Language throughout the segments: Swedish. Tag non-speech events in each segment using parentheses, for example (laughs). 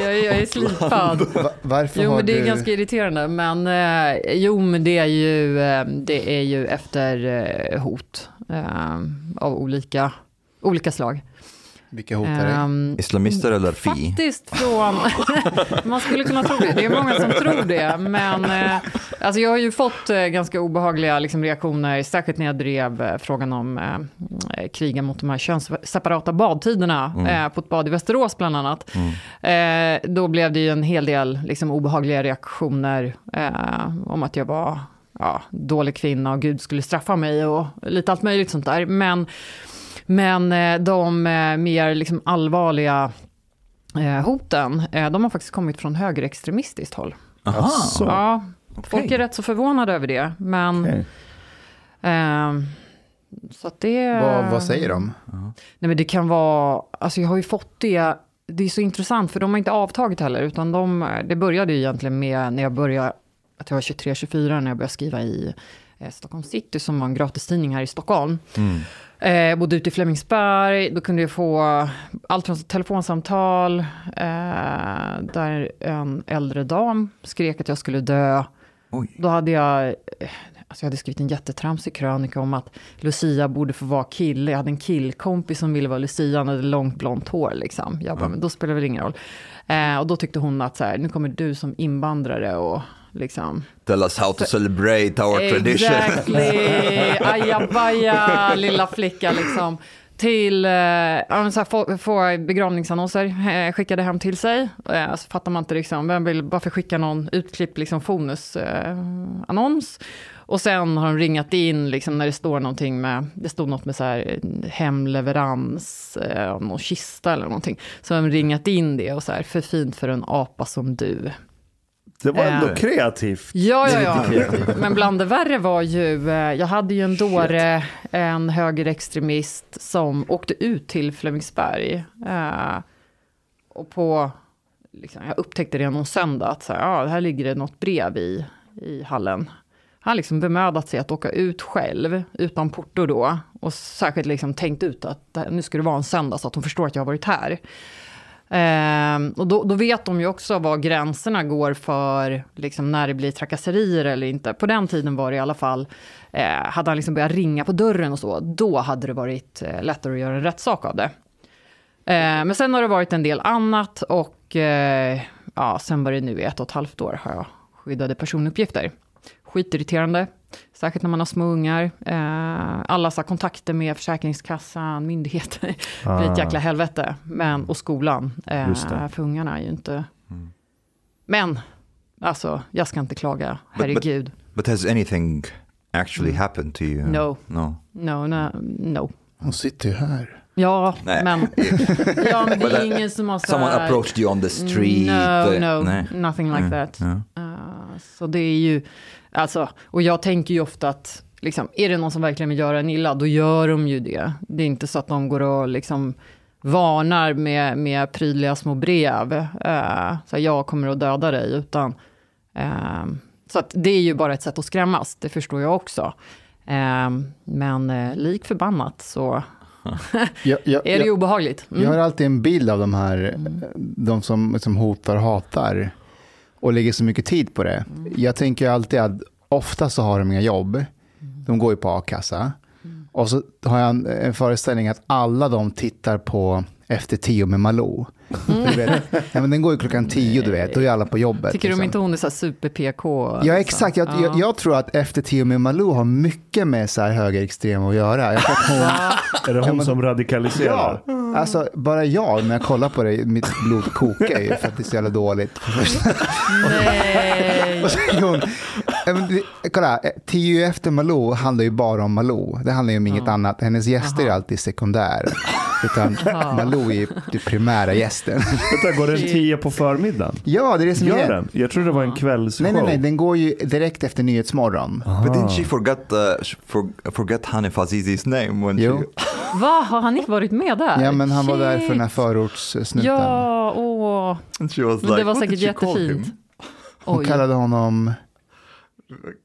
jag, jag är slipad. Va- varför Jo, men det är du... ganska irriterande. Men eh, jo, men det är ju, eh, det är ju efter eh, hot eh, av olika, olika slag. Vilka hotar dig? Ehm, Islamister eller fi? Faktiskt från, (laughs) man skulle kunna tro det, det är många som tror det, men eh, alltså jag har ju fått eh, ganska obehagliga liksom, reaktioner, särskilt när jag drev eh, frågan om eh, kriga mot de här könsseparata badtiderna eh, på ett bad i Västerås bland annat. Eh, då blev det ju en hel del liksom, obehagliga reaktioner eh, om att jag var ja, dålig kvinna och Gud skulle straffa mig och lite allt möjligt sånt där. Men men eh, de eh, mer liksom allvarliga eh, hoten, eh, de har faktiskt kommit från högerextremistiskt håll. Aha, Så. Ja, folk okej. är rätt så förvånade över det. Men, Okej. ehm, så att det... Vad, vad säger de? Nej men det kan vara, alltså jag har ju fått det, det är så intressant för de har inte avtagit heller, utan de, det började ju egentligen med när jag började, att jag var 23-24 när jag började skriva i eh, Stockholm City som var en gratistidning här i Stockholm. Mm. Eh, bodde ute i Flemingsberg, då kunde jag få allt från telefonsamtal eh, där en äldre dam skrek att jag skulle dö. Oj. Då hade jag, eh, alltså jag hade skrivit en jättetramsig krönika om att Lucia borde få vara kille. Jag hade en killkompis som ville vara Lucia, han hade långt blont hår liksom. Jag bara, men då spelar det väl ingen roll. Eh, och då tyckte hon att så här, nu kommer du som invandrare och liksom Tell us how to celebrate our tradition. (laughs) Exactly, ajabaja lilla flicka liksom. Till, eh, så få, få begravningsannonser eh, skickade hem till sig. Eh, så fattar man inte liksom, vem vill varför skicka någon utklipp liksom fonus eh, annons. Och sen har de ringat in liksom när det står någonting med, det stod något med så här hemleverans eh, av någon kista eller någonting. Så har de ringat in det och så här, för fint för en apa som du. Det var ändå Eh. kreativt. Ja, ja, ja. Men bland det värre var ju, eh, jag hade ju en dåre, en högerextremist som åkte ut till Flemingsberg. Eh, och på, liksom, jag upptäckte det någon söndag, att så här, ja, här ligger det något brev i, i hallen. Han liksom bemödat sig att åka ut själv, utan porto då. Och särskilt liksom tänkt ut att nu ska det vara en söndag så att hon förstår att jag har varit här. Ehm, och då, då vet de ju också var gränserna går för liksom, när det blir trakasserier eller inte. På den tiden var det i alla fall, eh, hade han liksom börjat ringa på dörren och så, då hade det varit eh, lättare att göra en rättssak av det. Eh, men sen har det varit en del annat och eh, ja, sen var det nu i ett och ett halvt år har jag skyddade personuppgifter. Skitirriterande, särskilt när man har små ungar. Eh, alla så här, kontakter med Försäkringskassan, myndigheter, det blir ett jäkla helvete. Men, och skolan, eh, för ungarna är ju inte... Men, alltså, jag ska inte klaga, herregud. But has anything actually happened to you? Mm. No. No. No, no, no. Hon sitter ju här. Ja, Nej. men, (laughs) ja, men det But, är uh, ingen som har så Someone här- approached you on the street? No, no, nej. nothing like Mm, that. ja. Uh, så det är ju, alltså, och jag tänker ju ofta att, liksom, är det någon som verkligen vill göra en illa, då gör de ju det. Det är inte så att de går och liksom varnar med, med prydliga små brev, uh, så jag kommer att döda dig, utan, uh, så det är ju bara ett sätt att skrämmas, det förstår jag också. Uh, men uh, lik förbannat så (laughs) Jag, jag, är det ju obehagligt. Mm. jag har alltid en bild av de här, de som, som hotar och hatar och lägger så mycket tid på det. Jag tänker alltid att ofta så har de inga jobb. De går ju på a-kassa. Och så har jag en, en föreställning att alla de tittar på Efter tio med Malou. Du vet, ja, men den går ju klockan tio, du vet. Då är alla på jobbet. Tycker liksom. inte hon är så super-PK? Ja, exakt. Jag, jag, jag tror att Efter tio med Malou har mycket med så här högerextrema att göra. Jag tror att hon, (laughs) Är det hon som radikaliserar? Ja, alltså bara jag när jag kollar på det, mitt blod kokar ju för att det är så jävla dåligt. (laughs) Nej. Och så är hon, Ja, men kolla, eh, Tio efter Malou handlar ju bara om Malou. Det handlar ju om inget annat. Hennes gäster är alltid sekundär. Utan Malou är den primära gästen. Vänta, går den tio på förmiddagen? Ja, det är det som Gör är. den? Jag tror det var en kvällsshow. Nej, nej, nej, den går ju direkt efter Nyhetsmorgon. But didn't she forget, uh, for, forget Hanif Azizis name when Jo. she... Va, har han inte varit med där? Ja, men han var där för den här Shit. förortssnuten. Ja, åh. Men like, det var "What säkert jättefint. him?" Hon Oj. kallade honom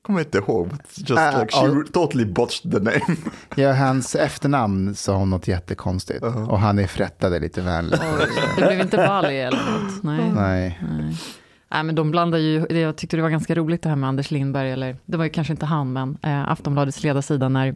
kommer inte ihåg. Just Ah, like she ja. totally botched the name. (laughs) Ja, hans efternamn sa hon något jättekonstigt. Och han är frättade lite vänligt. Det blev inte Bali eller något. Nej. (laughs) Nej. Nej. Nej, men de blandar ju, jag tyckte det var ganska roligt det här med Anders Lindberg, eller det var ju kanske inte han, men eh, Aftonbladets ledarsida när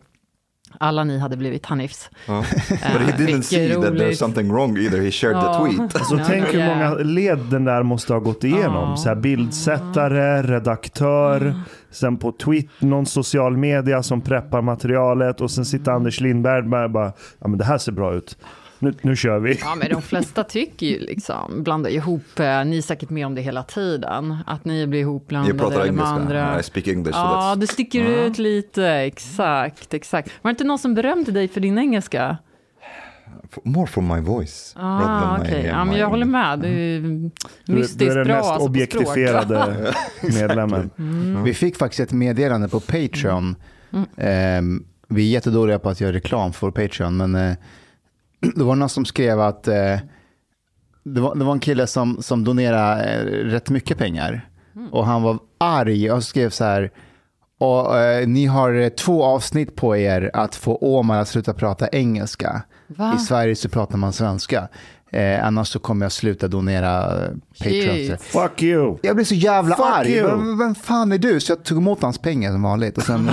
alla ni hade blivit Hanifs. Ja. (laughs) Eh, But he didn't see that there's roligt. something wrong either. He shared Ja. the tweet. (laughs) Alltså Ja, tänk hur många led den där måste ha gått igenom. Ja. Så här bildsättare, redaktör, sen på Twitter, någon social media som preppar materialet och sen sitter Anders Lindberg där och bara, ja men det här ser bra ut. Nu, nu kör vi. Ja, men de flesta tycker ju liksom, blandar ihop, eh, ni är säkert med om det hela tiden, att ni blir Jag ihopblandade pratar eller med engelska. andra. I speak English. so Ja, that's- det sticker ut lite, exakt, exakt. Var det inte någon som berömde dig för din engelska? more for my voice. Ah, than my- ja, men my- jag håller med. Du är Du, mystiskt du är den bra mest alltså, objektifierade (laughs) medlemmen. Vi fick faktiskt ett meddelande på Patreon. Ehm, vi är jättedåliga på att göra reklam för Patreon, men eh, (clears throat) det var någon som skrev att eh, det, var, det var en kille som, som donerade eh, rätt mycket pengar. Och han var arg och skrev så här, och, eh, ni har eh, två avsnitt på er att få Åman att sluta prata engelska. Va? I Sverige så pratar man svenska. Eh, annars så kommer jag sluta donera eh, Patreon. Shit. Fuck you! Jag blev så jävla Fuck arg. you. Vem, vem fan är du? Så jag tog emot hans pengar som vanligt. Och sen, (laughs)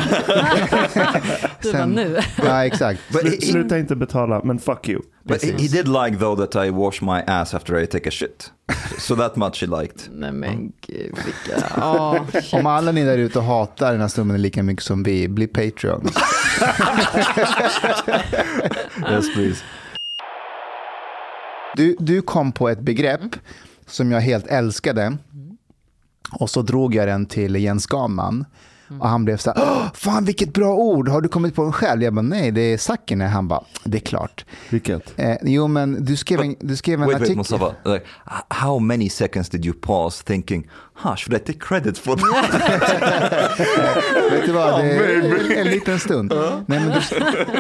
Du bara nu. (laughs) ja, exakt. But Slu, sluta inte betala, men fuck you. but he, he did like though that I wash my ass after I take a shit. So that much he liked. Nej men gud, vilka... (laughs) Shit. Om alla ni där ute hatar den här snubben lika mycket som vi, bli Patreon. Yes please. Du, du kom på ett begrepp som jag helt älskade. Och så drog jag den till Jens Ganman. Och han blev så här, "Åh, fan vilket bra ord, har du kommit på den själv? Jag bara, nej det är Sakine. Han bara, det är klart. Vilket? Eh, jo men du skrev en, du skrev en Wait, wait, artikel. Mustafa. Like, how many seconds did you pause thinking, huh, should I take credit for that? (laughs) Vet du vad, det är en liten stund. Nej, men du,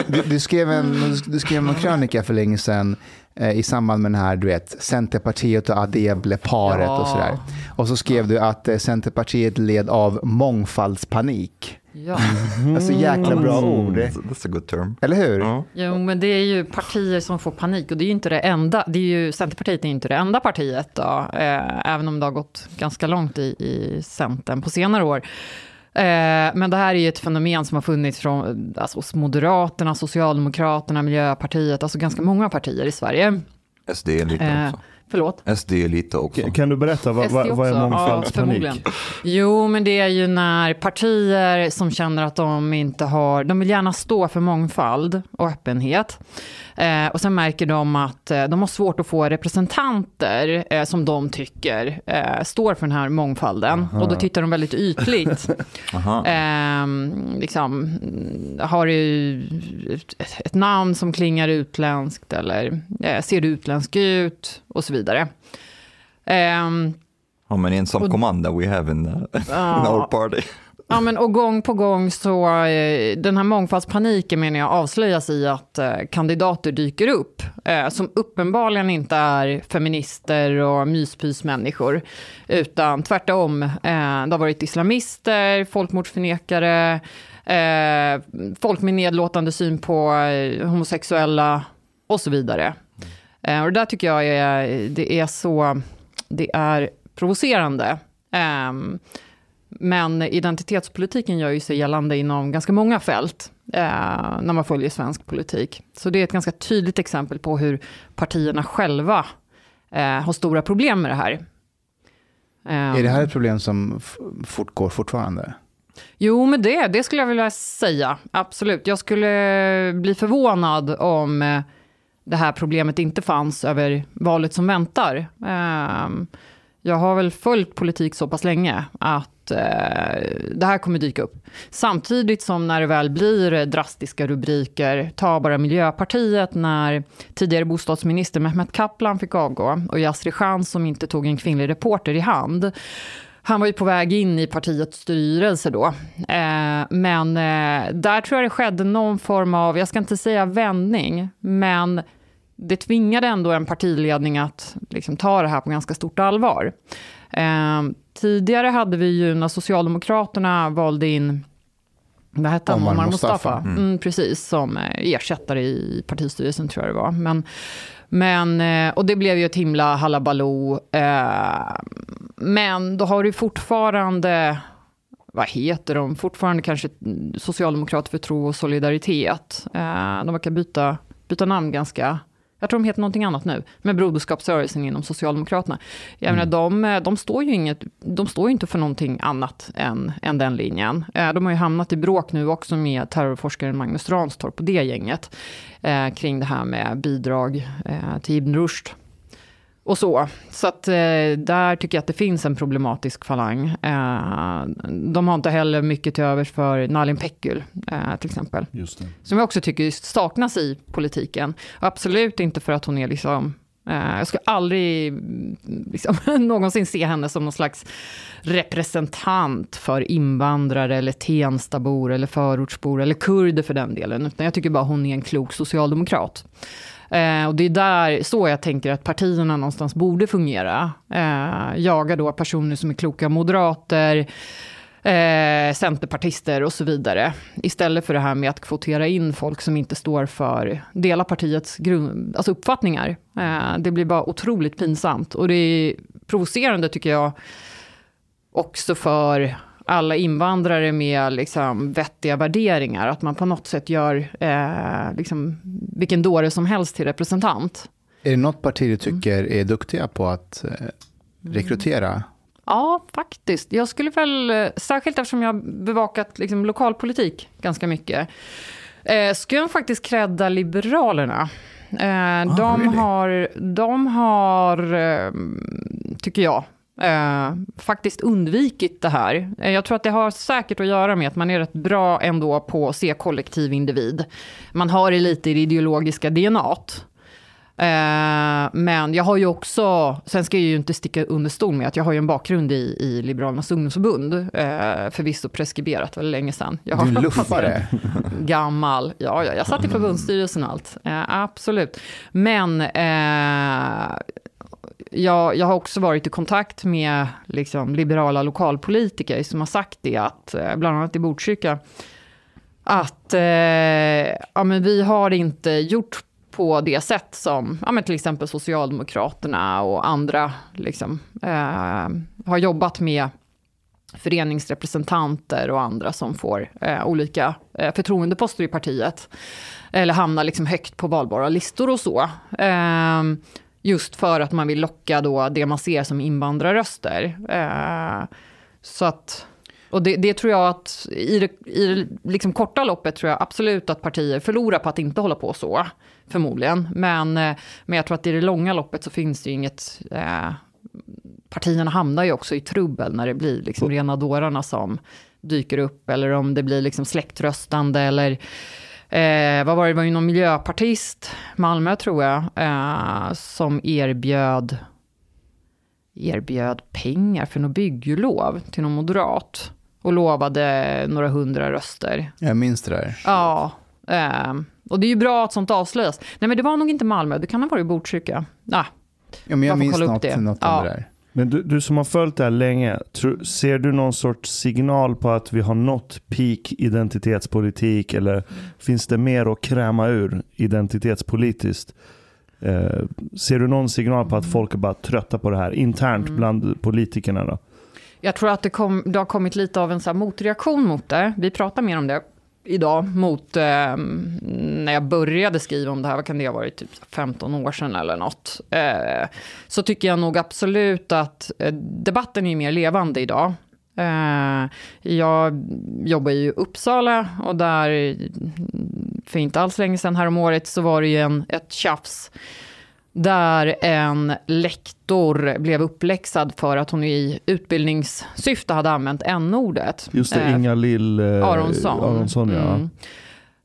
du, du, skrev en, du skrev en krönika för länge sedan i samband med den här, du vet, Centerpartiet och Adebleparet Ja. och sådär. Och så skrev du att eh, Centerpartiet led av mångfaldspanik. Ja. (laughs) Alltså jäkla bra ord. That's that's a good term. Eller hur? Ja. Jo, men det är ju partier som får panik och det är ju inte det enda. Det är ju, Centerpartiet är ju inte det enda partiet då, eh, även om det har gått ganska långt i, i Centern på senare år. Eh, men det här är ju ett fenomen som har funnits från alltså, hos Moderaterna, Socialdemokraterna, Miljöpartiet, alltså ganska många partier i Sverige. SD är lite Eh, också. förlåt? SD lite också. Kan- du berätta, vad, vad, vad är. Ja, mångfaldspanik? förmodligen. Jo, men det är ju när partier som känner att de inte har, de vill gärna stå för mångfald och öppenhet. Eh, och sen märker de att eh, de har svårt att få representanter eh, som de tycker eh, står för den här mångfalden. Och då tittar de väldigt ytligt. (laughs) Aha. Ehm, liksom, har du ett, ett namn som klingar utländskt eller eh, ser du utländsk ut och så vidare. Ehm, How many ensam Och- command that we have in, uh, (laughs) in our party? Ja, men och gång på gång så, eh, den här mångfaldspaniken menar jag avslöjas i att eh, kandidater dyker upp eh, som uppenbarligen inte är feminister och myspysmänniskor, utan tvärtom. Eh, det har varit islamister, folkmordsförnekare, eh, folk med nedlåtande syn på eh, homosexuella och så vidare. Eh, och det där tycker jag är, det är så, det är provocerande. Ehm, men identitetspolitiken gör ju sig gällande inom ganska många fält eh, när man följer svensk politik. Så det är ett ganska tydligt exempel på hur partierna själva eh, har stora problem med det här. Eh, Är det här ett problem som fortgår fortfarande? Jo, men det, det skulle jag vilja säga. Absolut. Jag skulle bli förvånad om eh, det här problemet inte fanns över valet som väntar. Jag har väl följt politik så pass länge att eh, det här kommer dyka upp. Samtidigt som när det väl blir drastiska rubriker, ta bara Miljöpartiet när tidigare bostadsminister Mehmet Kaplan fick avgå och Yasri Khan som inte tog en kvinnlig reporter i hand. Han var ju på väg in i partiets styrelse då. Eh, men eh, där tror jag det skedde någon form av, jag ska inte säga vändning, men det tvingade ändå en partiledning att liksom, ta det här på ganska stort allvar. Eh, tidigare hade vi ju när Socialdemokraterna valde in vad hette han? Omar Mustafa. Mustafa. Mm. precis, som eh, ersättare i partistyrelsen tror jag det var. Men, men, eh, och det blev ju ett himla halabaloo. Eh, men då har du fortfarande, vad heter de, fortfarande kanske Socialdemokrater för tro och solidaritet. Eh, de verkar byta, byta namn ganska jag tror de heter någonting annat nu, med Broderskapsrörelsen inom Socialdemokraterna. Jag menar, de, de, står ju inget, de står inte för någonting annat än, än den linjen. Eh, De har ju hamnat i bråk nu också med terrorforskaren Magnus Ranstorp och det gänget, eh, kring det här med bidrag eh, till Ibn Rushd. Och så. Så att eh, där tycker jag att det finns en problematisk falang. Eh, de har inte heller mycket till övers för Nalin Pekgul, eh, till exempel. Som jag också tycker saknas i politiken. Absolut inte för att hon är liksom... Eh, jag ska aldrig mm, liksom, (laughs) någonsin se henne som någon slags representant för invandrare eller Tenstabor eller förortsbor eller kurder för den delen. Utan jag tycker bara hon är en klok socialdemokrat. Eh, och det är där, så jag tänker att partierna någonstans borde fungera. Eh, jaga då personer som är kloka moderater, eh, centerpartister och så vidare. Istället för det här med att kvotera in folk som inte står för, delar partiets grund, alltså uppfattningar. Eh, det blir bara otroligt pinsamt. Och det är provocerande tycker jag, också för alla invandrare med liksom vettiga värderingar. Att man på något sätt gör eh, liksom, vilken dåre som helst till representant. Är det något parti du tycker är duktiga på att eh, rekrytera? Ja, faktiskt. Jag skulle väl, eh, särskilt eftersom jag har bevakat liksom, lokalpolitik ganska mycket, eh, skulle jag faktiskt credda Liberalerna. Eh, de, really? har, de har, eh, tycker jag, eh, faktiskt undvikit det här. Eh, jag tror att det har säkert att göra med att man är rätt bra ändå på att se kollektiv individ. Man har det lite i det ideologiska DNAt. Eh, men jag har ju också, sen ska jag ju inte sticka under stol med att jag har ju en bakgrund i, i Liberalernas ungdomsförbund. Eh, förvisso preskriberat väldigt länge sedan. Jag har Du luffare. (laughs) Gammal. Ja, ja, jag satt i förbundsstyrelsen och allt. Eh, absolut. Men eh, jag, jag har också varit i kontakt med liksom, liberala lokalpolitiker som har sagt det, att, eh, bland annat i Botkyrka, att eh, ja, men vi har inte gjort på det sätt som ja, men till exempel Socialdemokraterna och andra liksom, eh, har jobbat med föreningsrepresentanter och andra som får eh, olika eh, förtroendeposter i partiet. Eller hamnar liksom högt på valbara listor och så. Eh, just för att man vill locka då det man ser som invandrarröster. Eh, så att, och det, det tror jag att i det, i det liksom korta loppet tror jag absolut att partier förlorar på att inte hålla på så. Förmodligen. Men, eh, men jag tror att i det långa loppet så finns det ju inget... Eh, partierna hamnar ju också i trubbel när det blir liksom rena dårarna som dyker upp. Eller om det blir liksom släktröstande eller Eh, vad var det, det var ju någon miljöpartist, Malmö tror jag, eh, som erbjöd, erbjöd pengar för något bygglov till någon moderat. Och lovade några hundra röster. Jag minns det där. Ja, eh, och det är ju bra att sånt avslöjas. Nej men det var nog inte Malmö, det kan ha varit Botkyrka. Ah, Ja, men jag minns något, något Ja. om det där. Men du, du som har följt det här länge, ser du någon sorts signal på att vi har nått peak identitetspolitik eller finns det mer att kräma ur identitetspolitiskt? Eh, ser du någon signal på att folk är bara trötta på det här internt Mm. bland politikerna? Då? Jag tror att det, kom, det har kommit lite av en så motreaktion mot det. Vi pratar mer om det idag mot eh, när jag började skriva om det här, vad kan det ha varit, typ 15 år sedan eller något. Eh, så tycker jag nog absolut att eh, debatten är mer levande idag. Eh, jag jobbar ju i Uppsala och där, för inte alls länge sedan, häromåret, året, så var det ju en, ett tjafs där en lektor blev uppläxad för att hon i utbildningssyfte hade använt n-ordet. Just det, Eh, Inga Lill eh, Aronsson. Aronsson ja. Mm.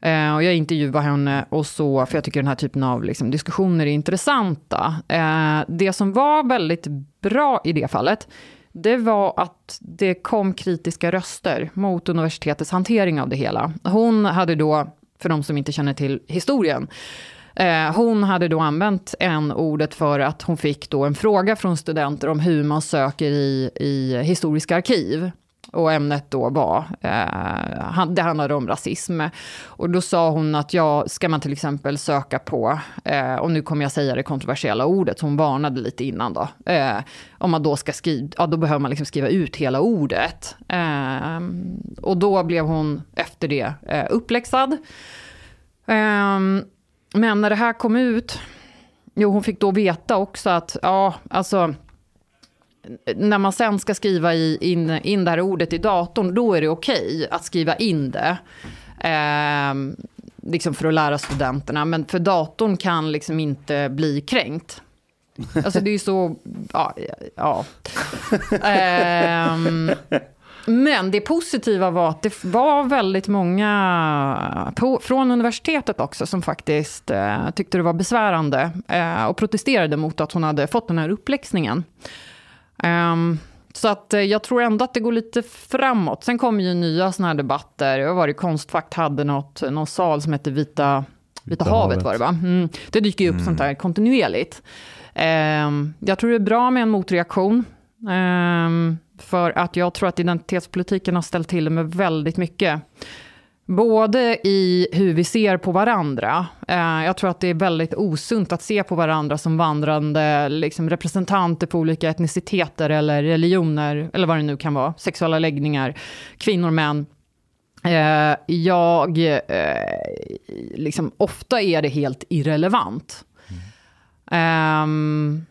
Eh, och jag intervjuade henne och så, för jag tycker den här typen av liksom, diskussioner är intressanta. Eh, det som var väldigt bra i det fallet, det var att det kom kritiska röster mot universitetets hantering av det hela. Hon hade då, för de som inte känner till historien, Eh, hon hade då använt n-ordet för att hon fick då en fråga från studenter om hur man söker i, i historiska arkiv. Och ämnet då var, eh, det handlade om rasism. Och då sa hon att ja, ska man till exempel söka på, eh, och nu kommer jag säga det kontroversiella ordet, så hon varnade lite innan då. Eh, om man då ska skriva, ja då behöver man liksom skriva ut hela ordet. Eh, och då blev hon efter det eh, uppläxad. Um, men när det här kom ut, jo hon fick då veta också att, ja alltså, när man sen ska skriva i, in, in det här ordet i datorn, då är det okej okay att skriva in det. Eh, liksom för att lära studenterna, men för datorn kan liksom inte bli kränkt. Alltså det är ju så, ja. ja. (laughs) Eh, men det positiva var att det var väldigt många på, från universitetet också som faktiskt eh, tyckte det var besvärande eh, och protesterade mot att hon hade fått den här uppläxningen. Um, så att eh, jag tror ändå att det går lite framåt. Sen kommer ju nya sådana här debatter. Jag var i Konstfakt, hade något, någon sal som hette Vita, Vita, havet, havet var det va? Mm. Det dyker ju upp mm. sånt här kontinuerligt. Um, jag tror det är bra med en motreaktion. Um, för att jag tror att identitetspolitiken har ställt till med väldigt mycket. Både i hur vi ser på varandra. Eh, jag tror att det är väldigt osunt att se på varandra som vandrande liksom, representanter på olika etniciteter eller religioner, eller vad det nu kan vara, sexuella läggningar, kvinnor, män. Eh, jag, eh, liksom, ofta är det helt irrelevant. Mm. Um,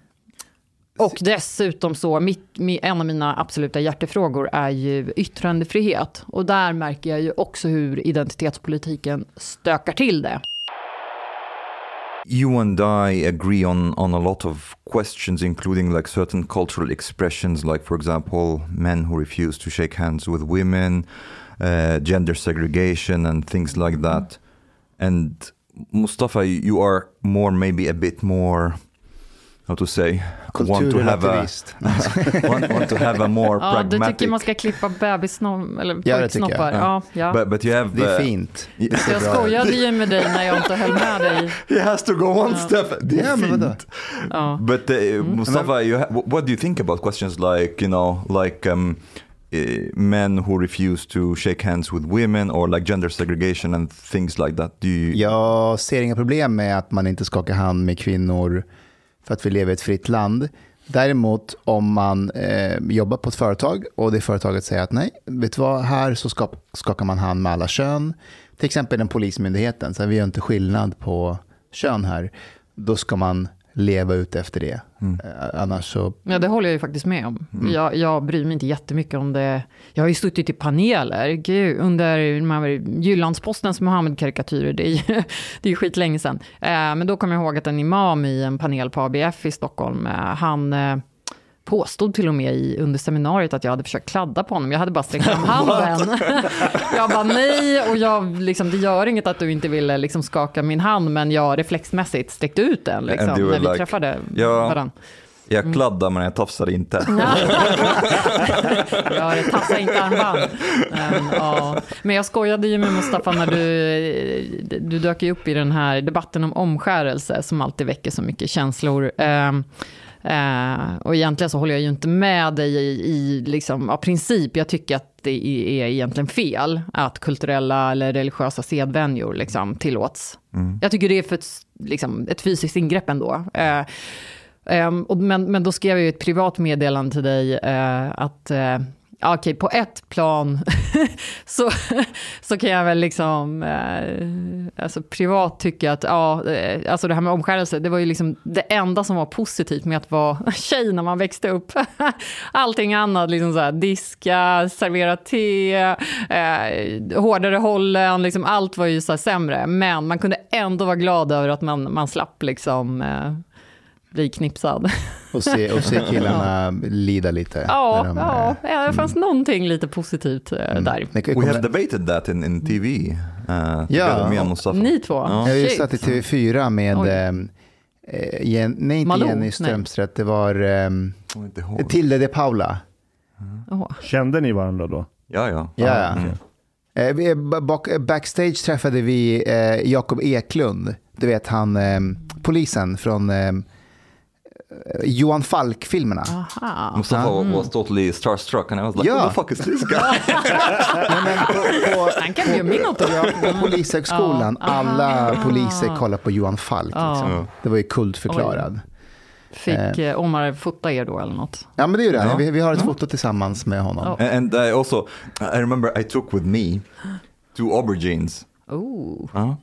och dessutom så, mitt, en av mina absoluta hjärtefrågor är ju yttrandefrihet. Och där märker jag ju också hur identitetspolitiken stökar till det. You and I agree on, on a lot of questions, including like certain cultural expressions, like for example, men who refuse to shake hands with women, uh, gender segregation, and things like that. And Mustafa, you are more, maybe a bit more how to say, want to have a, (laughs) want, want to have a more ja, pragmatic... Du tycker man ska klippa bebissnoppar, eller pojksnoppar. Ja, ja. But, but you have, det är uh, fint. Det jag skojade ju med dig när jag inte höll med dig. (laughs) He has to go one ja. step. Det är ja, fint. Ja. But uh, mm. Mustafa, you what do you think about questions like, you know, like um, uh, men who refuse to shake hands with women or like gender segregation and things like that? Do you... Jag ser inga problem med att man inte skakar hand med kvinnor för att vi lever i ett fritt land. Däremot om man eh, jobbar på ett företag och det företaget säger att nej, vet du vad, här så skakar man hand med alla kön. Till exempel den polismyndigheten, så vi gör inte skillnad på kön här. Då ska man leva ut efter det. Mm. Eh, annars så... Ja, det håller jag ju faktiskt med om. Mm. Jag, jag bryr mig inte jättemycket om det. Jag har ju suttit i paneler Gud, under Jyllandspostens Mohammed-karikatyrer. Det är ju (laughs) det är skitlänge sedan. Eh, men då kommer jag ihåg att en imam i en panel på ABF i Stockholm, eh, han eh, påstod till och med i, under seminariet att jag hade försökt kladda på honom. Jag hade bara sträckt fram handen. (laughs) (laughs) jag bara nej, och jag, liksom, det gör inget att du inte ville liksom, skaka min hand, men jag reflexmässigt sträckte ut den liksom, när vi like, träffade varandra. Jag mm. kladdar men jag tafsar inte. (laughs) ja, det tafsar inte armband. Men, ja. men jag skojade ju med Mustafa när du, du dök upp i den här debatten om omskärelse som alltid väcker så mycket känslor. Eh, och egentligen så håller jag ju inte med dig i, i liksom, av princip. Jag tycker att det är egentligen fel att kulturella eller religiösa sedvänjor liksom, tillåts. Mm. Jag tycker det är för ett, liksom, ett fysiskt ingrepp ändå. Eh, Um, och, men, men då skrev jag ju ett privat meddelande till dig uh, att okej, okay, på ett plan (laughs) så, så kan jag väl liksom, eh, alltså privat tycka att, ja, eh, alltså det här med omskärelse, det var ju liksom det enda som var positivt med att vara (laughs) tjej när man växte upp. (laughs) Allting annat, liksom så här, diska, servera te, eh, hårdare hållen, liksom allt var ju så sämre. Men man kunde ändå vara glad över att man, man slapp liksom eh, bli knipsad. Och se, och se (laughs) killarna ja. lida lite. Ja, de, ja, ja, det fanns mm. någonting lite positivt uh, mm. där. We have debated that in, in TV. Uh, ja, ni två? Ja. Jag just satt i TV4 med, eh, Jen, nej inte Malou? Jenny Strömstedt, det var um, Tilde de Paula. Mm. Kände ni varandra då? Ja, ja. ja. Mm. Eh, backstage träffade vi eh, Jakob Eklund Du vet han, eh, polisen från eh, Johan Falk-filmerna. Mustafa Mm. was totally starstruck and I was like, Yeah. who the fuck is this guy? Han kan bli min autograf. på Polishögskolan, Ja. alla poliser kollar på Johan Falk. Ja. Liksom. Det var ju kultförklarad. Fick eh, Omar fota er då eller något? Ja, men det är ju det. Ja. Vi, vi har ett foto tillsammans med honom. Ja. and I also, I remember I took with me two aubergines. Oh. Uh,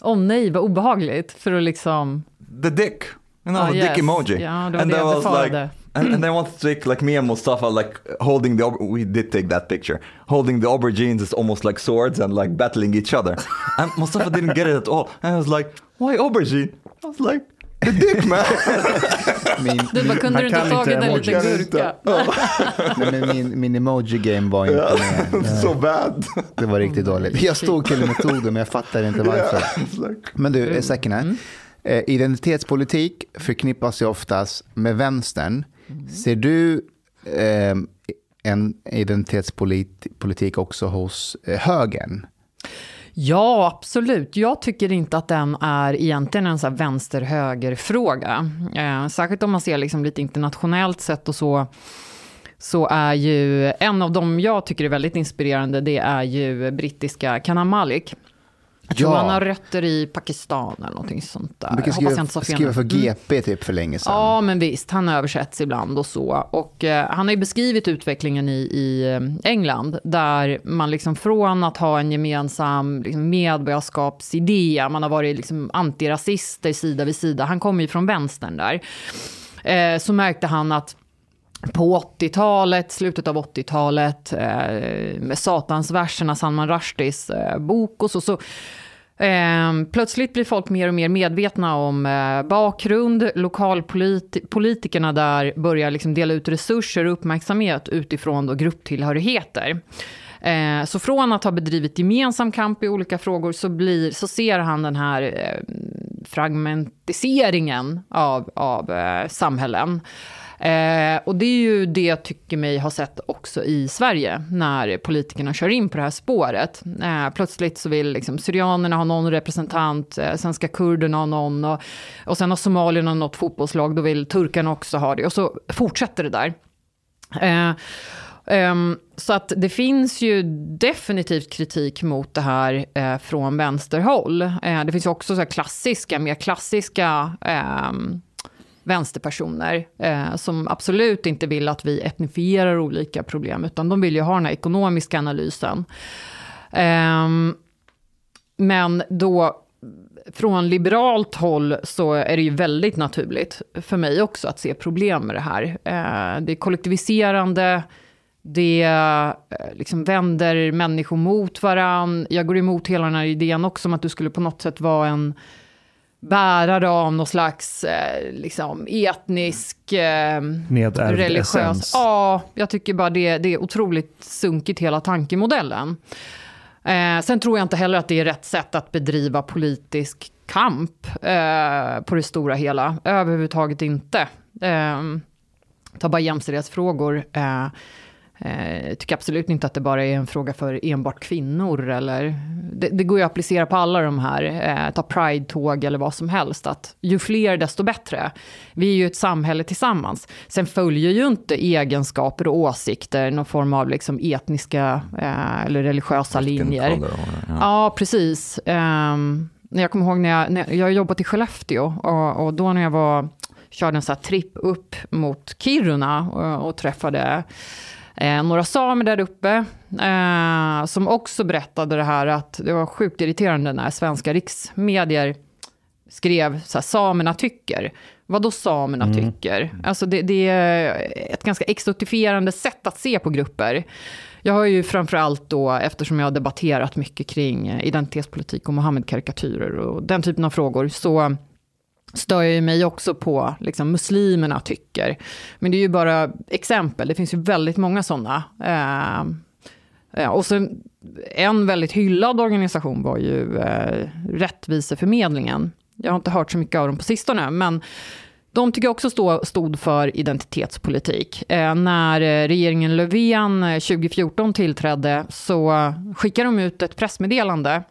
Åh nej, vad obehagligt. För att liksom... the dick, you know, Ah, the yes. dick emoji. Ja, and I was like, and, and I wanted to take like me and Mustafa like holding the, we did take that picture, holding the aubergines is almost like swords and like battling each other. (laughs) and Mustafa didn't get it at all. And I was like, why aubergine? I was like, the dick man. (laughs) Min, Du bara, kunde du inte tagit en emoji. liten gurka? (laughs) nej, men min, min emoji-game var inte med. so bad. Det var riktigt dåligt. Jag stod till och med tog det, men jag fattar inte varför. It's like, Men du, Sekine. Eh, identitetspolitik förknippas ju oftast med vänstern. Ser du eh, en identitetspolitik också hos eh, högern? Ja, absolut. Jag tycker inte att den är egentligen en så vänster-höger-fråga. Eh, särskilt om man ser liksom lite internationellt sett och så, så är ju en av dem jag tycker är väldigt inspirerande, det är ju brittiska Kanan Malik. Jag tror Ja. han har rötter i Pakistan eller någonting sånt där. Du brukar jag skriva, inte skriva för Mm. GP typ för länge sedan. Ja, men visst, han översätts ibland och så. Och eh, han har ju beskrivit utvecklingen i, i eh, England, där man liksom från att ha en gemensam liksom, medborgarskapsidé, man har varit liksom antirasister sida vid sida, han kommer ju från vänstern där, eh, så märkte han att på 80-talet, slutet av 80-talet, eh, med Satansverserna, Salman Rushdies eh, bok och så, så eh, plötsligt blir folk mer och mer medvetna om eh, bakgrund, lokalpolitikerna där börjar liksom dela ut resurser och uppmärksamhet utifrån då grupptillhörigheter. Eh, så från att ha bedrivit gemensam kamp i olika frågor så, blir, så ser han den här eh, fragmentiseringen av, av eh, samhällen. Eh, och det är ju det jag tycker mig ha sett också i Sverige, när politikerna kör in på det här spåret. Eh, plötsligt så vill liksom, syrianerna ha någon representant, eh, sen ska kurderna ha någon, och, och sen har somalierna något fotbollslag, då vill turkarna också ha det. Och så fortsätter det där. Eh, Um, så att det finns ju definitivt kritik mot det här eh, från vänsterhåll. Eh, det finns ju också så här klassiska, mer klassiska um vänsterpersoner eh, som absolut inte vill att vi etnifierar olika problem, utan de vill ju ha den här ekonomiska analysen. Eh, men då från liberalt håll så är det ju väldigt naturligt för mig också att se problem med det här. Eh, det är kollektiviserande, det eh, liksom vänder människor mot varann. Jag går emot hela den här idén också om att du skulle på något sätt vara en bärare av någon slags eh, liksom, etnisk, eh, Nedärvd religiös... essens. Ja, jag tycker bara det, det är otroligt sunkigt hela tankemodellen. Eh, sen tror jag inte heller att det är rätt sätt att bedriva politisk kamp eh, på det stora hela. Överhuvudtaget inte. Eh, ta bara jämställdhetsfrågor. Eh, jag tycker absolut inte att det bara är en fråga för enbart kvinnor. Eller, det, det går ju att applicera på alla de här. Eh, ta pride-tåg eller vad som helst. Att ju fler desto bättre. Vi är ju ett samhälle tillsammans. Sen följer ju inte egenskaper och åsikter någon form av liksom etniska eh, eller religiösa linjer. Or- ja. Ja, precis. Um, jag kommer ihåg när jag, när jag jobbat i Skellefteå och, och då när jag var, körde en sån här tripp upp mot Kiruna och, och träffade eh, några samer där uppe eh, som också berättade det här att det var sjukt irriterande när svenska riksmedier skrev så här, samerna tycker. Vad då samerna tycker? Alltså det, det är ett ganska exotifierande sätt att se på grupper. Jag har ju framförallt då, eftersom jag har debatterat mycket kring identitetspolitik och Mohammed-karikatyrer och den typen av frågor, så stör jag ju mig också på liksom, muslimerna tycker. Men det är ju bara exempel, det finns ju väldigt många sådana. Eh, och sen en väldigt hyllad organisation var ju eh, Rättviseförmedlingen. Jag har inte hört så mycket av dem på sistone, men de tycker jag också stå, stod för identitetspolitik. Eh, när eh, regeringen Löfven eh, 2014 tillträdde så skickade de ut ett pressmeddelande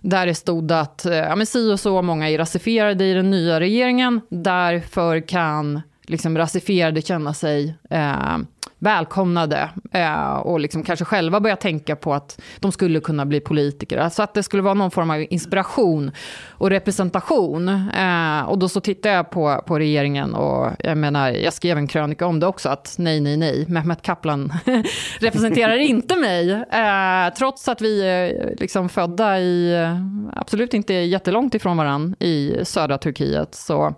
där det stod att eh, ja, men si och så många är rasifierade i den nya regeringen, därför kan liksom rasifierade känna sig eh, välkomnade eh, och liksom kanske själva började tänka på att de skulle kunna bli politiker. Alltså att det skulle vara någon form av inspiration och representation. Eh, och då så tittade jag på, på regeringen och jag menar, jag skrev en krönika om det också, att nej, nej, nej, Mehmet Kaplan (laughs) representerar inte mig. Eh, trots att vi är liksom födda i, eh, absolut inte jättelångt ifrån varandra i södra Turkiet, så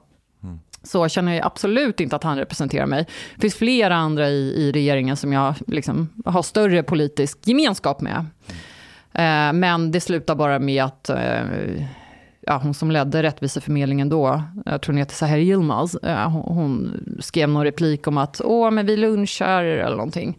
så känner jag absolut inte att han representerar mig. Det finns flera andra i, i regeringen som jag liksom har större politisk gemenskap med. Eh, men det slutar bara med att eh, ja, hon som ledde Rättviseförmedlingen då, jag tror hon heter Sahir Yilmaz, eh, hon, hon, skrev någon replik om att åh, men vi lunchar eller någonting.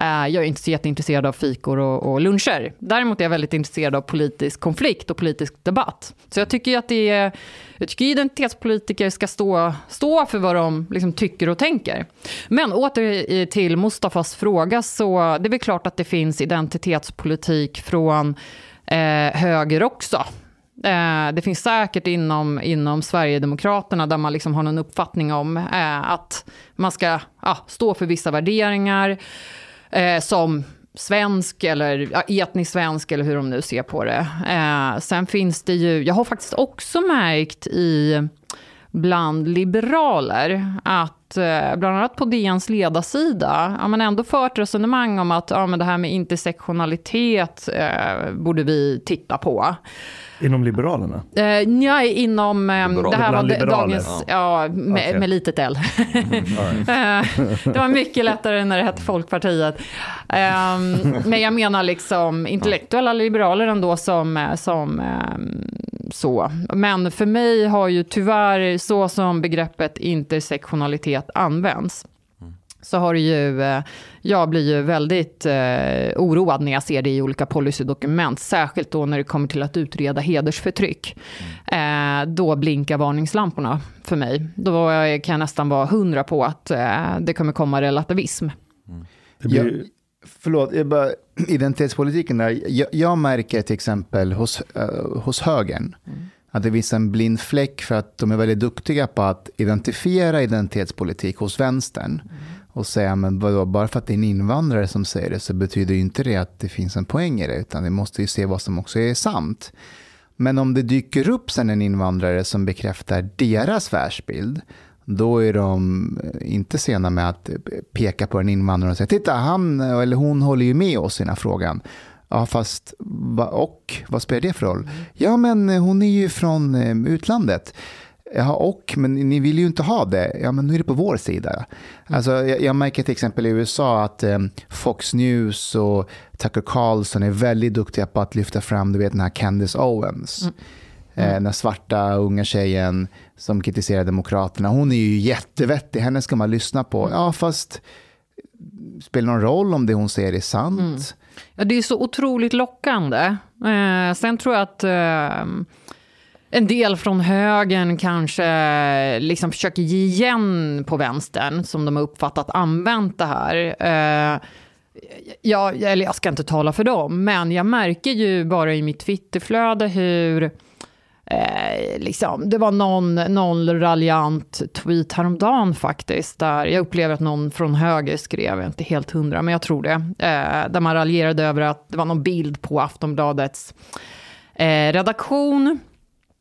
Eh, jag är inte så jätteintresserad av fikor och, och luncher. Däremot är jag väldigt intresserad av politisk konflikt och politisk debatt. Så jag tycker att det är, jag tycker identitetspolitiker ska stå, stå för vad de liksom tycker och tänker. Men åter till Mustafas fråga, så det är väl klart att det finns identitetspolitik från eh, höger också. Eh, det finns säkert inom, inom Sverigedemokraterna där man liksom har någon uppfattning om eh, att man ska ja, stå för vissa värderingar eh, som svensk eller ja, etnisk svensk eller hur de nu ser på det. Eh, sen finns det ju, jag har faktiskt också märkt i bland liberaler att eh, bland annat på DNs ledarsida har man ändå fört resonemang om att ja, men det här med intersektionalitet eh, borde vi titta på. Inom Liberalerna? Eh, ja, inom... Eh, Liberaler. det här var Bland dagens... Ja, med, Okej. med litet L. (laughs) Eh, det var mycket lättare när det hette Folkpartiet. Ehm, men jag menar liksom intellektuella liberaler ändå som, eh, som ehm, så. Men för mig har ju tyvärr, så som begreppet intersektionalitet används, så har ju, eh, jag blir ju väldigt eh, oroad när jag ser det i olika policydokument, särskilt då när det kommer till att utreda hedersförtryck. Eh, då blinkar varningslamporna för mig. Då kan jag nästan vara hundra på att eh, det kommer komma relativism. Det blir, Jag, förlåt, jag bara, identitetspolitiken där. Jag, jag märker till exempel hos, eh, hos högern att det finns en blind fläck för att de är väldigt duktiga på att identifiera identitetspolitik hos vänstern. Och säga, men vadå, bara för att det är en invandrare som säger det så betyder ju inte det att det finns en poäng i det, utan vi måste ju se vad som också är sant. Men om det dyker upp sen en invandrare som bekräftar deras världsbild, då är de inte sena med att peka på en invandrare och säga titta, han eller hon håller ju med oss i den här frågan. Ja, fast va, och vad spelar det för roll? Ja, men hon är ju från eh, utlandet. Ja, och, men ni vill ju inte ha det. Ja, men nu är det på vår sida. Alltså, jag, jag märker till exempel i USA att eh, Fox News och Tucker Carlson är väldigt duktiga på att lyfta fram du vet, den här Candace Owens. Eh, den här svarta unga tjejen som kritiserar Demokraterna. Hon är ju jättevettig, henne ska man lyssna på. Ja, fast spelar någon roll om det hon säger är sant? Ja, det är så otroligt lockande. Eh, sen tror jag att eh, en del från högern kanske liksom försöker ge igen på vänstern, som de har uppfattat använt det här. Eh, eller jag ska inte tala för dem, men jag märker ju bara i mitt Twitterflöde hur eh, liksom, det var någon, någon raljant tweet häromdagen faktiskt, där jag upplever att någon från höger skrev, jag är inte helt hundra, men jag tror det, eh, där man raljerade över att det var någon bild på Aftonbladets eh, redaktion,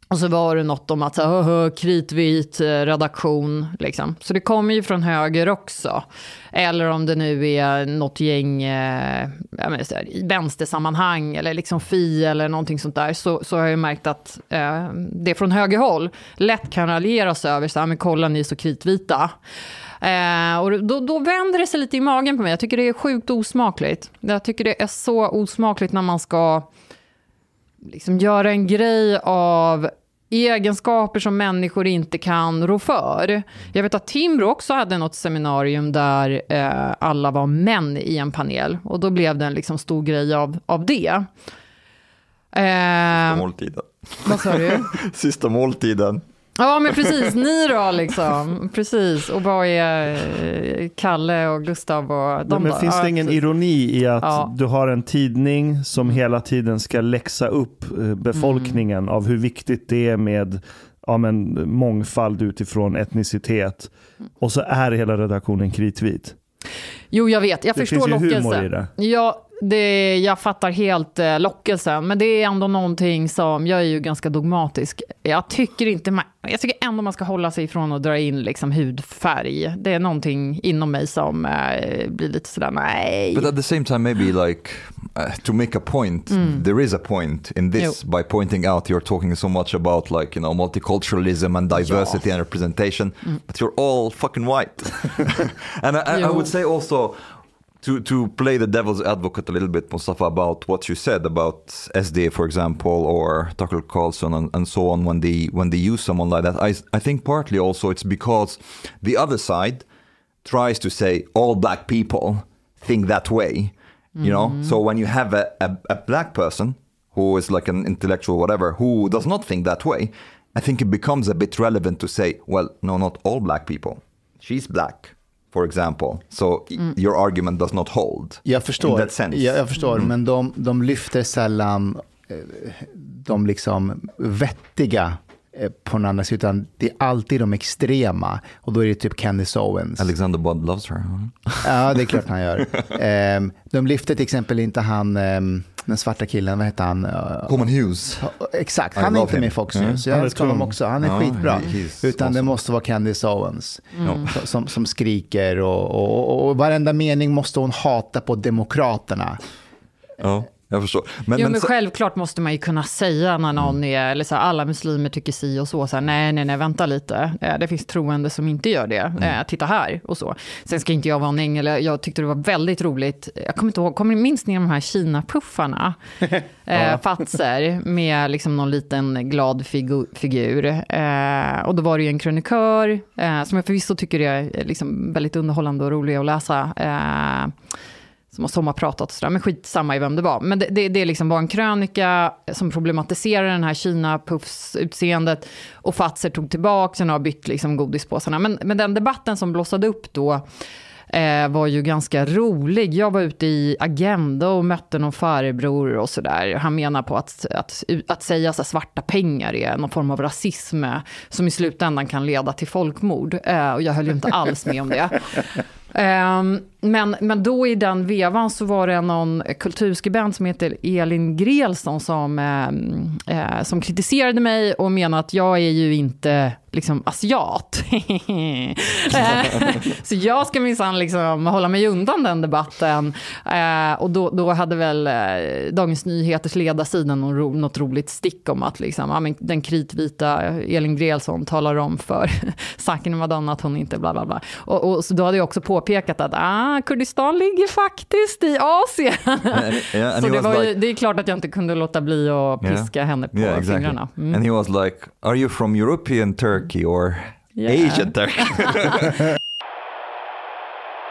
och så var det något om att så, hö, kritvit eh, redaktion. Liksom. Så det kommer ju från höger också. Eller om det nu är något gäng eh, jag menar, så här, i vänstersammanhang eller liksom Fi eller någonting sånt där. Så, så har jag märkt att eh, det från högerhåll lätt kan raljeras över. Så här, men kolla ni är så kritvita. Eh, och då, då vänder det sig lite i magen på mig. Jag tycker det är sjukt osmakligt. Jag tycker det är så osmakligt när man ska liksom göra en grej av egenskaper som människor inte kan rå för. Jag vet att Timbro också hade något seminarium där eh, alla var män i en panel. Och då blev det en liksom stor grej av, av det. Sista Eh, måltiden. vad sa du? (laughs) Sista måltiden. Ja, men precis. Ni då, liksom. Precis. Och vad är eh, Kalle och Gustav och de men då? finns det ingen ironi i att Ja. du har en tidning som hela tiden ska läxa upp eh, befolkningen Mm. av hur viktigt det är med ja, men, mångfald utifrån etnicitet. Mm. Och så är hela redaktionen kritvit. Jo, jag vet. Jag Det förstår finns ju humor lockelsen. i det. Ja, det, jag fattar helt eh, lockelsen, men det är ändå någonting som, jag är ju ganska dogmatisk. Jag tycker inte man, jag tycker ändå man ska hålla sig ifrån att dra in liksom hudfärg. Det är någonting inom mig som eh, blir lite sådär, nej. But at the same time, maybe like uh, to make a point, there is a point in this by pointing out you're talking so much about like you know multiculturalism and diversity and representation, but you're all fucking white. (laughs) and I, I, I Jo. would say also to to play the devil's advocate a little bit, Mustafa, about what you said about SD, for example, or Tucker Carlson and, and so on when they when they use someone like that. I I think partly also it's because the other side tries to say all black people think that way you know? Mm-hmm. So when you have a, a, a black person who is like an intellectual whatever who does not think that way i think it becomes a bit relevant to say well no not all black people. She's black for example. So y- your argument does not hold Jag förstår, sense. Jag, förstår men de, de lyfter sällan eh, de liksom vettiga på den andra sidan, utan det är alltid de extrema. Och då är det typ Candice Owens. alexander Budd loves her? Ja, det är klart han gör. Ehm, de lyfter till exempel inte han, ehm, den svarta killen, vad heter han? Eh, Coleman Hughes Exakt, I han är inte him. med i Fox Mm. News. Jag Han är älskar honom också. Han är Ja, skitbra. Utan det awesome. måste vara Candice Owens Mm. som, som, skriker och, och, och, och varenda mening måste hon hata på Demokraterna. ja jag förstår men, Jo, men men så- självklart måste man ju kunna säga när någon är, eller så här, alla muslimer tycker si och så, så här, nej, nej, nej, vänta lite, Eh, det finns troende som inte gör det, Eh, titta här och så. Sen ska inte jag vara en ängel, jag tyckte det var väldigt roligt, jag kommer inte ihåg, kommer minns ni de här Kina-puffarna? (laughs) eh, Fatser med liksom någon liten glad figu figur. Eh, och då var det ju en krönikör, eh, som jag förvisso tycker är eh, liksom väldigt underhållande och rolig att läsa. Eh, som har sommarpratat och sådär, men skitsamma i vem det var. Men det, det, det liksom var en krönika som problematiserar den här Kina-puffs-utseendet och Fatser tog tillbaka den och har bytt liksom godispåsarna. Men, men den debatten som blossade upp då eh, var ju ganska rolig. Jag var ute i Agenda och mötte någon farbror och sådär. Han menar på att, att, att säga så svarta pengar är någon form av rasism som i slutändan kan leda till folkmord. Eh, och jag höll ju inte alls med om det. (laughs) Ehm, men, men då i den vevan så var det någon kulturskribent som heter Elin Grelsson som, ehm, eh, som kritiserade mig och menade att jag är ju inte liksom asiat. (laughs) (laughs) Så jag ska minsann liksom hålla mig undan den debatten. Eh, och då, då hade väl eh, Dagens Nyheters ledarsida något roligt stick om att liksom, ja, men den kritvita Elin Grelsson talar om för (laughs) Sakin Madonna att hon inte bla bla bla. Och, och så då hade jag också påpekat att ah, Kurdistan ligger faktiskt i Asien. (laughs) (laughs) yeah, så det, var ju, like- det är klart att jag inte kunde låta bli att Yeah. piska henne på Yeah, exactly. fingrarna. Mm. And he was like, "Are you from European Turkey or Yeah. Asian Turkey?" (laughs)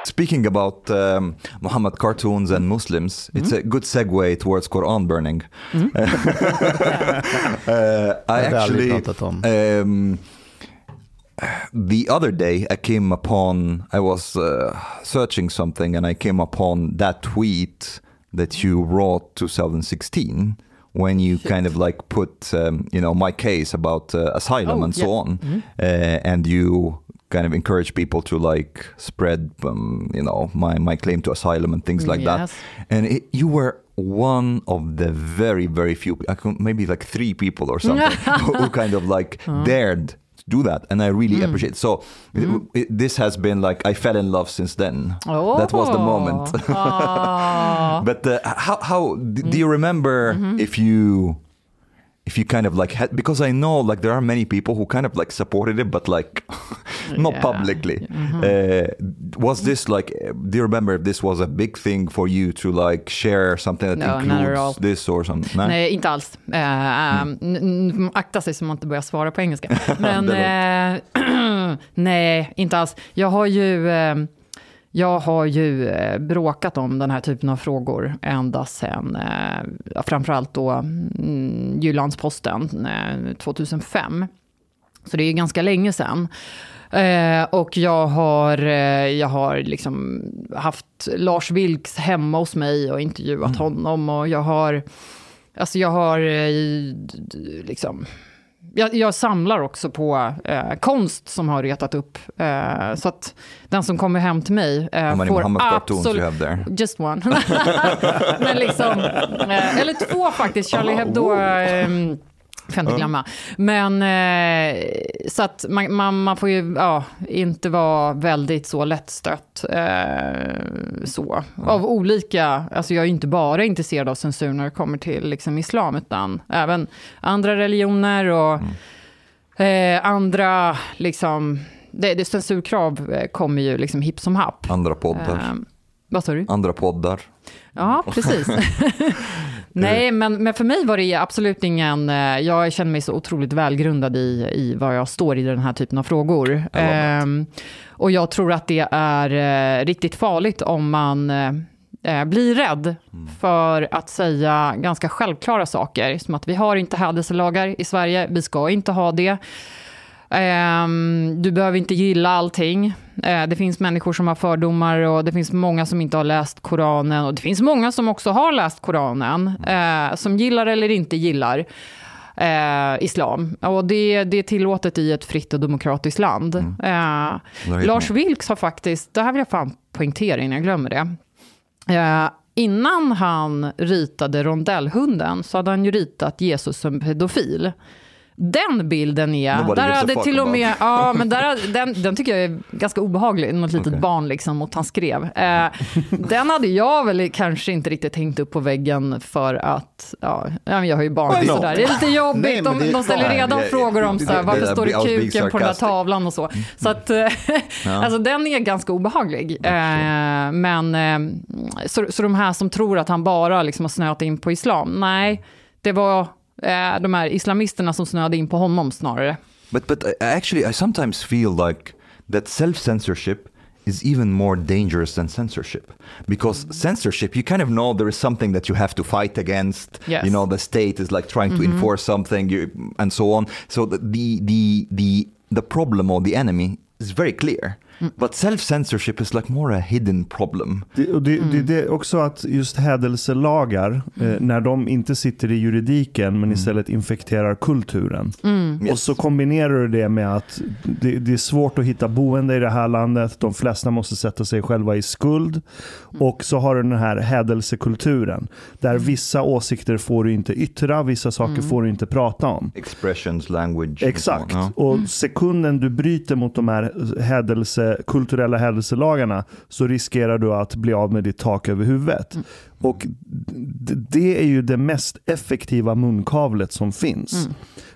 Speaking about um, Muhammad cartoons and Muslims, it's a good segue towards Quran burning. uh, I actually, um, the other day, I came upon, I was uh, searching something and I came upon that tweet that you wrote 2016 when you kind of like put, um, you know, my case about uh, asylum Oh, and so yeah. on, uh, and you kind of encourage people to like spread, um, you know, my my claim to asylum and things like that. And it, you were one of the very very few, maybe like three people or something, (laughs) who, who kind of like dared to do that, and I really appreciate. So it- it- this has been like I fell in love since then. That was the moment. (laughs) Ah. But uh, how how do you remember if you if you kind of like had because I know like there are many people who kind of like supported it but like (laughs) not Yeah. publicly. Uh, was this like uh, do you remember if this was a big thing for you to like share something that No, includes this or something? No? Nej, inte alls. Eh, n- n- akta sig så man inte börjar svara på engelska. (laughs) Men eh, (clears throat) nej, inte alls. Jag har ju, eh, jag har ju eh, bråkat om den här typen av frågor ända sedan, eh, framförallt då mm, Jyllandsposten eh, 2005. Så det är ganska länge sedan. Eh, och jag har, eh, jag har liksom haft Lars Vilks hemma hos mig och intervjuat Mm. honom. Och jag har, alltså jag har eh, liksom, jag, jag samlar också på eh, konst som har retat upp. Eh, så att den som kommer hem till mig eh, får Muhammad absolut... Just one. (laughs) Men liksom, eh, eller två faktiskt, Charlie Hebdo. Får inte glömma. Men eh, så att man, man, man får ju ja, inte vara väldigt så lättstött. Eh, så. Av olika, alltså jag är inte bara intresserad av censur när det kommer till liksom, islam, utan även andra religioner och eh, andra, liksom, det, det censurkrav eh, kommer ju liksom hipp som happ. Andra poddar. Eh, vad sa du? Andra poddar. Ja, precis. (laughs) (laughs) Nej, men, men för mig var det absolut ingen... eh, Jag känner mig så otroligt välgrundad i, i vad jag står i den här typen av frågor. Ehm, och jag tror att det är eh, riktigt farligt om man eh, eh, blir rädd för att säga ganska självklara saker. Som att vi har inte hädelselagar i Sverige, vi ska inte ha det. Ehm, du behöver inte gilla allting. Eh, det finns människor som har fördomar och det finns många som inte har läst Koranen. Och det finns många som också har läst Koranen, eh, som gillar eller inte gillar eh, islam. Och det, det är tillåtet i ett fritt och demokratiskt land. Eh, är Lars. Vilks har faktiskt, det här vill jag fan poängtera innan jag glömmer det. Eh, innan han ritade rondellhunden så hade han ju ritat Jesus som pedofil. Den bilden är, Nobody där hade till och med, ja men där, den, den tycker jag är ganska obehaglig, något litet Okej. barn liksom mot han skrev. Eh, den hade jag väl kanske inte riktigt hängt upp på väggen för att, ja, ja, jag har ju barn så där. det är lite jobbigt, Nej, de, är de ställer redan frågor om så här, varför står det kuken på den där tavlan och så. Så att, eh, alltså den är ganska obehaglig. Eh, men eh, så, så de här som tror att han bara liksom har snöat in på islam, nej, det var eh, de här islamisterna som snöade in på honom snarare. But but I- actually, I sometimes feel like that self-censorship is even more dangerous than censorship. Because censorship you kind of know there is something that you have to fight against. Yes. you know the state is like trying to enforce something you, and so on. So the the the the problem or the enemy is very clear but self-censorship is like more a hidden problem Det, och det, det, det är också att just hädelselagar, eh, när de inte sitter i juridiken men istället infekterar kulturen. Och Yes. så kombinerar du det med att det, det är svårt att hitta boende i det här landet. De flesta måste sätta sig själva i skuld. Och så har du den här hädelsekulturen. Där vissa åsikter får du inte yttra, vissa saker får du inte prata om. expressions language. Exakt. Och sekunden du bryter mot de här hädelse, kulturella hädelselagarna så riskerar du att bli av med ditt tak över huvudet. Och d- det är ju det mest effektiva munkavlet som finns.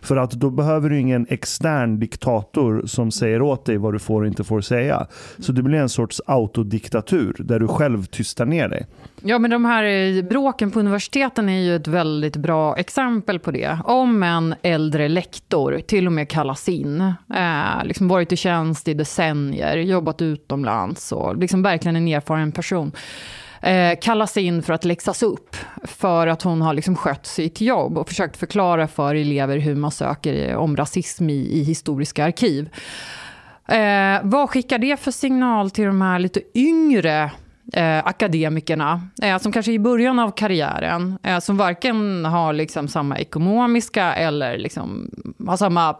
För att då behöver du ingen extern diktator som säger åt dig vad du får och inte får säga. Så det blir en sorts autodiktatur där du själv tystar ner dig. Ja, men de här eh, bråken på universiteten är ju ett väldigt bra exempel på det. Om en äldre lektor till och med kallas in, eh, liksom varit i tjänst i decennier, jobbat utomlands och liksom verkligen en erfaren person, eh, kallas in för att läxas upp för att hon har liksom skött sitt jobb och försökt förklara för elever hur man söker eh, om rasism i, i historiska arkiv. Eh, vad skickar det för signal till de här lite yngre eh, akademikerna, eh, som kanske är i början av karriären, eh, som varken har liksom samma ekonomiska eller liksom har samma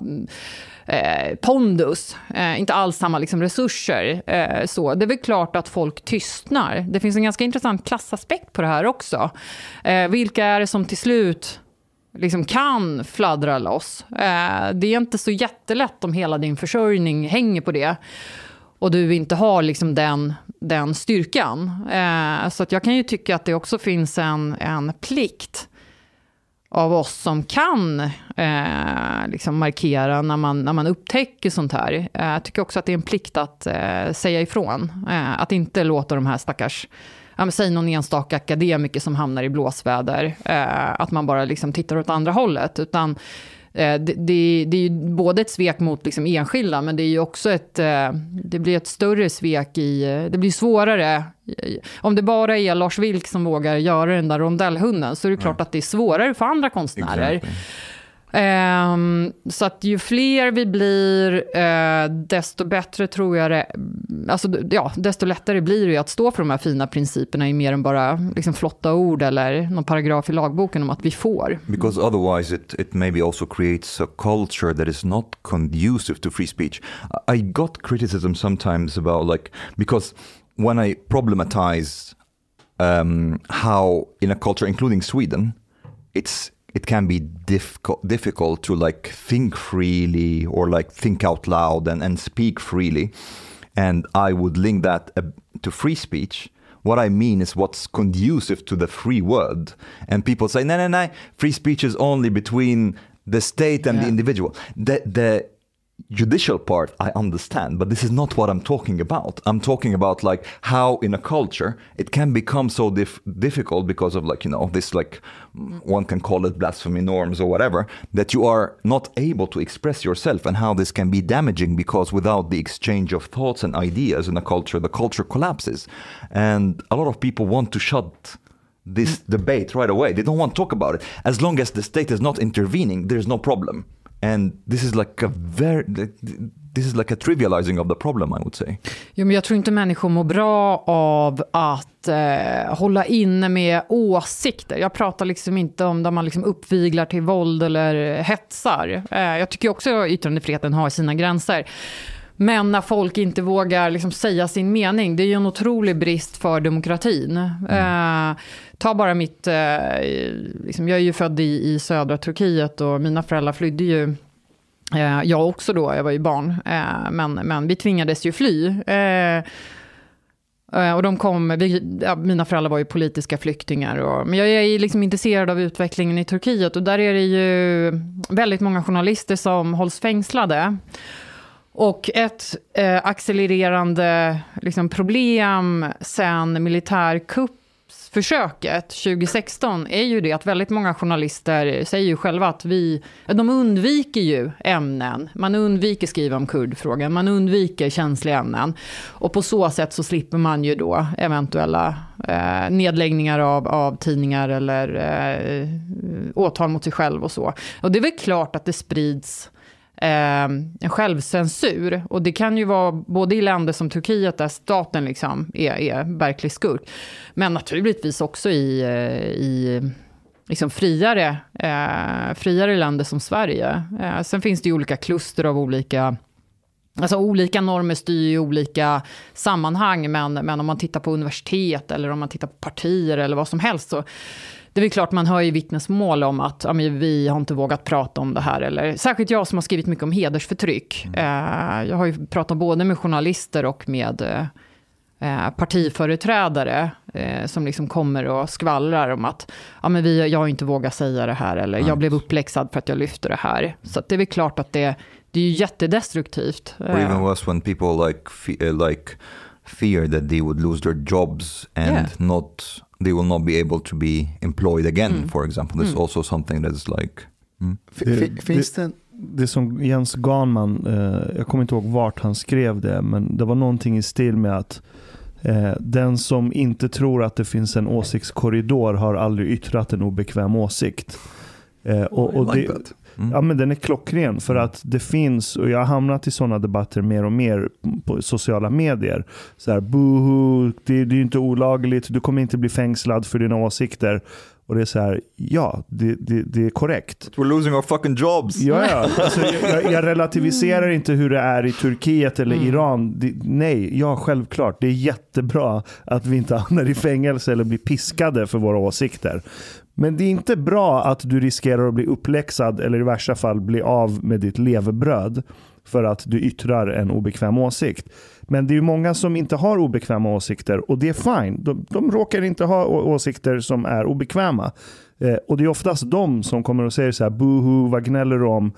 eh, pondus, eh, inte alls samma liksom, resurser. Eh, så. Det är väl klart att folk tystnar. Det finns en ganska intressant klassaspekt på det här också. Eh, vilka är det som till slut liksom kan fladdra loss. Eh, det är inte så jättelätt om hela din försörjning hänger på det och du inte har liksom den, den styrkan. Eh, så att jag kan ju tycka att det också finns en, en plikt av oss som kan eh, liksom markera när man, när man upptäcker sånt här. Eh, jag tycker också att det är en plikt att eh, säga ifrån. Eh, att inte låta de här stackars ja, men säg någon enstaka akademiker som hamnar i blåsväder, eh, att man bara liksom tittar åt andra hållet. Utan eh, det, det, det är ju både ett svek mot liksom enskilda, men det är ju också ett, eh, det blir ett större svek i, det blir svårare. Om det bara är Lars Vilk som vågar göra den där rondellhunden, så är det klart att det är svårare för andra konstnärer. Exactly. Ehm, så att ju fler vi blir, eh, desto bättre tror jag det... Alltså, ja, desto lättare blir det att stå för de här fina principerna i mer än bara liksom, flotta ord eller någon paragraf i lagboken om att vi får. Because otherwise it, it maybe also creates a culture that is not conducive to free speech. I got criticism sometimes about like, because when I problematize um, how in a culture, including Sweden, it's it can be difficult difficult to like think freely or like think out loud and, and speak freely. And i would link that uh, to free speech. What i mean is what's conducive to the free word and people say no no no free speech is only between the state and Yeah. the individual. The the judicial part I understand, but this is not what I'm talking about. I'm talking about like how in a culture it can become so dif- difficult because of like you know this like mm, one can call it blasphemy norms or whatever that you are not able to express yourself and how this can be damaging because without the exchange of thoughts and ideas in a culture the culture collapses and a lot of people want to shut this debate right away. They don't want to talk about it. As long as the state is not intervening, there's no problem. And this is like a very, this is like a trivializing of the problem, I would say. Jo, men jag tror inte människor mår bra av att eh, hålla inne med åsikter. Jag pratar liksom inte om där man liksom uppviglar till våld eller hetsar. Eh, jag tycker också att yttrandefriheten har sina gränser. Men när folk inte vågar liksom säga sin mening, det är ju en otrolig brist för demokratin. Eh, ta bara mitt... Eh, liksom, jag är ju född i, i södra Turkiet och mina föräldrar flydde ju Eh, jag också då, jag var ju barn. Eh, men, men vi tvingades ju fly. Eh, eh, och de kom, vi, ja, mina föräldrar var ju politiska flyktingar. Och, men jag är liksom intresserad av utvecklingen i Turkiet och där är det ju väldigt många journalister som hålls fängslade. Och ett eh, accelererande liksom, problem sen militärkuppsförsöket 2016 är ju det att väldigt många journalister säger ju själva att vi, de undviker ju ämnen. Man undviker skriva om kurdfrågan, man undviker känsliga ämnen. Och på så sätt så slipper man ju då eventuella eh, nedläggningar av, av tidningar eller eh, åtal mot sig själv och så. Och det är väl klart att det sprids eh, en självcensur. Och det kan ju vara både i länder som Turkiet där staten liksom är, är verklig skurk. Men naturligtvis också i, eh, i liksom friare, eh, friare länder som Sverige. Eh, sen finns det ju olika kluster av olika Alltså olika normer styr ju olika sammanhang, men, men om man tittar på universitet eller om man tittar på partier eller vad som helst så det är klart man hör ju vittnesmål om att ja, vi har inte vågat prata om det här. Eller, särskilt jag som har skrivit mycket om hedersförtryck. Eh, jag har ju pratat både med journalister och med eh, partiföreträdare eh, som liksom kommer och skvallrar om att ja, men vi, jag har inte vågat säga det här eller jag blev uppläxad för att jag lyfte det här. Så det är väl klart att det, det är ju jättedestruktivt. Or even worse when people like fe- like fear that they would lose their jobs and Yeah. not they will not be able to be employed again, Mm. for example. This is Mm. also something that is like mm. Det- Finns det en... Det som Jens Ganman, eh, jag kommer inte ihåg vart han skrev det, men det var någonting i stil med att eh, den som inte tror att det finns en åsiktskorridor har aldrig yttrat en obekväm åsikt. Eh, och, och det, Mm. Ja men den är klockren för att det finns, och jag har hamnat i sådana debatter mer och mer på sociala medier. Så här, boohoo, det, det är inte olagligt, du kommer inte bli fängslad för dina åsikter. Och det är så här, ja, det, det, det är korrekt. We're losing our fucking jobs. Ja, ja. (laughs) Alltså, jag, jag relativiserar inte hur det är i Turkiet eller Mm. Iran. Det, nej, ja självklart. Det är jättebra att vi inte hamnar i fängelse eller blir piskade för våra åsikter. Men det är inte bra att du riskerar att bli uppläxad eller i värsta fall bli av med ditt levebröd för att du yttrar en obekväm åsikt. Men det är ju många som inte har obekväma åsikter och det är fine. De, de råkar inte ha åsikter som är obekväma. Eh, och det är oftast de som kommer och säger så här, buhu, vad gnäller du om?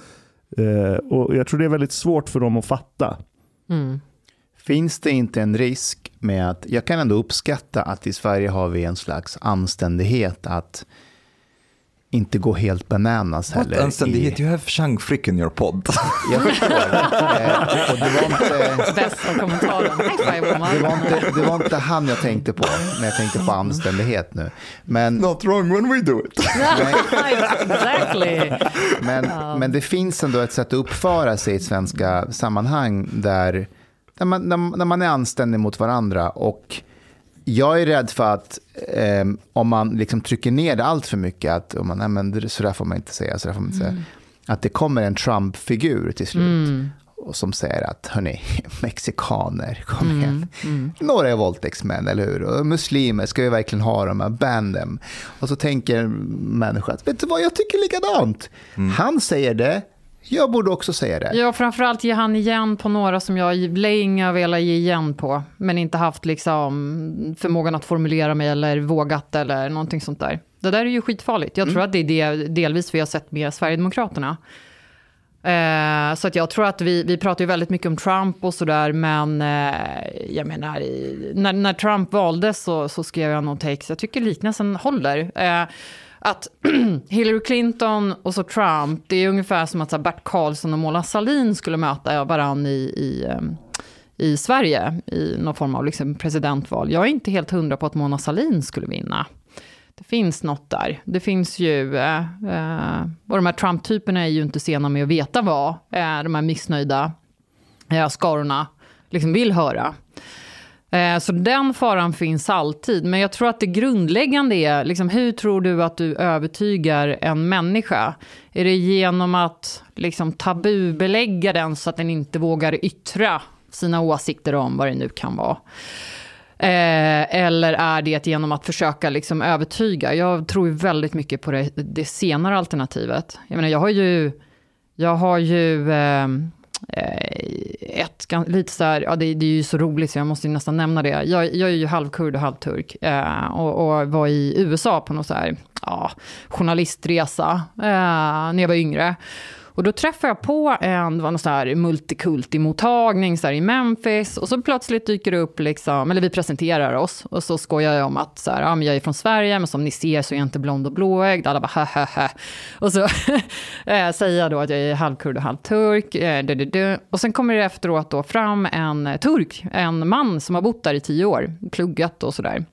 Eh, och jag tror det är väldigt svårt för dem att fatta. Mm. Finns det inte en risk med att, jag kan ändå uppskatta att i Sverige har vi en slags anständighet att inte gå helt bananas What heller. anständighet? i- You have Chang Frick in your pod. (laughs) Jag förstår. eh, och det var inte... Bästa kommentaren. Det var, inte, det var inte han jag tänkte på när jag tänkte på anständighet nu. Men, Not wrong when we do it. (laughs) exactly. men, men det finns ändå ett sätt att uppföra sig i svenska sammanhang där, där, man, där, när man är anständig mot varandra. Och jag är rädd för att eh, om man liksom trycker ner det allt för mycket, att om man, nej, men så där får man inte säga, så där får man inte säga, att det kommer en Trump-figur till slut. Och som säger att, hörni, (laughs) mexikaner, kom igen. Några är våldtäktsmän, eller hur? Och muslimer, ska vi verkligen ha dem? här? Ban them. Och så tänker människan, vet du vad, jag tycker likadant. Han säger det, jag borde också säga det. Ja, framförallt ger han igen på några som jag länge har velat ge igen på, men inte haft liksom förmågan att formulera mig eller vågat eller någonting sånt där. Det där är ju skitfarligt. Jag tror att det är det delvis vi har sett med Sverigedemokraterna. Eh, så att jag tror att vi, vi pratar ju väldigt mycket om Trump och sådär, men eh, jag menar, i- när, när Trump valdes så, så skrev jag någon text, jag tycker liknelsen håller. Eh, att (clears throat) Hillary Clinton och så Trump, det är ungefär som att så Bert Karlsson och Mona Sahlin skulle möta varann i, i, ehm, i Sverige i någon form av liksom presidentval. Jag är inte helt hundra på att Mona Sahlin skulle vinna. Det finns något där. Det finns ju, eh, eh och de här Trump-typerna är ju inte sena med att veta vad eh, de här missnöjda eh, skarorna liksom vill höra. Eh, så den faran finns alltid. Men jag tror att det grundläggande är, liksom, hur tror du att du övertygar en människa? Är det genom att liksom, tabubelägga den så att den inte vågar yttra sina åsikter om vad det nu kan vara? Eh, eller är det genom att försöka liksom övertyga? Jag tror väldigt mycket på det, det senare alternativet. Jag menar, jag har ju, jag har ju eh, Eh, ett, lite så här, ja det, det är ju så roligt så jag måste ju nästan nämna det. Jag, jag är ju halvkurd och halvturk eh, och, och var i USA på någon så här, ja, journalistresa eh, när jag var yngre. Och då träffade jag på en, det var någon sån här multikultimottagning så här i Memphis. Och så plötsligt dyker det upp, liksom, eller vi presenterar oss. Och så skojar jag om att så här, ja, men jag är från Sverige, men som ni ser så är jag inte blond och blåögd. Alla bara ha ha ha. Och så (laughs) eh, säger jag då att jag är halvkurd och halvturk. Eh. Och sen kommer det efteråt då fram en turk, en man som har bott där i tio år, pluggat och sådär.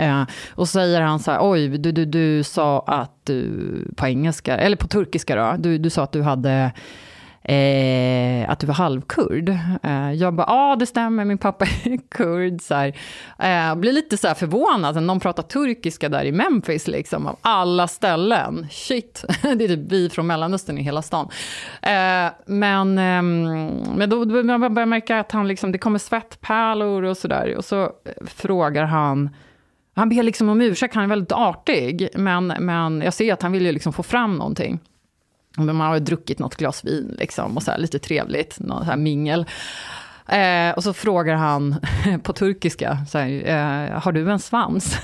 Eh, och säger han så här, oj, du, du, du sa att du, på engelska, eller på turkiska då, du, du sa att du hade, eh, att du var halvkurd. Eh, jag bara, ja det stämmer, min pappa (laughs) är kurd. Så här. Eh, blir lite så här förvånad, när någon pratar turkiska där i Memphis, liksom, av alla ställen. Shit, (laughs) det är typ vi från Mellanöstern i hela stan. Eh, men ehm, men då, då börjar man märka att han liksom, det kommer svettpärlor och sådär. Och så frågar han, han ber liksom om ursäkt, han är väldigt artig, men, men jag ser att han vill ju liksom få fram någonting. Man har ju druckit något glas vin liksom, och så här, lite trevligt, något så här mingel. Eh, och så frågar han (laughs) på turkiska, så här, eh, har du en svans?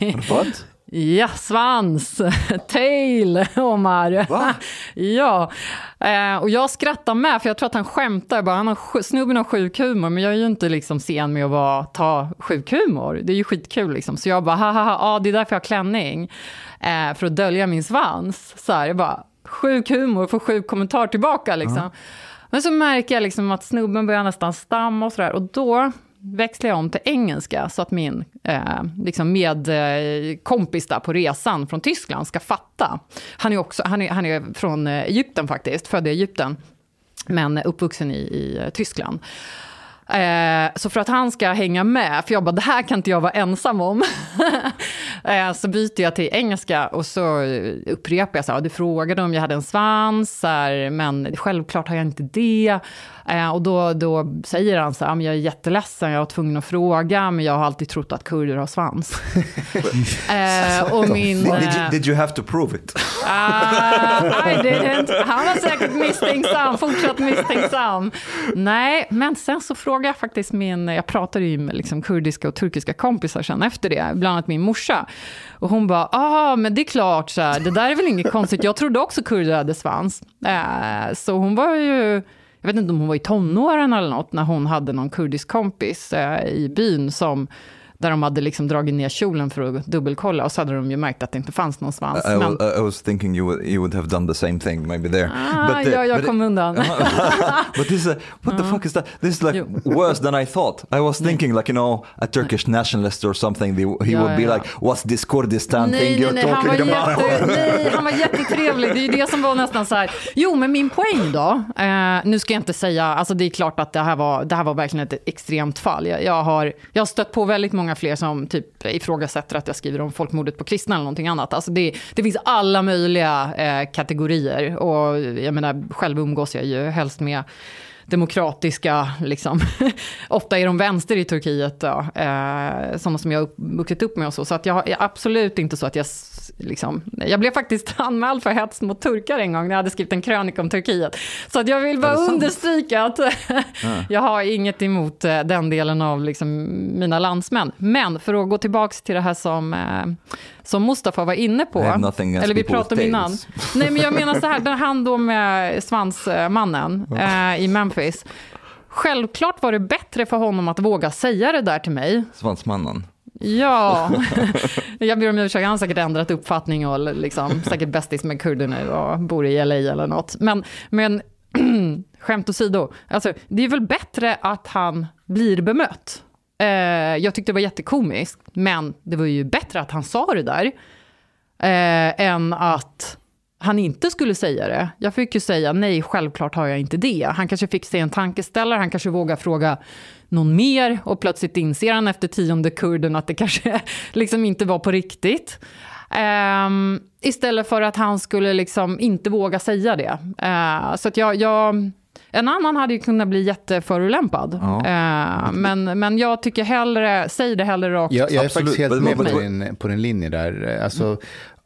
(laughs) What? Ja, svans. (laughs) Tail, Omar. Va? (laughs) ja. Eh, och jag skrattar med, för jag tror att han skämtar. Jag Bara, han har, snubben har sjuk humor, men jag är ju inte liksom sen med att vara, ta sjuk humor. Det är ju skitkul. Liksom. Så jag bara, haha, ja, det är därför jag har klänning. Eh, för att dölja min svans. Så här, jag bara, sjuk humor, får sjuk kommentar tillbaka. Liksom. Men så märker jag liksom att snubben börjar nästan stamma och sådär. Och då växlar jag om till engelska så att min eh, liksom med, eh, kompis där på resan från Tyskland ska fatta. Han är, också, han är, han är från eh, Egypten faktiskt, född i Egypten, men uppvuxen i, i eh, Tyskland. Eh, så för att han ska hänga med, för jag bara, det här kan inte jag vara ensam om. (laughs) eh, så byter jag till engelska och så upprepar jag så här, du frågade om jag hade en svans, här, men självklart har jag inte det. Eh, och då, då säger han så här, "Ja, men jag är jätteledsen, jag var tvungen att fråga, men jag har alltid trott att kurder har svans. (laughs) och min... Did you, did you have to prove it? Ah, I didn't. Han var säkert misstänksam, fortsatt misstänksam. Nej, men sen så frågade jag faktiskt min, jag pratade ju med liksom kurdiska och turkiska kompisar sen efter det, bland annat min morsa. Och hon bara, ah, men det är klart, så här, det där är väl inget konstigt, jag trodde också kurder hade svans. Eh, så hon var ju, jag vet inte om hon var i tonåren eller något, när hon hade någon kurdisk kompis eh, i byn som där de hade liksom dragit ner kjolen för att dubbelkolla och så hade de ju märkt att det inte fanns någon svans. I, I, Men, was- I was thinking you would, you would have done the same thing maybe there. ah, the- ja, jag but- kom undan. (laughs) but this, uh, what the fuck is that? This is like Jo. worse than I thought. I was thinking like you know a Turkish nationalist or something. They, he Ja, would be ja. like, "What's this Kurdistan Nej, thing nej, you're nej, han var, talking about?" jätte, (laughs) nej, han var jättetrevlig. Det är ju det som var nästan så här. Jo, men min poäng då. Eh, nu ska jag inte säga, alltså det är klart att det här var, det här var verkligen ett extremt fall. Jag, jag, har, jag har stött på väldigt många många fler som typ ifrågasätter att jag skriver om folkmordet på kristna eller någonting annat. Alltså det, det finns alla möjliga eh, kategorier. Och jag menar, själv umgås jag ju helst med demokratiska, liksom. (laughs) ofta är de vänster i Turkiet, då, eh, sådana som jag har vuxit upp med och så. Så att jag är absolut inte så att jag, liksom, jag blev faktiskt (laughs) anmäld för hets mot turkar en gång när jag hade skrivit en krönika om Turkiet. Så att jag vill bara understryka att (laughs) jag har inget emot eh, den delen av liksom, mina landsmän. Men för att gå tillbaka till det här som, eh, som Mustafa var inne på. Eller vi pratade om innan. (laughs) Nej, men jag menar så här, den han då med svansmannen eh, i Memphis. Självklart var det bättre för honom att våga säga det där till mig. Svansmannen. Ja, (laughs) jag ber om ursäkt, han har säkert ändrat uppfattning och liksom, säkert bästis med kurder nu och bor i LA eller något. Men, men (clears throat) skämt åsido, alltså, det är väl bättre att han blir bemött. Eh, jag tyckte det var jättekomiskt, men det var ju bättre att han sa det där eh, än att han inte skulle säga det. Jag fick ju säga nej, självklart har jag inte det. Han kanske fick sig en tankeställare, han kanske vågar fråga någon mer och plötsligt inser han efter tionde kurden att det kanske (laughs) liksom inte var på riktigt. Ehm, istället för att han skulle liksom inte våga säga det. Eh, så att jag, jag, en annan hade ju kunnat bli jätteförolämpad. Ja. Eh, men, men jag tycker hellre, säg det hellre rakt. Jag, jag är Absolut. faktiskt helt med på din, på din linje där. Alltså,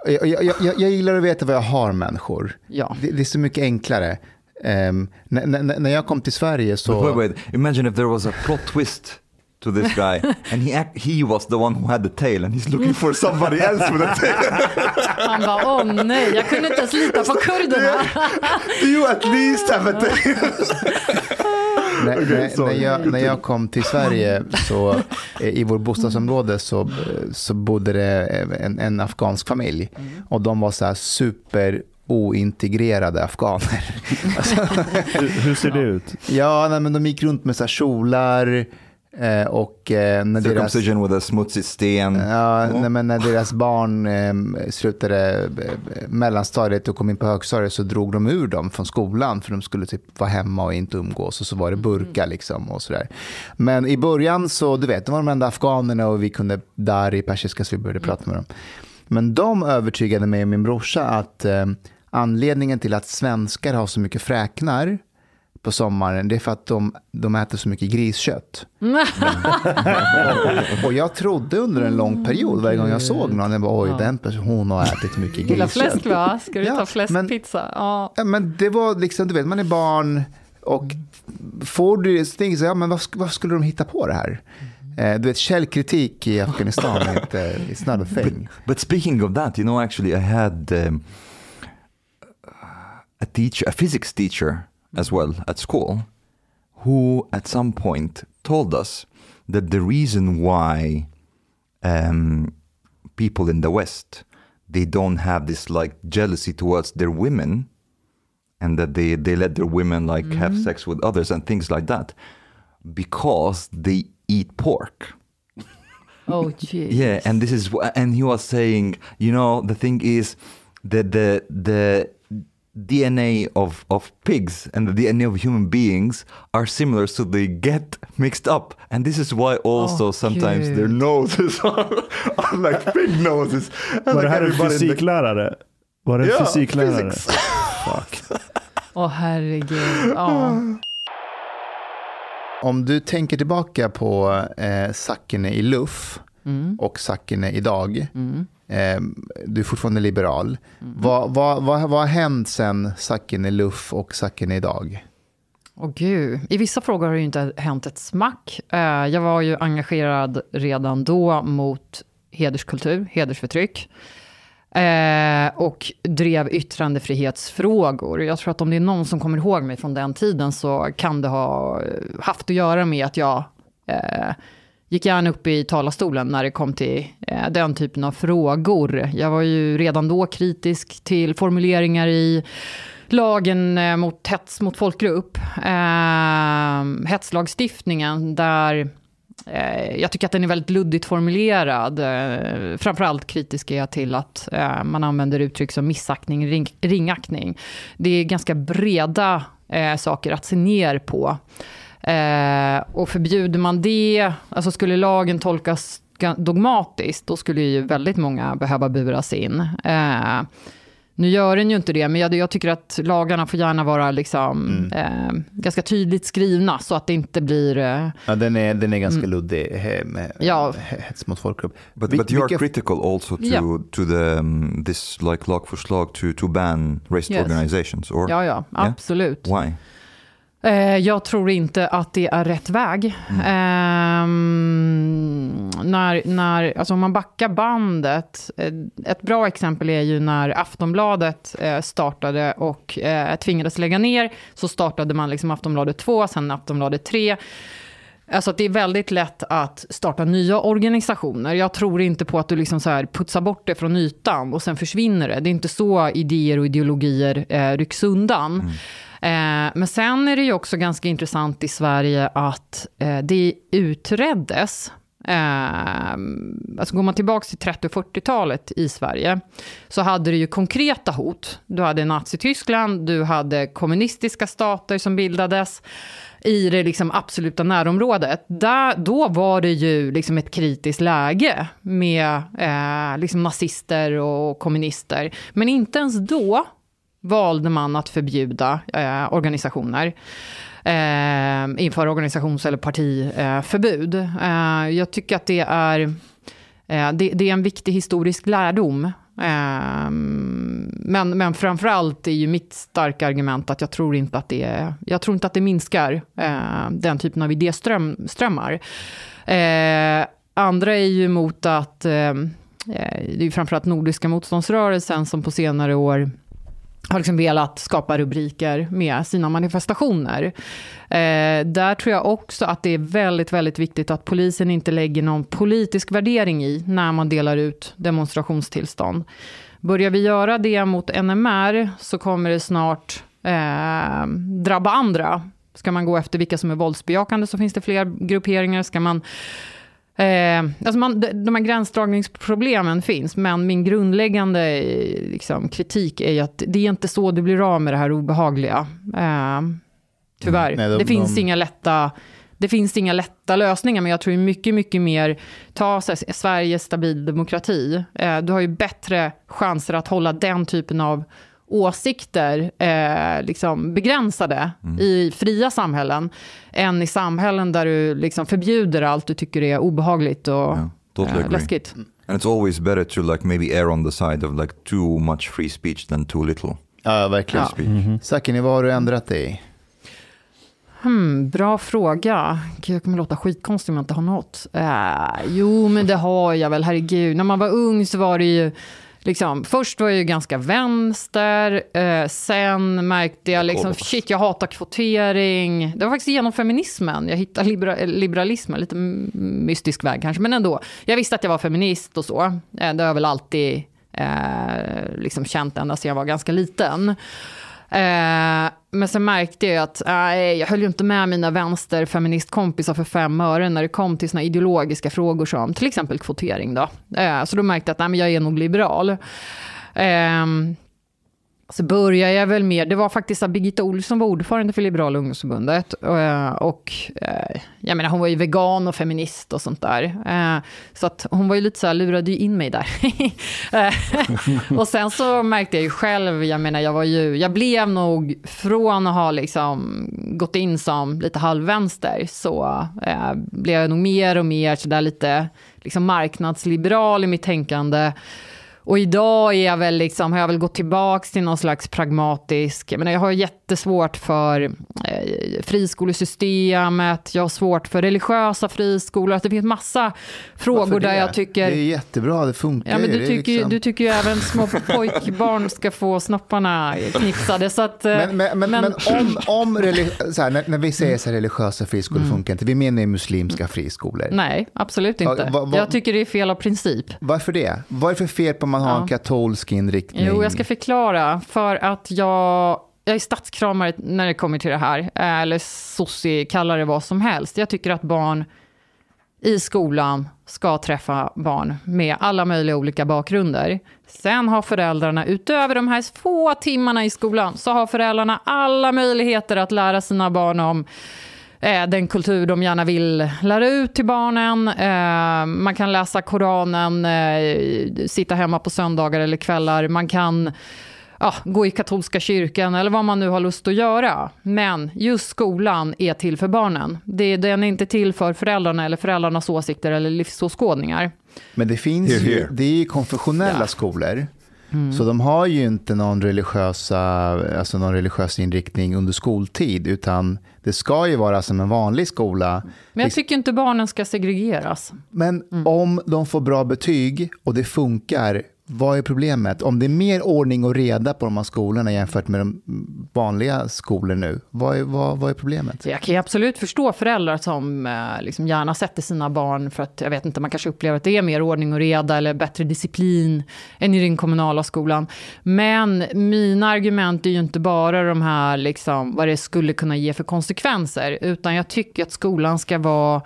jag, jag, jag, jag gillar att veta vad jag har människor. Ja. Det, det är så mycket enklare. Ehm, när, jag kom till Sverige så... But wait, wait. Imagine if there was a plot twist to this guy, (laughs) and he act, he was the one who had the tail, and he's looking for somebody else with a tail. (laughs) Han bara, åh nej, jag kunde inte ens lita på kurderna. (laughs) Do you at least have a tail? när, när, när, jag, när jag kom till Sverige så eh, i vårt bostadsområde så, eh, så bodde det en, en afghansk familj. Och de var så här super ointegrerade afghaner. (laughs) Hur, hur ser det ut? Ja, nej, men de gick runt med så här kjolar eh, och eh, när deras, Circumcision with a smutsig sten. ja, nej, men när deras barn eh, slutade mellanstadiet och kom in på högstadiet så drog de ur dem från skolan för de skulle typ vara hemma och inte umgås och så var det burka liksom och sådär. Men i början så, du vet, de var de enda afghanerna och vi kunde där i persiska så vi började prata med dem. Men de övertygade mig och min brorsa att eh, anledningen till att svenskar har så mycket fräknar på sommaren, det är för att de, de äter så mycket griskött. och, (laughs) och jag trodde under en lång period, varje gång jag såg någon, jag bara, oj, den personen, hon har ätit mycket (laughs) Gillar griskött. fläsk va? Ska du Ja, ta fläskpizza? Ja. Ja, men det var liksom, du vet, man är barn och får du tänker så, ja, men vad, vad skulle de hitta på det här? Eh, du vet, källkritik i Afghanistan är inte, it's not a thing. But speaking of that, you know, actually, I had um, a teacher, a physics teacher as well at school, who at some point told us that the reason why um, people in the West they don't have this like jealousy towards their women, and that they they let their women like have sex with others and things like that, because they eat pork. Oh, (laughs) jeez. Yeah, and this is and he was saying, you know, the thing is that the the DNA of of pigs and the DNA of human beings are similar, so they get mixed up, and this is why also Oh, sometimes their noses (laughs) are, are like pig noses. And Var det här en fysiklärare? Var det en Ja, fysiklärare? physics. Fuck. (laughs) Åh herregud. Ja. Om du tänker tillbaka på eh, Sakine i Luff Mm. och Sakine idag, eh, du är fortfarande liberal. Vad, vad, vad, vad har hänt sen Sakine Luff och Sakine idag? Åh gud, i vissa frågor har det ju inte hänt ett smack. Eh, Jag var ju engagerad redan då mot hederskultur, hedersförtryck. Eh, och drev yttrandefrihetsfrågor. Jag tror att om det är någon som kommer ihåg mig från den tiden så kan det ha haft att göra med att jag eh, gick gärna upp i talarstolen när det kom till eh, den typen av frågor. Jag var ju redan då kritisk till formuleringar i lagen eh, mot hets mot folkgrupp, eh, hetslagstiftningen, där eh, jag tycker att den är väldigt luddigt formulerad. Eh, framförallt kritisk är jag till att eh, man använder uttryck som missaktning, ring, ringaktning. Det är ganska breda eh, saker att se ner på. Eh, och förbjuder man det, alltså skulle lagen tolkas dogmatiskt, då skulle ju väldigt många behöva buras in. Eh, nu gör den ju inte det, men jag, jag tycker att lagarna får gärna vara liksom, mm. eh, ganska tydligt skrivna så att det inte blir... Eh, ja, den är, den är ganska mm. luddig med ja. hets mot folkgrupp. But, but you are critical also to, yeah. to the, um, this like lagförslag to, to ban racist yes. organizations? Or, ja, ja, absolut. Yeah? Why? Eh, jag tror inte att det är rätt väg. Mm. Eh, när, när, alltså om man backar bandet, eh, ett bra exempel är ju när Aftonbladet eh, startade och tvingades lägga ner, så startade man liksom Aftonbladet 2, sen Aftonbladet 3. Alltså det är väldigt lätt att starta nya organisationer. Jag tror inte på att du liksom så här putsar bort det från ytan och sen försvinner det. Det är inte så idéer och ideologier eh, rycks undan. Mm. Eh, men sen är det ju också ganska intressant i Sverige att eh, det utreddes Eh, alltså går man tillbaka till 30 och 40-talet i Sverige, så hade du ju konkreta hot. Du hade Nazityskland, du hade kommunistiska stater som bildades i det liksom absoluta närområdet. Där, då var det ju liksom ett kritiskt läge med eh, liksom nazister och kommunister. Men inte ens då valde man att förbjuda eh, organisationer. Eh, införa organisations eller partiförbud. Eh, jag tycker att det är, eh, det, det, är en viktig historisk lärdom. Eh, men, men framförallt är ju mitt starka argument att jag tror inte att det, jag tror inte att det minskar eh, den typen av idéströmmar. Eh, andra är ju emot att eh, eh, det är framförallt Nordiska motståndsrörelsen som på senare år har liksom velat skapa rubriker med sina manifestationer. Eh, där tror jag också att det är väldigt, väldigt viktigt att polisen inte lägger någon politisk värdering i när man delar ut demonstrationstillstånd. Börjar vi göra det mot NMR så kommer det snart eh, drabba andra. Ska man gå efter vilka som är våldsbejakande så finns det fler grupperingar. Ska man Eh, alltså man, de här gränsdragningsproblemen finns, men min grundläggande liksom, kritik är ju att det är inte så du blir av med det här obehagliga. Eh, tyvärr. Mm, nej, de, det, finns de... inga lätta, det finns inga lätta lösningar, men jag tror mycket, mycket mer, ta Sveriges stabil demokrati. Eh, du har ju bättre chanser att hålla den typen av åsikter eh, liksom begränsade mm. i fria samhällen än i samhällen där du liksom förbjuder allt du tycker är obehagligt och yeah, totally eh, läskigt. And it's always better to like maybe err on the side of like too much free speech than too little. Ja, verkligen. Ja. Mm -hmm. Sakini, vad har du ändrat dig? Hmm, bra fråga. Jag kommer låta skitkonstig om jag inte har något. Uh, jo, men det har jag väl, herregud. När man var ung så var det ju Liksom, först var jag ju ganska vänster, eh, sen märkte jag liksom, shit, jag hatar kvotering. Det var faktiskt genom feminismen jag hittade libera liberalismen, lite mystisk väg kanske, men ändå. Jag visste att jag var feminist och så. Eh, det har jag väl alltid eh, liksom känt ända sedan jag var ganska liten. Eh, men sen märkte jag att nej, jag höll ju inte med mina vänsterfeministkompisar för fem öre när det kom till såna ideologiska frågor som till exempel kvotering. Då. Eh, så då märkte jag att nej, men jag är nog liberal. Ehm, Eh, så började jag väl med, det var faktiskt att Birgitta Olsson var ordförande för Liberala ungdomsförbundet. Och, och eh, jag menar, hon var ju vegan och feminist och sånt där. Eh, så att hon var ju lite så här, lurade ju in mig där. (laughs) Eh, (laughs) och sen så märkte jag ju själv, jag menar, jag var ju, jag blev nog från att ha liksom gått in som lite halvvänster, så eh, blev jag nog mer och mer så där lite liksom marknadsliberal i mitt tänkande. Och idag är jag väl liksom, har jag väl gått tillbaka till någon slags pragmatisk, men jag har jättesvårt för eh, friskolesystemet, jag har svårt för religiösa friskolor, att det finns massa frågor där jag tycker... Det är jättebra, det funkar Ja, men du, tycker, liksom... du tycker ju även små (laughs) pojkbarn ska få snopparna knipsade, så att... eh, Men, men, men, men- om, om här, när, när vi säger så här, religiösa friskolor funkar inte, vi menar ju muslimska friskolor. Nej, absolut inte. va- va- Jag tycker det är fel av princip. Varför det? Vad är det för fel på man har Ja. en katolsk inriktning? Jo, jag ska förklara. För att jag, jag är statskramare när det kommer till det här. Eller sossi, kalla det vad som helst. Jag tycker att barn i skolan ska träffa barn med alla möjliga olika bakgrunder. Sen har föräldrarna, utöver de här få timmarna i skolan, så har föräldrarna alla möjligheter att lära sina barn om eh, den kultur de gärna vill lära ut till barnen. Eh, man kan läsa Koranen, eh, sitta hemma på söndagar eller kvällar. Man kan ja, gå i katolska kyrkan eller vad man nu har lust att göra. Men just skolan är till för barnen. Det, den är inte till för föräldrarna eller föräldrarnas åsikter eller livsåskådningar. Men det finns ju, det är ju konfessionella skolor. Mm. Så de har ju inte någon, religiösa, alltså någon religiös inriktning under skoltid, utan det ska ju vara som en vanlig skola. Men jag tycker inte barnen ska segregeras. Men Mm. om de får bra betyg och det funkar, vad är problemet? Om det är mer ordning och reda på de här skolorna jämfört med de vanliga skolor nu, vad är, vad, vad är problemet? Jag kan ju absolut förstå föräldrar som eh, liksom gärna sätter sina barn för att, jag vet inte, man kanske upplever att det är mer ordning och reda eller bättre disciplin än i den kommunala skolan. Men mina argument är ju inte bara de här, liksom, vad det skulle kunna ge för konsekvenser, utan jag tycker att skolan ska vara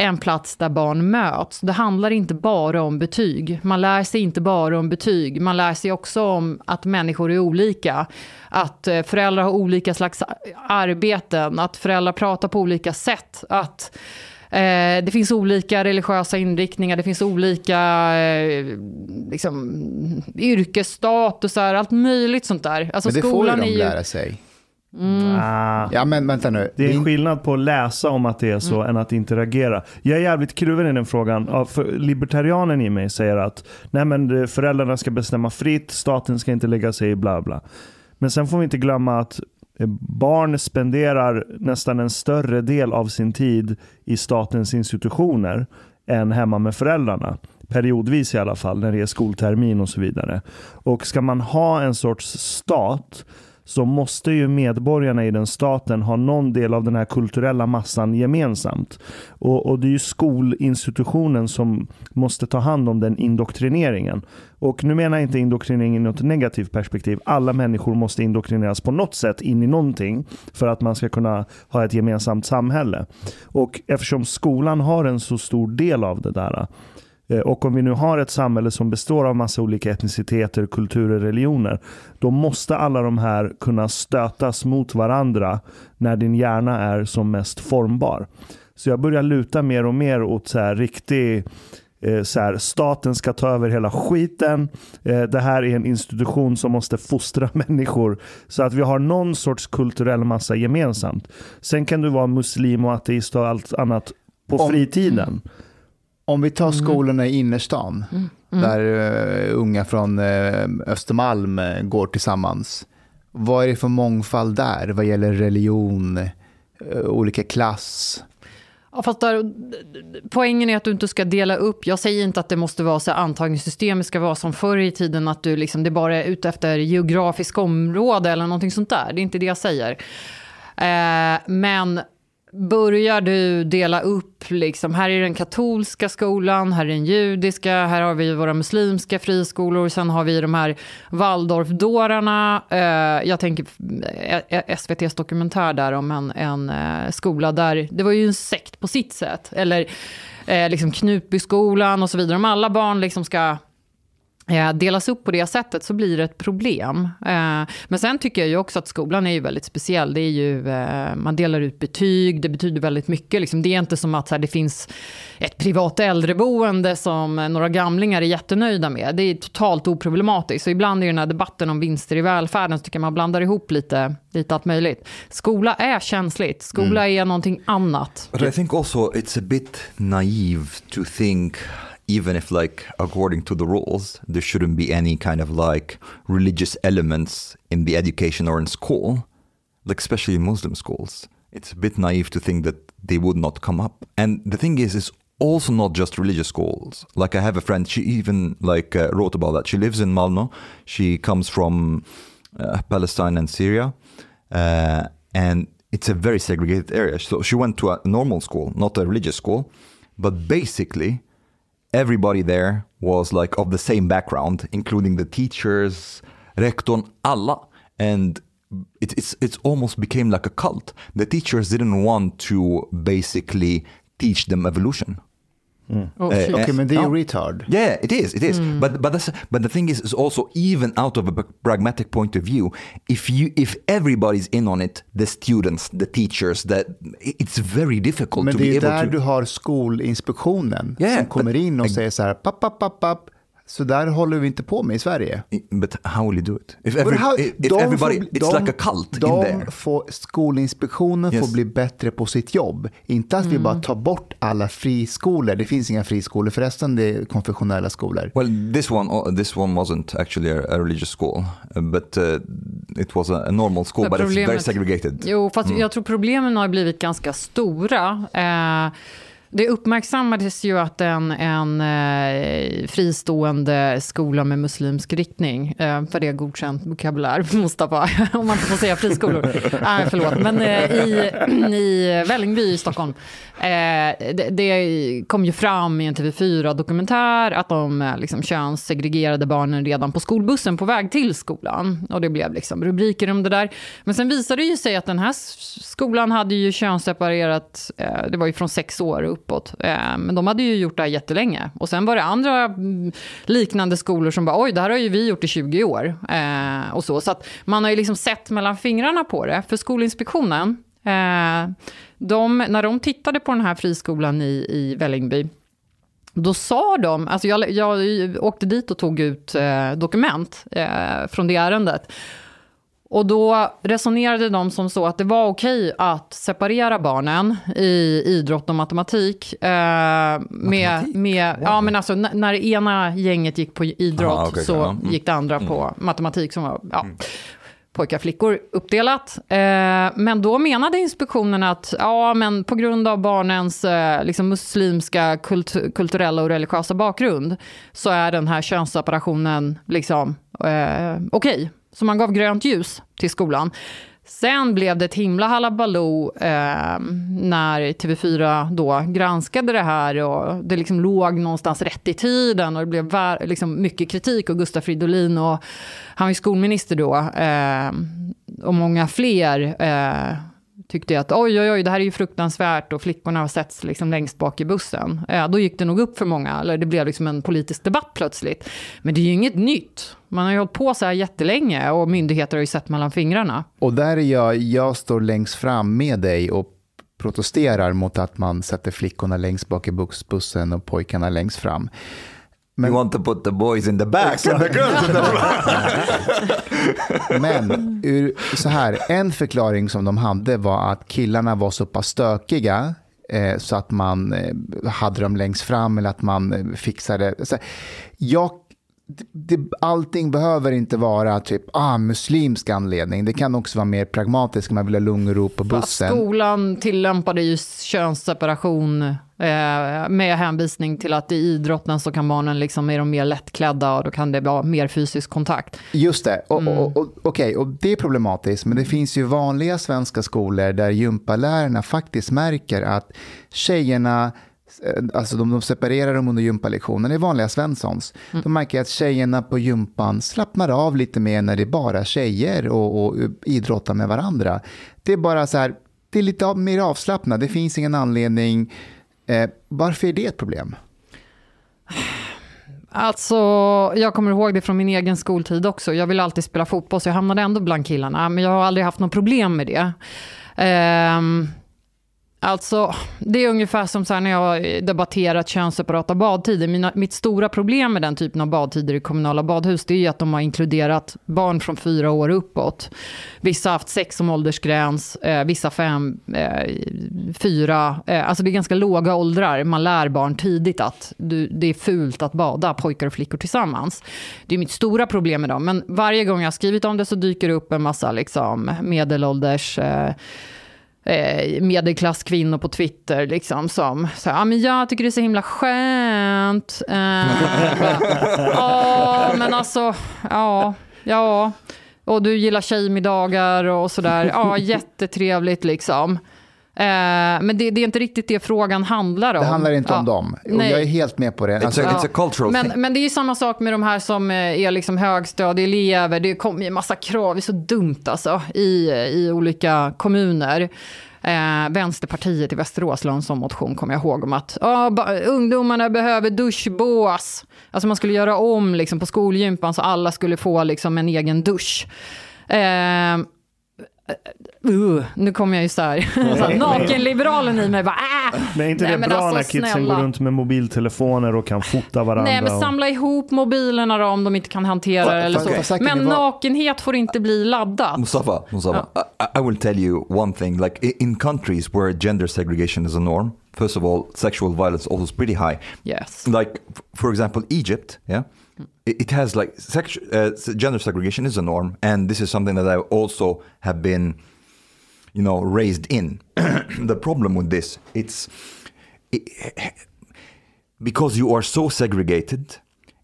en plats där barn möts. Det handlar inte bara om betyg. Man lär sig inte bara om betyg. Man lär sig också om att människor är olika. Att eh, föräldrar har olika slags arbeten. Att föräldrar pratar på olika sätt. Att eh, det finns olika religiösa inriktningar. Det finns olika eh, liksom, yrkesstatusar. Allt möjligt sånt där. Alltså, Men det får ju skolan de lära sig. Mm. Ah. Ja, men vänta nu. Det är skillnad på att läsa om att det är så än att interagera. Jag är jävligt kluven i den frågan. Ja, för libertarianen i mig säger att nej men, föräldrarna ska bestämma fritt, staten ska inte lägga sig i bla bla. Men sen får vi inte glömma att barn spenderar nästan en större del av sin tid i statens institutioner än hemma med föräldrarna. Periodvis i alla fall, när det är skoltermin och så vidare. Och ska man ha en sorts stat så måste ju medborgarna i den staten ha någon del av den här kulturella massan gemensamt. Och, och det är ju skolinstitutionen som måste ta hand om den indoktrineringen. Och nu menar jag inte indoktrinering i något negativt perspektiv. Alla människor måste indoktrineras på något sätt in i någonting för att man ska kunna ha ett gemensamt samhälle. Och eftersom skolan har en så stor del av det där och om vi nu har ett samhälle som består av massa olika etniciteter, kulturer, religioner, då måste alla de här kunna stötas mot varandra när din hjärna är som mest formbar. Så jag börjar luta mer och mer åt så här riktig eh, så här, staten ska ta över hela skiten. Eh, Det här är en institution som måste fostra (laughs) människor så att vi har någon sorts kulturell massa gemensamt. Sen kan du vara muslim och ateist och allt annat på Om- fritiden. Om vi tar Mm. skolorna i innerstan, där eh, unga från eh, Östermalm eh, går tillsammans. Vad är det för mångfald där vad gäller religion, olika klass? Ja, fast där, poängen är att du inte ska dela upp. Jag säger inte att det måste vara så antagningssystemet ska vara som förr i tiden, att du liksom, det bara är ute efter geografisk område eller någonting sånt där. Det är inte det jag säger. Eh, men börjar du dela upp, liksom, här är den katolska skolan, här är den judiska, här har vi våra muslimska friskolor, sen har vi de här Waldorfdårarna. Eh, jag tänker eh, eh, SVTs dokumentär där om en, en eh, skola där, det var ju en sekt på sitt sätt, eller eh, liksom Knutbyskolan och så vidare. Om alla barn liksom ska delas upp på det sättet så blir det ett problem. Eh, men sen tycker jag ju också att skolan är ju väldigt speciell. Det är ju, eh, man delar ut betyg, det betyder väldigt mycket. Liksom. Det är inte som att det finns ett privat äldreboende som eh, några gamlingar är jättenöjda med. Det är totalt oproblematiskt. Så ibland i den här debatten om vinster i välfärden så tycker jag man blandar ihop lite, lite allt möjligt. Skola är känsligt, skola är någonting annat. But I think also it's a bit naive to think even if like according to the rules there shouldn't be any kind of like religious elements in the education or in school like especially in muslim schools. It's a bit naive to think that they would not come up. And the thing is it's also not just religious schools. Like i have a friend she even like uh, wrote about that. She lives in malmo she comes from uh, palestine and syria uh, and it's a very segregated area. So she went to a normal school not a religious school. But basically everybody there was like of the same background, including the teachers, rektorn, alla. And it, it's it's almost became like a cult. The teachers didn't want to basically teach them evolution. Oh, shit. Okej, men det är ju Ja. retard. Yeah, it is. It is. But but that's, but the thing is, is also even out of a pragmatic point of view, if you if everybody's in on it, the students, the teachers, that it's very difficult Men to det be är able där to. du har skolinspektionen Yeah, som kommer but- in och säger så här, papp, papp, papp, papp. Så där håller vi inte på med i Sverige. But how will you do it? If, every, how- if de everybody, får- it's de- like a cult de in there. Får, skolinspektionen Yes. får bli bättre på sitt jobb. Inte att vi Mm. bara tar bort alla friskolor. Det finns inga friskolor förresten, det är konfessionella skolor. Well, this one, uh, this one wasn't actually a, a religious school, uh, but uh, it was a, a normal school, but it's very segregated. Jo, fast jag tror problemen har blivit ganska stora. Eh, det uppmärksammades ju att en, en eh, fristående skola med muslimsk riktning, eh, för det är godkänt vokabulär, (laughs) Mustafa, om man inte får säga friskolor. (laughs) Nej, förlåt. Men eh, i, i Vällingby i Stockholm, eh, det, det kom ju fram i en TV4-dokumentär att de eh, liksom, könssegregerade barnen redan på skolbussen på väg till skolan. Och det blev liksom rubriker om det där. Men sen visade det ju sig att den här skolan hade ju könsseparerat, eh, det var ju från sex år uppåt. Eh, men de hade ju gjort det här jättelänge. Och sen var det andra mm, liknande skolor som bara, oj, det här har ju vi gjort i 20 år. Eh, och så. så att man har ju liksom sett mellan fingrarna på det. För Skolinspektionen, eh, de, när de tittade på den här friskolan i, i Vällingby, då sa de, alltså jag, jag åkte dit och tog ut eh, dokument eh, från det ärendet. Och då resonerade de som så att det var okej att separera barnen i idrott och matematik. Eh, med, med, ja, men alltså, n- när det ena gänget gick på idrott Aha, okej, så ja. Mm. gick det andra på matematik som var ja, pojkar och flickor uppdelat. Eh, men då menade inspektionen att ja, men på grund av barnens eh, liksom muslimska kult- kulturella och religiösa bakgrund så är den här könsseparationen liksom, eh, okej. Så man gav grönt ljus till skolan. Sen blev det ett himla halabaloo eh, när TV4 då granskade det här och det liksom låg någonstans rätt i tiden och det blev vär, liksom mycket kritik och Gustav Fridolin och han var ju skolminister då eh, och många fler eh, tyckte att oj, oj, oj, det här är ju fruktansvärt och flickorna har setts liksom längst bak i bussen. Eh, då gick det nog upp för många, eller det blev liksom en politisk debatt plötsligt. Men det är ju inget nytt. Man har ju hållit på så här jättelänge och myndigheter har ju sett mellan fingrarna. Och där är jag, jag står längst fram med dig och protesterar mot att man sätter flickorna längst bak i bussen och pojkarna längst fram you want to put the boys in the back and the girls in the front. (laughs) Men ur, så här, en förklaring som de hade var att killarna var så pass stökiga eh, så att man eh, hade dem längst fram eller att man eh, fixade. Så, jag, det, allting behöver inte vara typ ah, muslimsk anledning. Det kan också vara mer pragmatiskt, man vill ha lugn och ro på bussen. Skolan tillämpade ju könsseparation eh, med hänvisning till att i idrotten så kan barnen liksom är de mer lättklädda och då kan det vara mer fysisk kontakt. Just det, och, och, och, okej, och det är problematiskt, men det finns ju vanliga svenska skolor där gympalärarna faktiskt märker att tjejerna, alltså de, de separerar dem under gympalektionen, det är vanliga Svenssons. De märker att tjejerna på gympan slappnar av lite mer när det är bara tjejer och, och idrottar med varandra. Det är bara så här, det är lite mer avslappnat, det finns ingen anledning. Eh, varför är det ett problem? Alltså, jag kommer ihåg det från min egen skoltid också. Jag ville alltid spela fotboll, så jag hamnade ändå bland killarna. Men jag har aldrig haft något problem med det. Ehm, Alltså, det är ungefär som så när jag har debatterat könsseparata badtider. Mina, mitt stora problem med den typen av badtider i kommunala badhus, det är att de har inkluderat barn från fyra år uppåt. Vissa har haft sex som åldersgräns, eh, vissa fem, eh, fyra. Eh, alltså det är ganska låga åldrar. Man lär barn tidigt att du, det är fult att bada, pojkar och flickor tillsammans. Det är mitt stora problem med dem. Men varje gång jag har skrivit om det så dyker det upp en massa liksom, medelålders eh, eh, medelklasskvinnor på Twitter liksom som så ah, men jag tycker det är så himla skönt. Eh, (laughs) ja men alltså, ja, ja. Och du gillar tjejmiddagar och sådär. Ja, jättetrevligt liksom. Eh, men det, det, är inte riktigt det frågan handlar om. Det handlar inte ja. om dem. Och jag är helt med på det. It's, alltså, a, it's a cultural men, thing. men det är ju samma sak med de här som eh, är liksom högstadieelever. Det kommer ju en massa krav, det är så dumt alltså, i, i olika kommuner. Eh, Vänsterpartiet i Västerås la en sån motion, kommer jag ihåg, om att oh, ungdomarna behöver duschbås. Alltså man skulle göra om liksom, på skolgympan så alla skulle få liksom, en egen dusch. Eh, Uh, nu kommer jag ju så här, (laughs) så här nakenliberalen i mig bara äh. Men är inte Nej, det bra alltså, när kidsen snälla. går runt med mobiltelefoner och kan fota varandra? Nej, men och... samla ihop mobilerna då, om de inte kan hantera det eller fast- så. Men nakenhet får inte bli laddat. Mustafa, Mustafa I, I will tell you one thing. Like in countries where gender segregation is a norm, first of all, sexual violence also is pretty high. Yes. Like for example, Egypt, yeah, it, has like sexu- uh, gender segregation is a norm, and this is something that I also have been, you know, raised in. (clears throat) the problem with this, it's it, (laughs) because you are so segregated,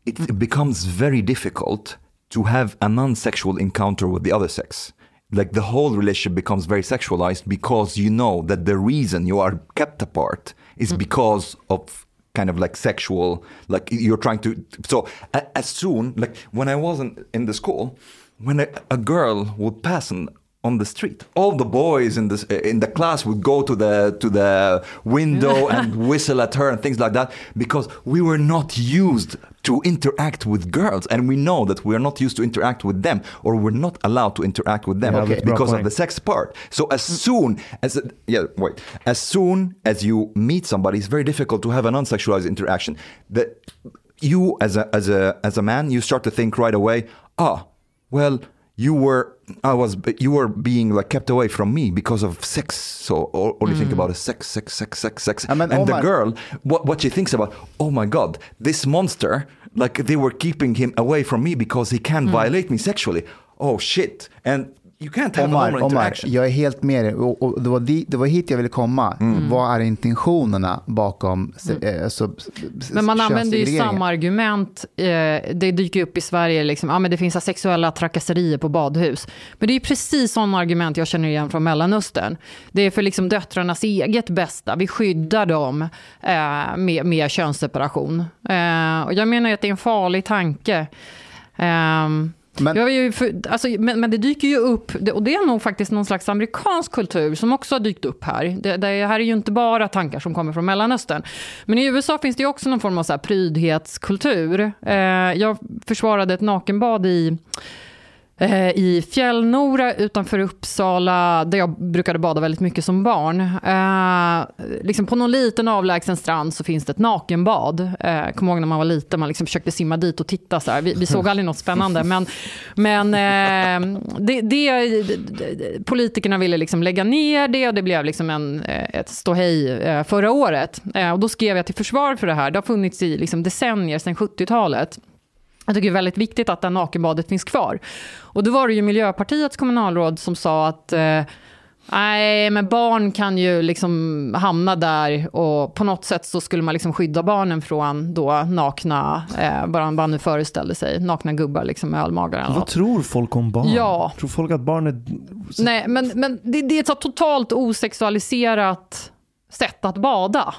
it becomes very difficult to have a non-sexual encounter with the other sex. Like the whole relationship becomes very sexualized because you know that the reason you are kept apart is because of kind of like sexual, like you're trying to. So as soon, like when I wasn't in the school, when a, a girl would pass on, on the street, all the boys in the in the class would go to the to the window (laughs) and whistle at her and things like that because we were not used to interact with girls and we know that we are not used to interact with them or we're not allowed to interact with them Yeah, bra because of the sex part. So as soon as yeah, wait, as soon as you meet somebody, it's very difficult to have a non-sexualized interaction. That you as a as a as a man, you start to think right away, ah, well, you were I was you were being like kept away from me because of sex. So all, all you think mm. about is sex, sex, sex, sex, sex. I mean, and oh the Omar- girl, what what she thinks about, oh my god, this monster, like they were keeping him away from me because he can mm. violate me sexually. Oh shit. And you can't have Omar, Omar, jag är helt med dig. Och, och det, var di, det var hit jag ville komma. Mm. Vad är intentionerna bakom se- eh, så, Men man använder ju samma argument. Eh, det dyker upp i Sverige, liksom, ja, men det finns sexuella trakasserier på badhus. Men det är precis sådana argument jag känner igen från Mellanöstern. Det är för liksom döttrarnas eget bästa. Vi skyddar dem eh, med, med könsseparation. Eh, och jag menar att det är en farlig tanke. Ehm, men- jag ju för, alltså, men, men det dyker ju upp, och det är nog faktiskt någon slags amerikansk kultur som också har dykt upp här. Det, det här är ju inte bara tankar som kommer från Mellanöstern. Men i USA finns det ju också någon form av så här prydhetskultur. Eh, jag försvarade ett nakenbad i Eh, i Fjällnora utanför Uppsala, där jag brukade bada väldigt mycket som barn. Eh, liksom på någon liten avlägsen strand så finns det ett nakenbad. Eh, kommer ihåg när man var liten, man liksom försökte simma dit och titta. Så här. Vi, vi såg aldrig något spännande, men, men eh, det, det, politikerna ville liksom lägga ner det och det blev liksom en, eh, ett ståhej eh, förra året. Eh, och då skrev jag till försvar för det här. Det har funnits i liksom decennier, sedan 70-talet. Jag tycker det är väldigt viktigt att det här nakenbadet finns kvar. Och då var det ju Miljöpartiets kommunalråd som sa att eh, nej, men barn kan ju liksom hamna där och på något sätt så skulle man liksom skydda barnen från då nakna, eh, bara man nu föreställde sig, nakna gubbar liksom med ölmagar eller Vad något. tror folk om barn? Ja. Tror folk att barn är... Nej, men, men det, det är ett så totalt osexualiserat sätt att bada.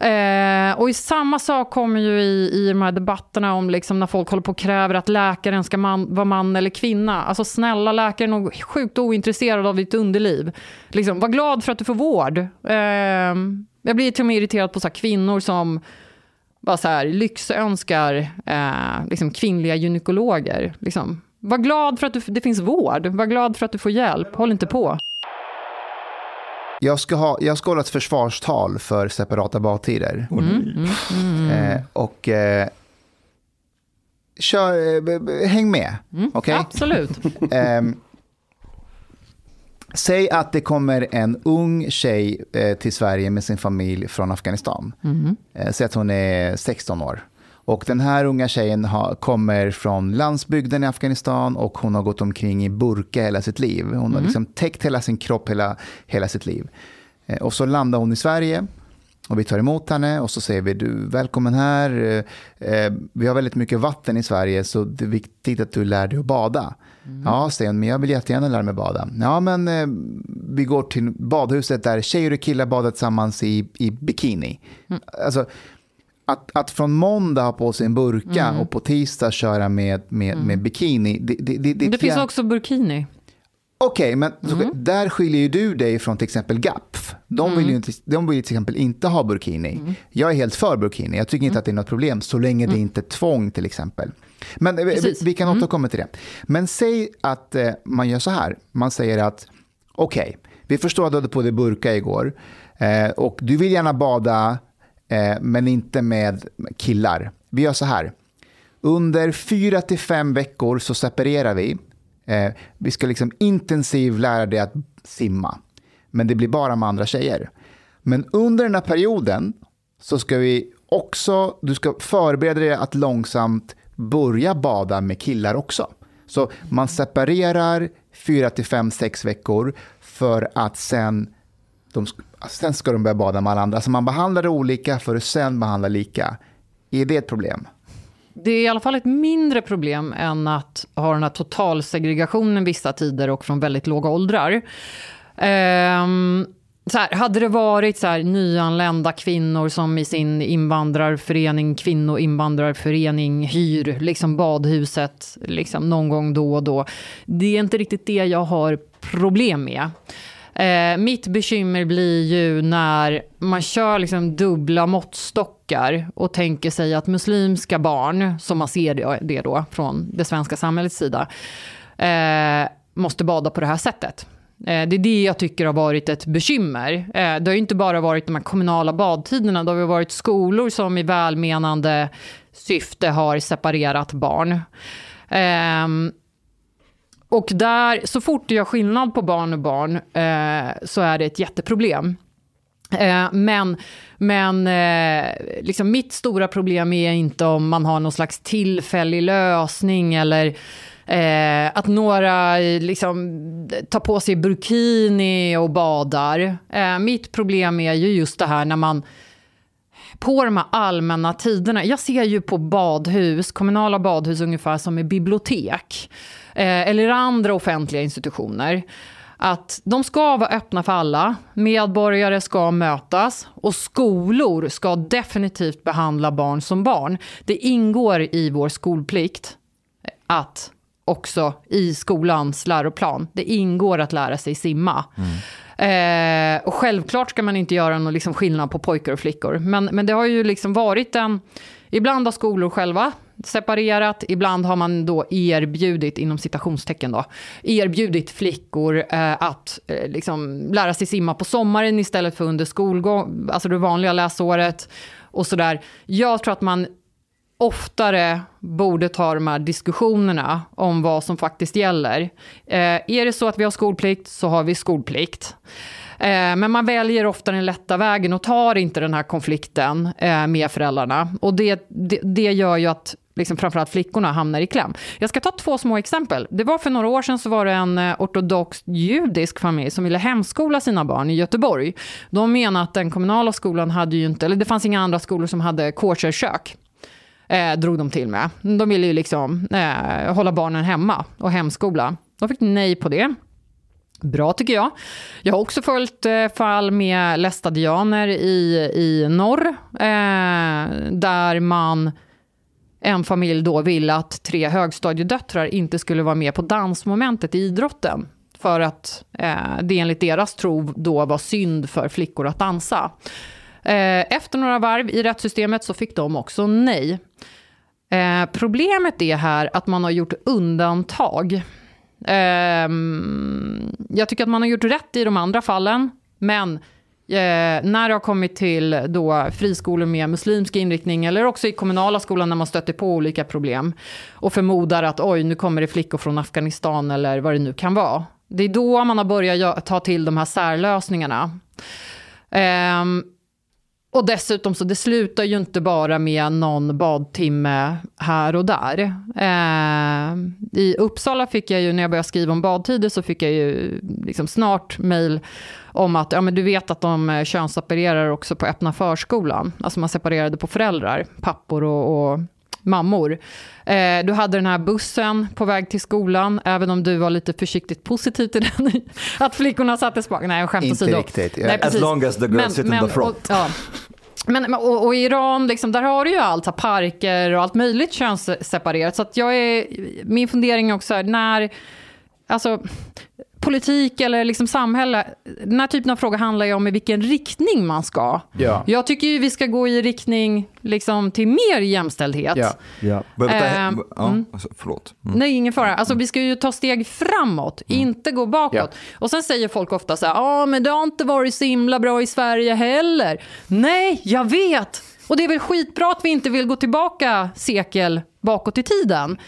Eh, och i samma sak kommer ju i, i de här debatterna om liksom när folk håller på och kräver att läkaren ska man, vara man eller kvinna. Alltså snälla, läkaren är nog sjukt ointresserad av ditt underliv. Liksom, var glad för att du får vård. Eh, jag blir till och med irriterad på så här kvinnor som bara så här, lyxönskar eh, liksom kvinnliga gynekologer. Liksom. Var glad för att du, det finns vård. Var glad för att du får hjälp. Håll inte på jag ska, ha, jag ska hålla ett försvarstal för separata badtider. Eh, och eh, kör, eh, häng med. okej? Absolut. (laughs) Ehm, säg att det kommer en ung tjej eh, till Sverige med sin familj från Afghanistan. Eh, säg att hon är 16 år. Och den här unga tjejen har, kommer från landsbygden i Afghanistan och hon har gått omkring i burka hela sitt liv. Hon har liksom täckt hela sin kropp hela, hela sitt liv. Eh, och så landar hon i Sverige och vi tar emot henne och så säger vi du välkommen här. Eh, eh, vi har väldigt mycket vatten i Sverige så det är viktigt att du lär dig att bada. Ja, säger hon, men jag vill jättegärna lära mig bada. Ja, men eh, vi går till badhuset där tjejer och killar badar tillsammans i, i bikini. Alltså, att, att från måndag ha på sig en burka och på tisdag köra med, med, med bikini. Det, det, det, Det finns jä- också burkini. Okej, men så, där skiljer ju du dig från till exempel GAPF. De vill ju inte, de vill till exempel inte ha burkini. Jag är helt för burkini. Jag tycker inte att det är något problem så länge det inte är tvång till exempel. Men eh, vi, vi kan återkomma till det. Men säg att eh, man gör så här. Man säger att okej, vi förstår att du hade på dig burka igår eh, och du vill gärna bada eh, men inte med killar. Vi gör så här. Under fyra till fem veckor så separerar vi. Eh, vi ska liksom intensivt lära dig att simma. Men det blir bara med andra tjejer. Men under den här perioden så ska vi också, du ska förbereda dig att långsamt börja bada med killar också. Så man separerar fyra till fem, sex veckor för att sen, de, Alltså, sen ska de börja bada med alla andra. Alltså, man behandlar det olika för att sen behandla lika. Är det ett problem? Det är i alla fall ett mindre problem än att ha den här totalsegregationen vissa tider och från väldigt låga åldrar. Ehm, så här, hade det varit så här, nyanlända kvinnor som i sin invandrarförening, kvinnoinvandrarförening hyr liksom badhuset liksom någon gång då och då. Det är inte riktigt det jag har problem med. Eh, mitt bekymmer blir ju när man kör liksom dubbla måttstockar och tänker sig att muslimska barn, som man ser det, då från det svenska samhällets sida, eh, måste bada på det här sättet. Eh, det är det jag tycker har varit ett bekymmer. Eh, det har ju inte bara varit de här kommunala badtiderna, det har ju varit skolor som i välmenande syfte har separerat barn. Ehm, och där, så fort du gör skillnad på barn och barn eh, så är det ett jätteproblem. Eh, men men eh, liksom mitt stora problem är inte om man har någon slags tillfällig lösning eller eh, att några liksom, tar på sig burkini och badar. Eh, mitt problem är ju just det här när man på de här allmänna tiderna. Jag ser ju på badhus, kommunala badhus ungefär som i bibliotek. Eh, eller andra offentliga institutioner. Att de ska vara öppna för alla, medborgare ska mötas och skolor ska definitivt behandla barn som barn. Det ingår i vår skolplikt att också i skolans läroplan, det ingår att lära sig simma. Mm. Eh, och självklart ska man inte göra någon liksom skillnad på pojkar och flickor. Men, men det har ju liksom varit en... Ibland har skolor själva separerat, ibland har man då erbjudit, inom citationstecken då, erbjudit flickor eh, att eh, liksom lära sig simma på sommaren istället för under skolgång, alltså det vanliga läsåret och sådär. Jag tror att man oftare borde ta de här diskussionerna om vad som faktiskt gäller. Eh, är det så att vi har skolplikt så har vi skolplikt. Eh, men man väljer ofta den lätta vägen och tar inte den här konflikten eh, med föräldrarna. Och det, det, det gör ju att liksom framförallt flickorna hamnar i kläm. Jag ska ta två små exempel. Det var för några år sedan så var det en eh, ortodox judisk familj som ville hemskola sina barn i Göteborg. De menade att den kommunala skolan hade ju inte, eller det fanns inga andra skolor som hade kosherkök eh, drog de till med. De ville ju liksom eh, hålla barnen hemma och hemskola. De fick nej på det. Bra tycker jag. Jag har också följt eh, fall med lästadianer i, i norr, eh, där man en familj då ville att tre högstadiedöttrar inte skulle vara med på dansmomentet i idrotten. För att eh, det enligt deras tro då var synd för flickor att dansa. Eh, efter några varv i rättssystemet så fick de också nej. Eh, problemet är här att man har gjort undantag. Ehm, jag tycker att man har gjort rätt i de andra fallen. Men eh, när det har kommit till då friskolor med muslimsk inriktning eller också i kommunala skolan när man stöter på olika problem och förmodar att oj, nu kommer det flickor från Afghanistan eller vad det nu kan vara. Det är då man har börjat ta till de här särlösningarna. Eh, och dessutom så det slutar ju inte bara med någon badtimme här och där. Eh, I Uppsala fick jag ju, när jag började skriva om badtider, så fick jag ju liksom snart mejl om att ja, men du vet att de eh, könsseparerar också på öppna förskolan. Alltså man separerade på föräldrar, pappor och, och mammor. Eh, du hade den här bussen på väg till skolan, även om du var lite försiktigt positiv till (laughs) den. att flickorna sattes bak. Nej, skämt åsido. Inte riktigt. Yeah. Nej, as long as the girls men, sit men, in the front. Och, ja. Men, och, och, i Iran, liksom, där har du ju allt, parker och allt möjligt könsseparerat. Så att jag är, min fundering är också när, alltså, politik eller liksom samhälle, den här typen av frågor handlar ju om i vilken riktning man ska. Ja. Jag tycker ju vi ska gå i riktning liksom, till mer jämställdhet. Ja. Ja. Äh, ja, mm. alltså, förlåt. Mm. Nej, ingen fara. Alltså, vi ska ju ta steg framåt, mm. inte gå bakåt. Ja. Och sen säger folk ofta så här, ja ah, men det har inte varit så himla bra i Sverige heller. Nej, jag vet. Och det är väl skitbra att vi inte vill gå tillbaka sekel bakåt i tiden.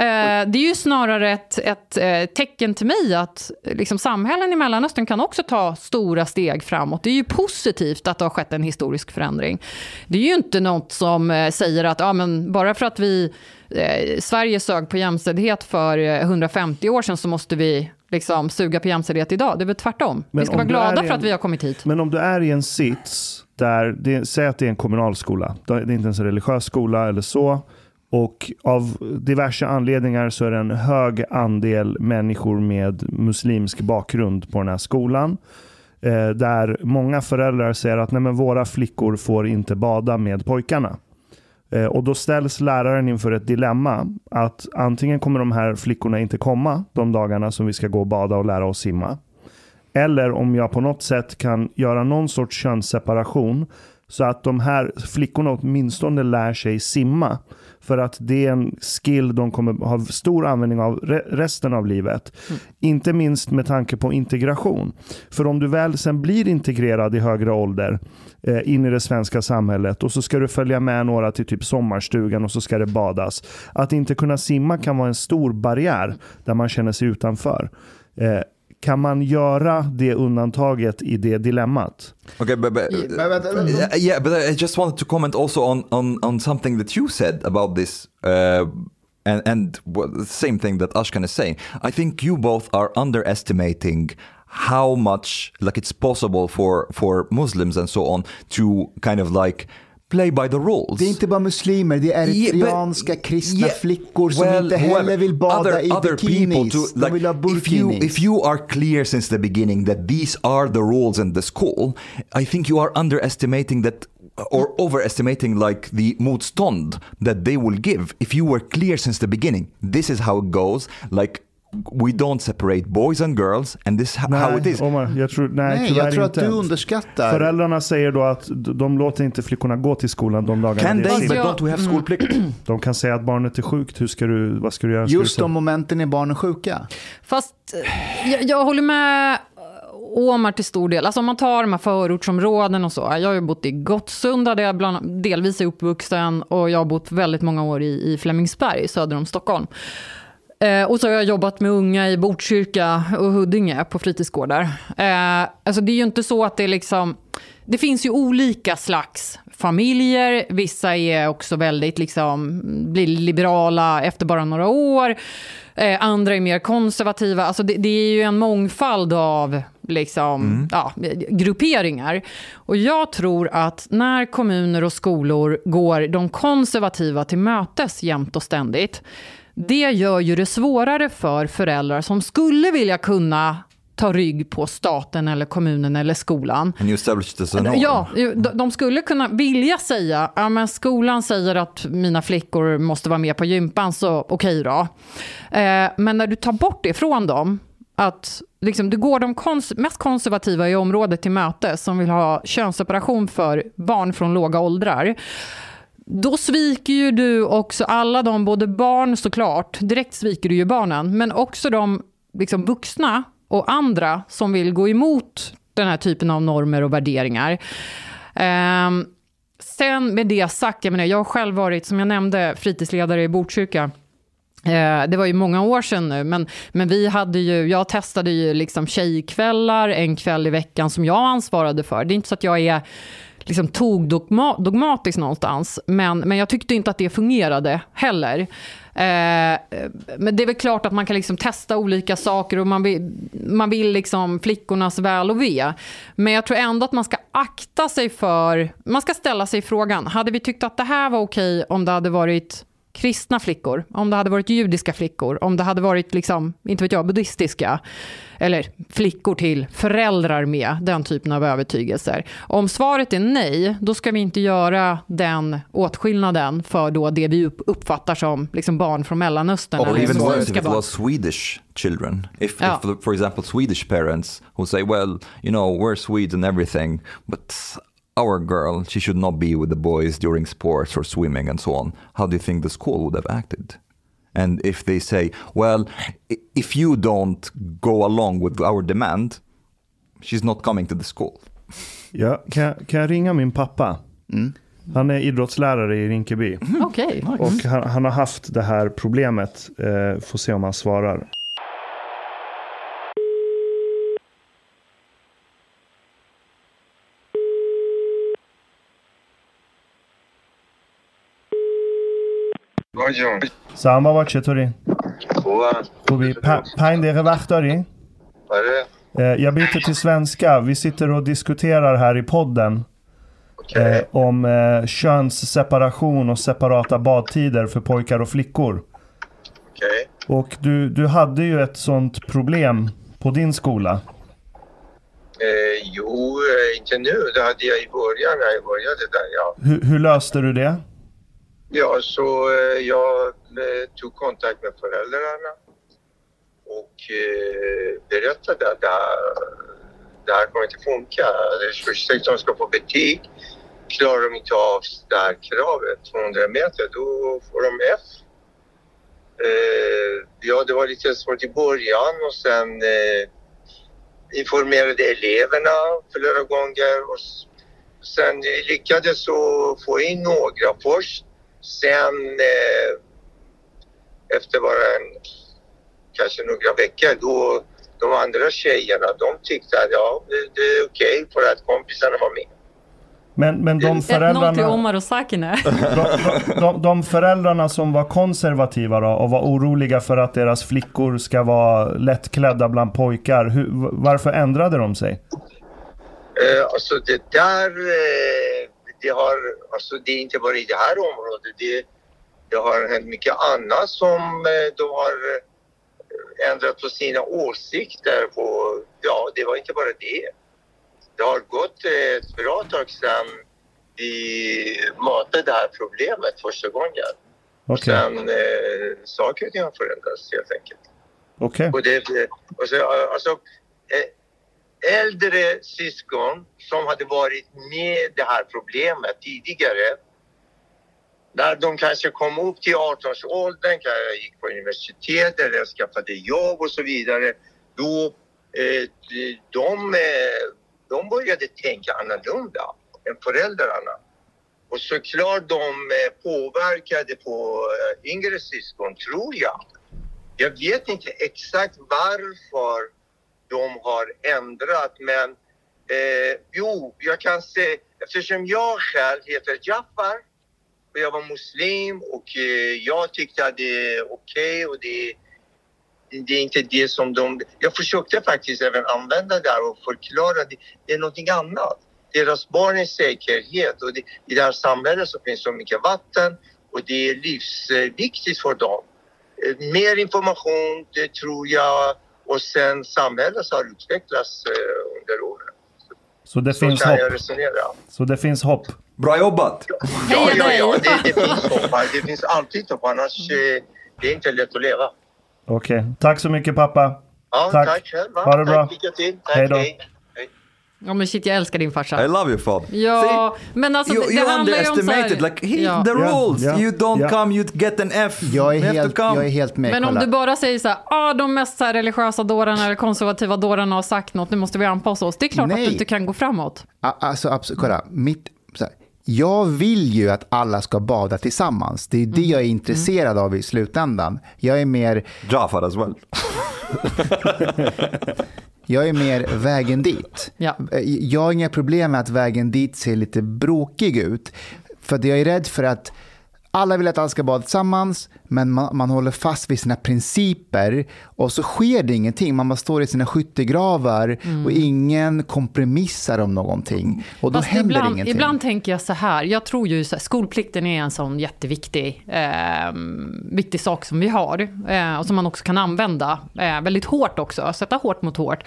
Eh, det är ju snarare ett, ett eh, tecken till mig att liksom, samhällen i Mellanöstern kan också ta stora steg framåt. Det är ju positivt att det har skett en historisk förändring. Det är ju inte något som eh, säger att ja, men bara för att vi Sverige sög på jämställdhet för 150 år sedan så måste vi liksom suga på jämställdhet idag. Det är väl tvärtom. Men vi ska vara glada en, för att vi har kommit hit. Men om du är i en sits där, det, säg att det är en kommunalskola, det är inte ens en religiös skola eller så, och av diverse anledningar så är det en hög andel människor med muslimsk bakgrund på den här skolan. Eh, där många föräldrar säger att Nej, men våra flickor får inte bada med pojkarna. Eh, och då ställs läraren inför ett dilemma. Att antingen kommer de här flickorna inte komma de dagarna som vi ska gå och bada och lära oss simma. Eller om jag på något sätt kan göra någon sorts könsseparation så att de här flickorna åtminstone lär sig simma. För att det är en skill de kommer ha stor användning av resten av livet. Mm. Inte minst med tanke på integration. För om du väl sen blir integrerad i högre ålder eh, in i det svenska samhället och så ska du följa med några till typ sommarstugan och så ska det badas. Att inte kunna simma kan vara en stor barriär där man känner sig utanför. Eh, kan man göra det undantaget i det dilemmat? Okay, but, but uh, yeah, but I just wanted to comment also on on on something that you said about this. Uh, and, and the same thing that Ashkan is saying. I think you both are underestimating how much like it's possible for for Muslims and so on to kind of like play by the rules. Det är inte bara muslimer, det är eritreanska yeah, kristna yeah, flickor som well, inte heller vill bada other, i other bikinis. To, like, De vill ha burkinis. If you, if you are clear since the beginning that these are the rules in the school, I think you are underestimating that or overestimating like the motstånd that they will give if you were clear since the beginning. This is how it goes. Like we don't separate boys and girls and this is how it is. Omar, jag tror, nej, nej jag tror inte. att du underskattar. Föräldrarna säger då att de låter inte flickorna gå till skolan de dagarna Can they, but don't we have skolplikt? De kan säga att barnet är sjukt, hur ska du, vad ska du göra? Just de momenten är barnen sjuka. Fast eh, jag, jag håller med Omar till stor del. Alltså om man tar de här förortsområden och så. Jag har ju bott i Gottsunda där jag bland, delvis är uppvuxen och jag har bott väldigt många år i, i Flemingsberg söder om Stockholm. Eh, och så har jag jobbat med unga i Botkyrka och Huddinge på fritidsgårdar. Eh, alltså det är ju inte så att det är liksom... Det finns ju olika slags familjer. Vissa är också väldigt liksom, blir liberala efter bara några år. Eh, andra är mer konservativa. Alltså det, det, är ju en mångfald av liksom, mm. ja, grupperingar. Och jag tror att när kommuner och skolor går de konservativa till mötes jämt och ständigt det gör ju det svårare för föräldrar som skulle vilja kunna ta rygg på staten eller kommunen eller skolan. Ja, de skulle kunna vilja säga, ja men skolan säger att mina flickor måste vara med på gympan, så okej okay då. Eh, men när du tar bort det från dem, att liksom, du går de kons mest konservativa i området till möte som vill ha könsseparation för barn från låga åldrar, då sviker ju du också alla de, både barn såklart, direkt sviker du ju barnen, men också de liksom vuxna och andra som vill gå emot den här typen av normer och värderingar. Um, sen med det sagt, jag, menar, jag har själv varit, som jag nämnde, fritidsledare i Botkyrka. Eh, det var ju många år sedan nu, men, men vi hade ju, jag testade ju liksom tjejkvällar en kväll i veckan som jag ansvarade för. Det är inte så att jag är liksom tog dogma, dogmatiskt någonstans, men, men jag tyckte inte att det fungerade heller. Eh, men det är väl klart att man kan liksom testa olika saker och man vill, man vill liksom flickornas väl och ve. Men jag tror ändå att man ska akta sig för, man ska ställa sig frågan, hade vi tyckt att det här var okej om det hade varit kristna flickor, om det hade varit judiska flickor, om det hade varit, liksom, inte vet jag, buddhistiska, eller flickor till föräldrar med den typen av övertygelser. Om svaret är nej, då ska vi inte göra den åtskillnaden för då det vi uppfattar som liksom barn från Mellanöstern. Or even worse if it was Swedish children. If, ja. if, for example, Swedish parents who say, well, you know, we're Swedes and everything, but our girl, she should not be with the boys during sports or swimming and so on. How do you think the school would have acted? And if they say, well, if you don't go along with our demand, she's not coming to the school. Ja, kan, kan jag ringa min pappa? Mm. Han är idrottslärare i Rinkeby. Mm. Okay. Och han, han, har haft det här problemet. Eh, får se om han svarar. سلام بابا چطوری؟ خوبم خوبی؟ پنج دقیقه وقت داری؟ آره Jag byter till svenska. Vi sitter och diskuterar här i podden. Okay. Eh, om eh, könsseparation och separata badtider för pojkar och flickor. Okay. Och du, du hade ju ett sånt problem på din skola. Eh, jo, eh, inte nu. Det hade jag i början när jag började där, ja. Hur, hur löste du det? Ja, så eh, jag eh, tog kontakt med föräldrarna och eh, berättade att det här, det här kommer inte funka. Först som ska få betyg. Klarar de inte av det här kravet, 200 meter, då får de F. Eh, ja, det var lite svårt i början och sen eh, informerade eleverna flera gånger och sen lyckades så få in några först Sen eh, efter bara en, kanske några veckor då de andra tjejerna de tyckte att ja, det, det är okej okay för att kompisarna var med. Men, men de föräldrarna... till Omar och Sakine. (laughs) De, de, de, föräldrarna som var konservativa då, och var oroliga för att deras flickor ska vara lättklädda bland pojkar. Hur, varför ändrade de sig? Eh, alltså det där eh, det, har, alltså det är inte bara i det här området. Det, det har hänt mycket annat som eh, de har eh, ändrat på sina åsikter. På, ja, det var inte bara det. Det har gått ett bra tag sedan vi mötte det här problemet första gången. Okay. Sen eh, saker och ting har förändrats helt enkelt. Okej. Okay. Och så, alltså, eh, äldre syskon som hade varit med det här problemet tidigare. När de kanske kom upp till 18-årsåldern, gick på universitet eller skaffade jobb och så vidare. Då eh, de, eh, de började tänka annorlunda än föräldrarna. Och såklart de eh, påverkade på eh, yngre syskon, tror jag. Jag vet inte exakt varför de har ändrat. Men eh, jo, jag kan säga eftersom jag själv heter Jafar och jag var muslim och eh, jag tyckte att det är okej okay och det, det är inte det som de... Jag försökte faktiskt även använda det här och förklara det, det är någonting annat. Deras barn är säkerhet och det, i det här samhället så finns så mycket vatten och det är livsviktigt för dem. Eh, mer information, det tror jag och sen samhället har utvecklats eh, under åren. Så det så finns hopp? Så det finns hopp? Bra jobbat! Ja, ja, ja, det, det finns hopp. Det finns alltid hopp, annars eh, det är inte lätt att leva. Okej, okay. tack så mycket pappa. Ja, tack. tack själv. Ha det bra. Tack, lycka till. Tack, hej då. Hej. Ja men shit, jag älskar din farsa. I love your father. Ja, men alltså you, det, you det handlar ju om så här, underestimated, like, he, ja. the rules. ja, you don't ja. come, you get an F. Jag You är, helt, jag är helt med. Men om kolla. du bara säger så här, ah, de mest så här religiösa dårarna eller konservativa dårarna har sagt något, nu måste vi anpassa oss. Det är klart att Nej. du inte kan gå framåt. A- Alltså, absolut, kolla. Mitt, så här, jag vill ju att alla ska bada tillsammans. Det är det jag är intresserad av i slutändan. Jag är mer, Jafar as well. (laughs) jag är mer vägen dit. Ja. Jag har inga problem med att vägen dit ser lite brokig ut. För jag är rädd för att alla vill att alla ska bada tillsammans, men man, man håller fast vid sina principer och så sker det ingenting. Man bara står i sina skyttegravar och ingen kompromissar om någonting. Och då Fast händer ibland, ingenting. ibland tänker jag så här, jag tror ju här, skolplikten är en sån jätteviktig eh, viktig sak som vi har eh, och som man också kan använda eh, väldigt hårt också, sätta hårt mot hårt.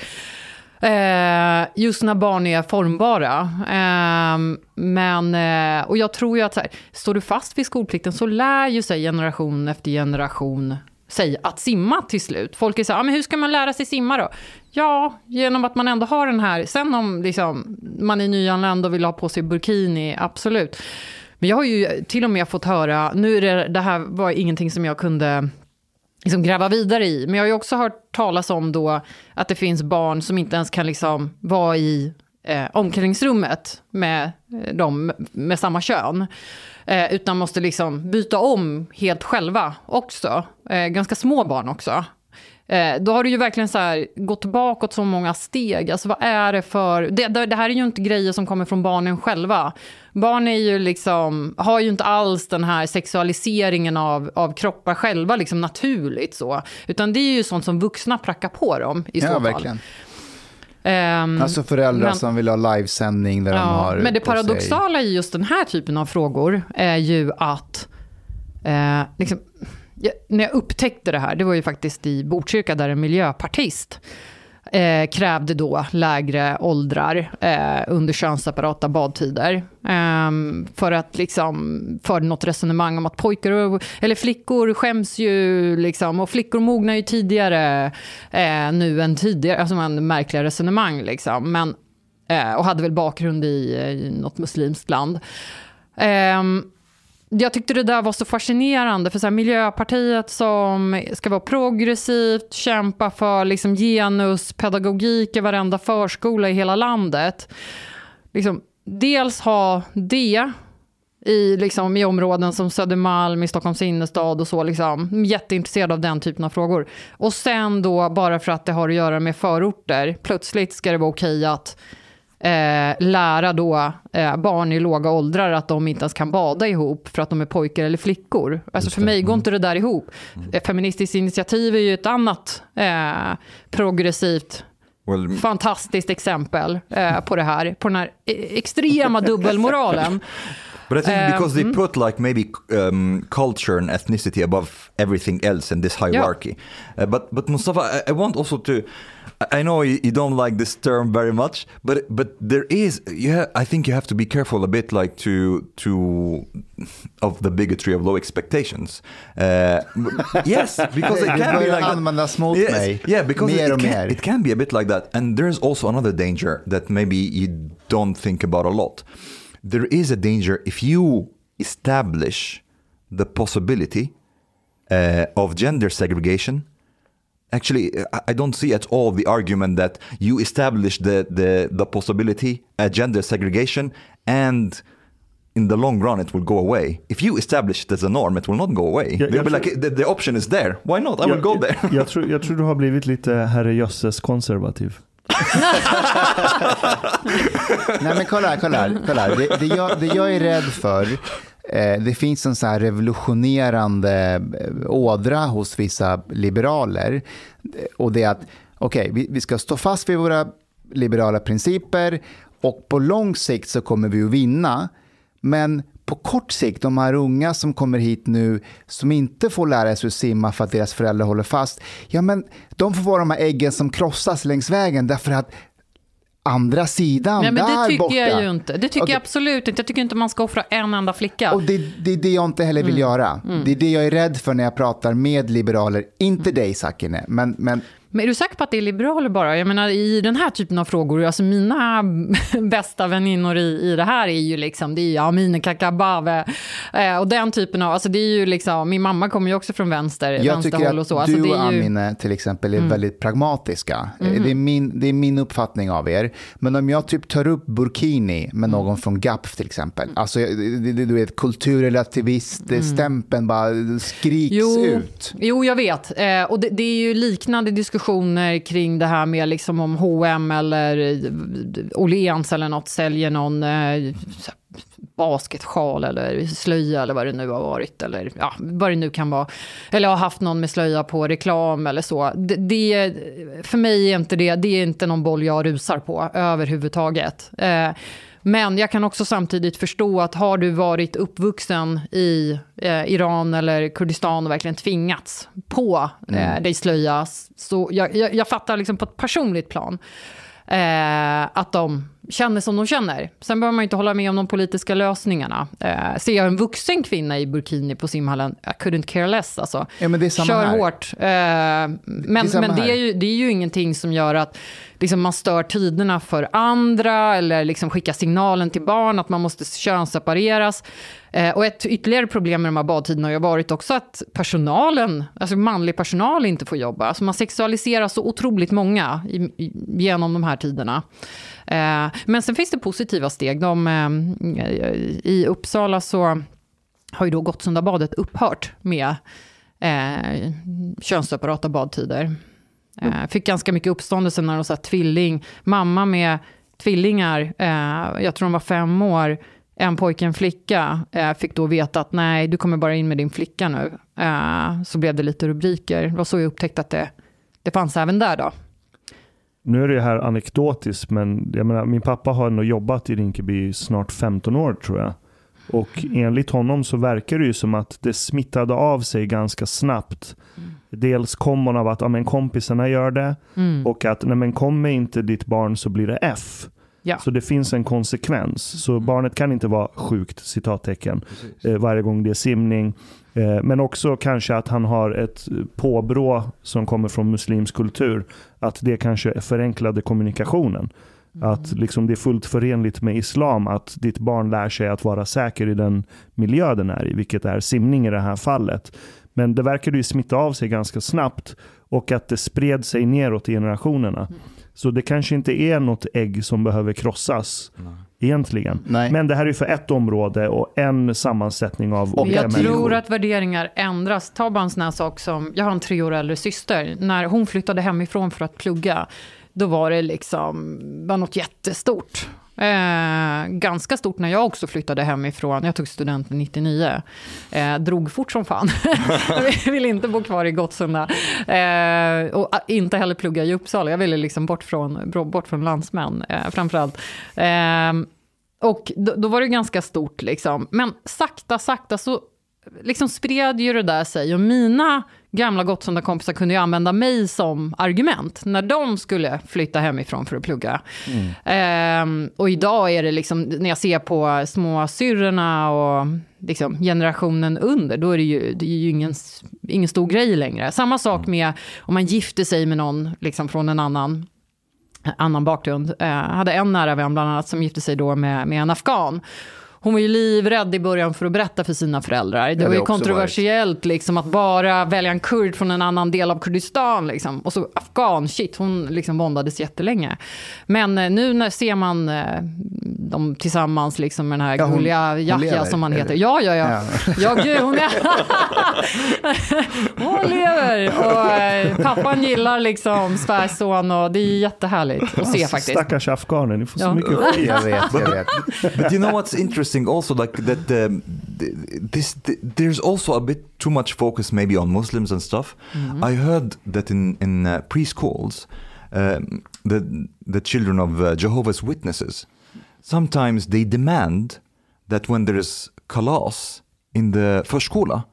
Eh, just när barn är formbara. Eh, men, eh, och jag tror ju att så här, står du fast vid skolplikten så lär ju sig generation efter generation sig att simma till slut. Folk är så här, ah, men hur ska man lära sig simma då? Ja, genom att man ändå har den här, sen om liksom, man är nyanländ och vill ha på sig burkini, absolut. Men jag har ju till och med fått höra, nu är det, det här var ingenting som jag kunde liksom gräva vidare i. Men jag har ju också hört talas om då att det finns barn som inte ens kan liksom vara i eh, omklädningsrummet med eh, dem med samma kön. Eh, utan måste liksom byta om helt själva också. Eh, ganska små barn också. Eh, då har du ju verkligen så här, gått bakåt så många steg. Alltså vad är det för... Det, det, det här är ju inte grejer som kommer från barnen själva. Barn är ju liksom, har ju inte alls den här sexualiseringen av, av kroppar själva liksom naturligt så. Utan det är ju sånt som vuxna prackar på dem i så Ja, fall. verkligen. Ehm, Alltså föräldrar men- som vill ha livesändning där de har men det på sig- paradoxala i just den här typen av frågor är ju att... Eh, liksom, jag, när jag upptäckte det här, det var ju faktiskt i Botkyrka där en miljöpartist eh, krävde då lägre åldrar eh, under könsseparata badtider. Eh, för att liksom förde något resonemang om att pojkar och, eller flickor skäms ju liksom, och flickor mognar ju tidigare eh, nu än tidigare. Alltså en märkliga resonemang liksom. Men, eh, och hade väl bakgrund i, i något muslimskt land. Ehm, jag tyckte det där var så fascinerande, för så här, Miljöpartiet som ska vara progressivt, kämpa för liksom, genuspedagogik i varenda förskola i hela landet. Liksom, dels ha det i, liksom, i områden som Södermalm, i Stockholms innerstad och så. Liksom, jätteintresserad av den typen av frågor. Och sen då, bara för att det har att göra med förorter, plötsligt ska det vara okej att eh, lära då eh, barn i låga åldrar att de inte ens kan bada ihop för att de är pojkar eller flickor. Alltså för mig går inte det där ihop. Mm. Feministiskt initiativ är ju ett annat eh, progressivt Well, fantastiskt exempel eh, på det här, på den här e- extrema (laughs) dubbelmoralen. But I think Um, because they mm. put like maybe um, culture and ethnicity above everything else in this hierarchy. Uh, but but Mustafa, I, I want also to. I- know you, you don't like this term very much, but but there is. Yeah, I think you have to be careful a bit, like to to of the bigotry of low expectations. Uh, (laughs) yes, because it (laughs) can be like that. Yes, Yeah, because mer it, can, it can be a bit like that. And there's also another danger that maybe you don't think about a lot. There is a danger if you establish the possibility uh, of gender segregation. Actually, I- don't see at all the argument that you establish the, the, the possibility of gender segregation and in the long run it will go away. If you establish it as a norm, it will not go away. Jag- They'll jag be tror- like, the, the option is there. Why not? I will go there. Jag, (laughs) jag, tror, jag tror du har blivit lite herrejösses konservativ. (laughs) Nej men kolla här, kolla här. Kolla här. Det, det, jag, det jag är rädd för, Eh, det finns en så här revolutionerande eh, ådra hos vissa liberaler. Eh, och det är att, okej, vi, vi ska stå fast vid våra liberala principer och på lång sikt så kommer vi att vinna. Men på kort sikt, de här unga som kommer hit nu som inte får lära sig att simma för att deras föräldrar håller fast, ja men de får vara de här äggen som krossas längs vägen därför att andra sidan, Nej, men där det tycker borta. jag ju inte. Det tycker Okej. jag absolut inte. Jag tycker inte man ska offra en enda flicka. Och det, det är det jag inte heller vill Mm. göra. Det är det jag är rädd för när jag pratar med liberaler. Inte dig Sakine, men, men Men är du säker på att det är liberaler bara? Jag menar i den här typen av frågor, alltså mina (laughs) bästa väninnor i, i det här är ju liksom, det är ju Amineh Kakabaveh eh, och den typen av, alltså det är ju liksom, min mamma kommer ju också från vänster, Jag tycker vänsterhåll att och så. Alltså du det och är ju, Mm. Amine till exempel är väldigt pragmatiska. Mhm. Det, är min, det är min uppfattning av er. Men om jag typ tar upp burkini med Mm. någon från GAPF till exempel. Alltså, det- det- du vet, kulturrelativist-stämpeln bara skriks Mm. Jo, ut. jo, jag vet. Eh, och det, det är ju liknande diskussioner kring det här med liksom om H&M eller Åhléns eller något säljer någon eh, basketsjal eller slöja eller vad det nu har varit. Eller ja, vad det nu kan vara. Eller har haft någon med slöja på reklam eller så. Det, det, för mig är inte det, det är inte någon boll jag rusar på överhuvudtaget. Eh, men jag kan också samtidigt förstå att har du varit uppvuxen i eh, Iran eller Kurdistan och verkligen tvingats på eh, dig slöja, så jag, jag, jag fattar liksom på ett personligt plan eh, att de känner som de känner. Sen behöver man inte hålla med om de politiska lösningarna. Eh, ser jag en vuxen kvinna i burkini på simhallen, I couldn't care less. Alltså. Ja, men det är samma Kör här. hårt. Eh, men Det är men det, är ju, det är ju ingenting som gör att liksom, man stör tiderna för andra eller liksom skickar signalen till barn att man måste könssepareras. Eh, och ett ytterligare problem med de här badtiderna har ju varit också att personalen, alltså manlig personal inte får jobba. Alltså man sexualiserar så otroligt många i, i, genom de här tiderna. Eh, men sen finns det positiva steg. De, eh, I Uppsala så har ju då Gottsundabadet upphört med eh, könsseparata badtider. Eh, fick ganska mycket uppståndelse när de sa tvilling, mamma med tvillingar, eh, jag tror de var fem år, en pojke, en flicka, eh, fick då veta att nej, du kommer bara in med din flicka nu. Så blev det lite rubriker. Det var så jag upptäckte att det, det fanns även där då. Nu är det här anekdotiskt, men jag menar, min pappa har ändå jobbat i Rinkeby i snart 15 år tror jag. Och enligt honom så verkar det ju som att det smittade av sig ganska snabbt. Dels kom man av att ja, men kompisarna gör det Mm. och att nej, men kommer inte ditt barn så blir det F. Ja. Så det finns en konsekvens. Så barnet kan inte vara sjukt, citattecken, eh, varje gång det är simning. Eh, men också kanske att han har ett påbrå som kommer från muslimsk kultur. Att det kanske förenklade kommunikationen. Att liksom det är fullt förenligt med islam att ditt barn lär sig att vara säker i den miljö den är i, vilket är simning i det här fallet. Men det verkade ju smitta av sig ganska snabbt och att det spred sig neråt i generationerna. Så det kanske inte är något ägg som behöver krossas egentligen. Nej. Men det här är ju för ett område och en sammansättning av Och olika Jag människor. tror att värderingar ändras. Ta bara en sån här sak som, jag har en tre år äldre syster. När hon flyttade hemifrån för att plugga, då var det liksom var något jättestort. Eh, ganska stort när jag också flyttade hemifrån. Jag tog studenten 99. Eh, drog fort som fan. (laughs) jag ville inte bo kvar i Gottsunda. Eh, och ah, inte heller plugga i Uppsala. Jag ville liksom bort från, bort från landsmän eh, framförallt. Eh, och då, då var det ganska stort liksom. Men sakta, sakta så liksom spred ju det där sig. Och mina gamla Gottsunda-kompisar kunde ju använda mig som argument när de skulle flytta hemifrån för att plugga. Ehm, och idag är det liksom, när jag ser på småsyrrorna och liksom generationen under, då är det ju, det är ju ingen, ingen stor grej längre. Samma sak med om man gifter sig med någon liksom från en annan annan bakgrund. Eh, hade en nära vän bland annat som gifte sig då med, med en afghan. Hon var ju livrädd i början för att berätta för sina föräldrar. Det det var ju kontroversiellt liksom, att bara välja en kurd från en annan del av Kurdistan. Liksom. Och så afghan, shit, hon liksom våndades jättelänge. Men eh, nu när ser man eh, dem tillsammans liksom, med den här Ja, hon Yahya som han heter. Ja, ja, ja. Ja. Ja, gud, hon är... (laughs) hon lever! Och eh, pappan gillar liksom svärson och det är jättehärligt att se faktiskt. Stackars afghaner, ni får så Ja. mycket skit. Jag vet, jag vet. (laughs) but you know what's interesting also like that um, this th- there's also a bit too much focus maybe on muslims and stuff. I heard that in in uh, preschools um, the the children of uh, jehovah's witnesses sometimes they demand that when there's kalas in the förskola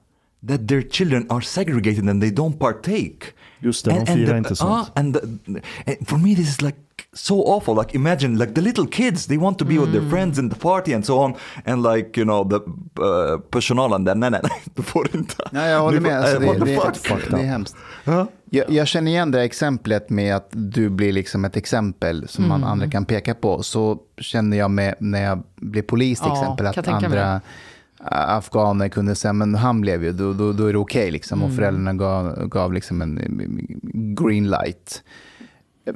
that their children are segregated and they don't partake. Just det, de firar the, inte sånt. ah, and, the, and for me this is like so awful. Like imagine like the little kids, they want to be with their friends in the party and so on. And like you know the uh, personalen där, nej nej nej, (laughs) du får inte. Nej, jag håller med. Alltså, det, det, det, det är hemskt. Ja. Jag, jag känner igen det här exemplet med att du blir liksom ett exempel som man Mm. andra kan peka på. Så känner jag med när jag blev polis till Ja, exempel, att andra äh, afghaner kunde säga, men han blev ju, då, då, då är det okej liksom. Mm. Och föräldrarna gav, gav liksom en green light.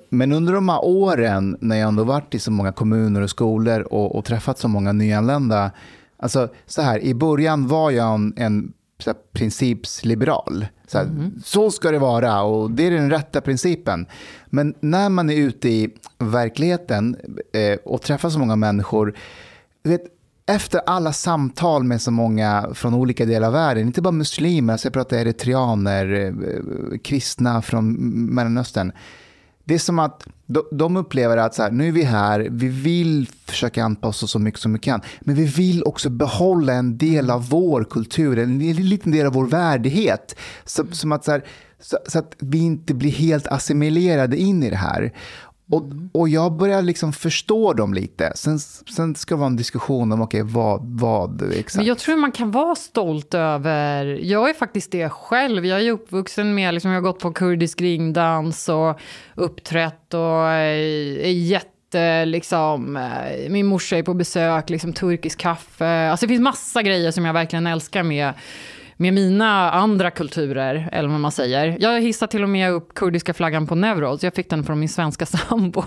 Men under de här åren när jag ändå varit i så många kommuner och skolor och, och träffat så många nyanlända. Alltså så här, i början var jag en, en så här, principsliberal. Så, här, så ska det vara och det är den rätta principen. Men när man är ute i verkligheten eh, och träffar så många människor. Vet, efter alla samtal med så många från olika delar av världen, inte bara muslimer, alltså jag pratar eritreaner, eh, kristna från Mellanöstern. Det är som att de, de upplever att så här, nu är vi här, vi vill försöka anpassa oss så mycket som vi kan, men vi vill också behålla en del av vår kultur, en liten del av vår värdighet. Så, som att, så, här, så, så att vi inte blir helt assimilerade in i det här. Och, och jag börjar liksom förstå dem lite. Sen, sen ska det vara en diskussion om okay, vad, vad exakt. Men jag tror man kan vara stolt över, jag är faktiskt det själv, jag är uppvuxen med, liksom, jag har gått på kurdisk ringdans och uppträtt och är, är jätte, liksom, eh, min morsa är på besök, liksom turkisk kaffe, alltså det finns massa grejer som jag verkligen älskar med med mina andra kulturer, eller vad man säger. Jag hissar till och med upp kurdiska flaggan på Nevroz. Jag fick den från min svenska (laughs) sambo.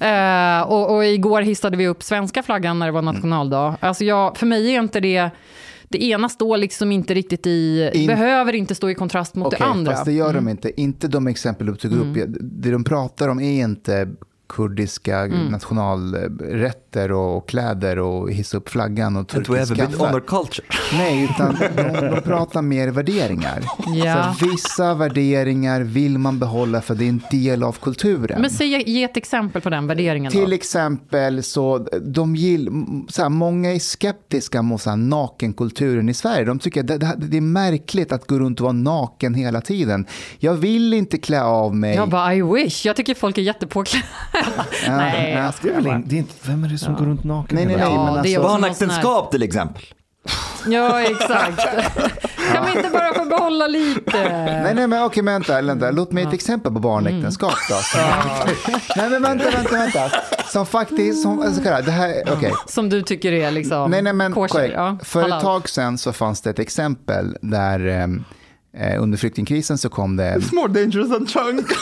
Eh, och, och igår hissade vi upp svenska flaggan när det var nationaldag. Alltså jag, för mig är inte det... Det ena står liksom inte riktigt i... In- behöver inte stå i kontrast mot Okej, det andra. fast det gör de inte. Inte de exempel du tog upp. Det de pratar om är inte kurdiska nationalrätter och kläder och hissa upp flaggan och turkisk kaffe. honor culture. Nej, utan de, de pratar mer värderingar. Ja. Så vissa värderingar vill man behålla för det är en del av kulturen. Men säg, ge ett exempel på den värderingen Till då. exempel så, de gill, så här, många är skeptiska mot så här, nakenkulturen i Sverige. De tycker att det, det, det är märkligt att gå runt och vara naken hela tiden. Jag vill inte klä av mig. Jag bara, I wish. Jag tycker folk är jättepåklädda. Nej, ja. jag Det är väl det inte, vem är det som går runt naken? Nej, nej, nej. Ja, men alltså, här- Barnäktenskap till exempel. Ja, exakt. (laughs) kan vi inte bara få behålla lite? Nej, nej, men okej, vänta, vänta. Låt mig ett exempel på barnäktenskap då. nej, men vänta, vänta, vänta. Som faktiskt, som, alltså, kolla, det här, okej. Som du tycker är liksom Nej, nej, men korrekt. Ja, För ett tag sedan så fanns det ett exempel där eh, under flyktingkrisen så kom det... It's more dangerous than chunk. (laughs)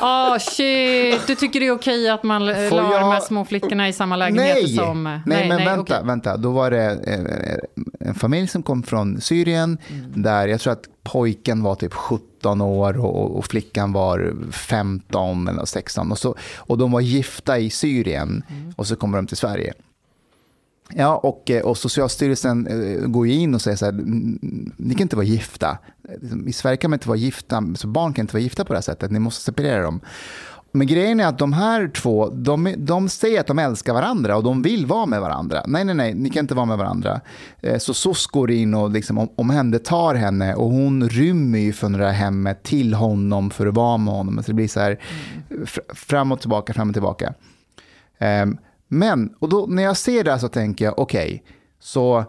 Ah shit, du tycker det är okej att man eh, Får la jag- de här små flickorna i samma lägenheter Nej! som... nej, men vänta, okej. vänta. Då var det eh, en familj som kom från Syrien Mm. där jag tror att pojken var typ 17 år och, och flickan var 15 eller 16. Och, så, och de var gifta i Syrien Mm. och så kommer de till Sverige. Ja, och, eh, och Socialstyrelsen eh, går ju in och säger så här, "Mm, ni kan inte vara gifta. I Sverige kan man inte vara gifta, så barn kan inte vara gifta på det här sättet, ni måste separera dem. Men grejen är att de här två, de, de säger att de älskar varandra och de vill vara med varandra. Nej, nej, nej, ni kan inte vara med varandra. Eh, Så SOS går in och liksom om- omhändertar henne och hon rymmer ju från det här hemmet till honom för att vara med honom. Så det blir så här fr- fram och tillbaka, fram och tillbaka. Ehm, Men, och då, när jag ser det här så tänker jag, okej, så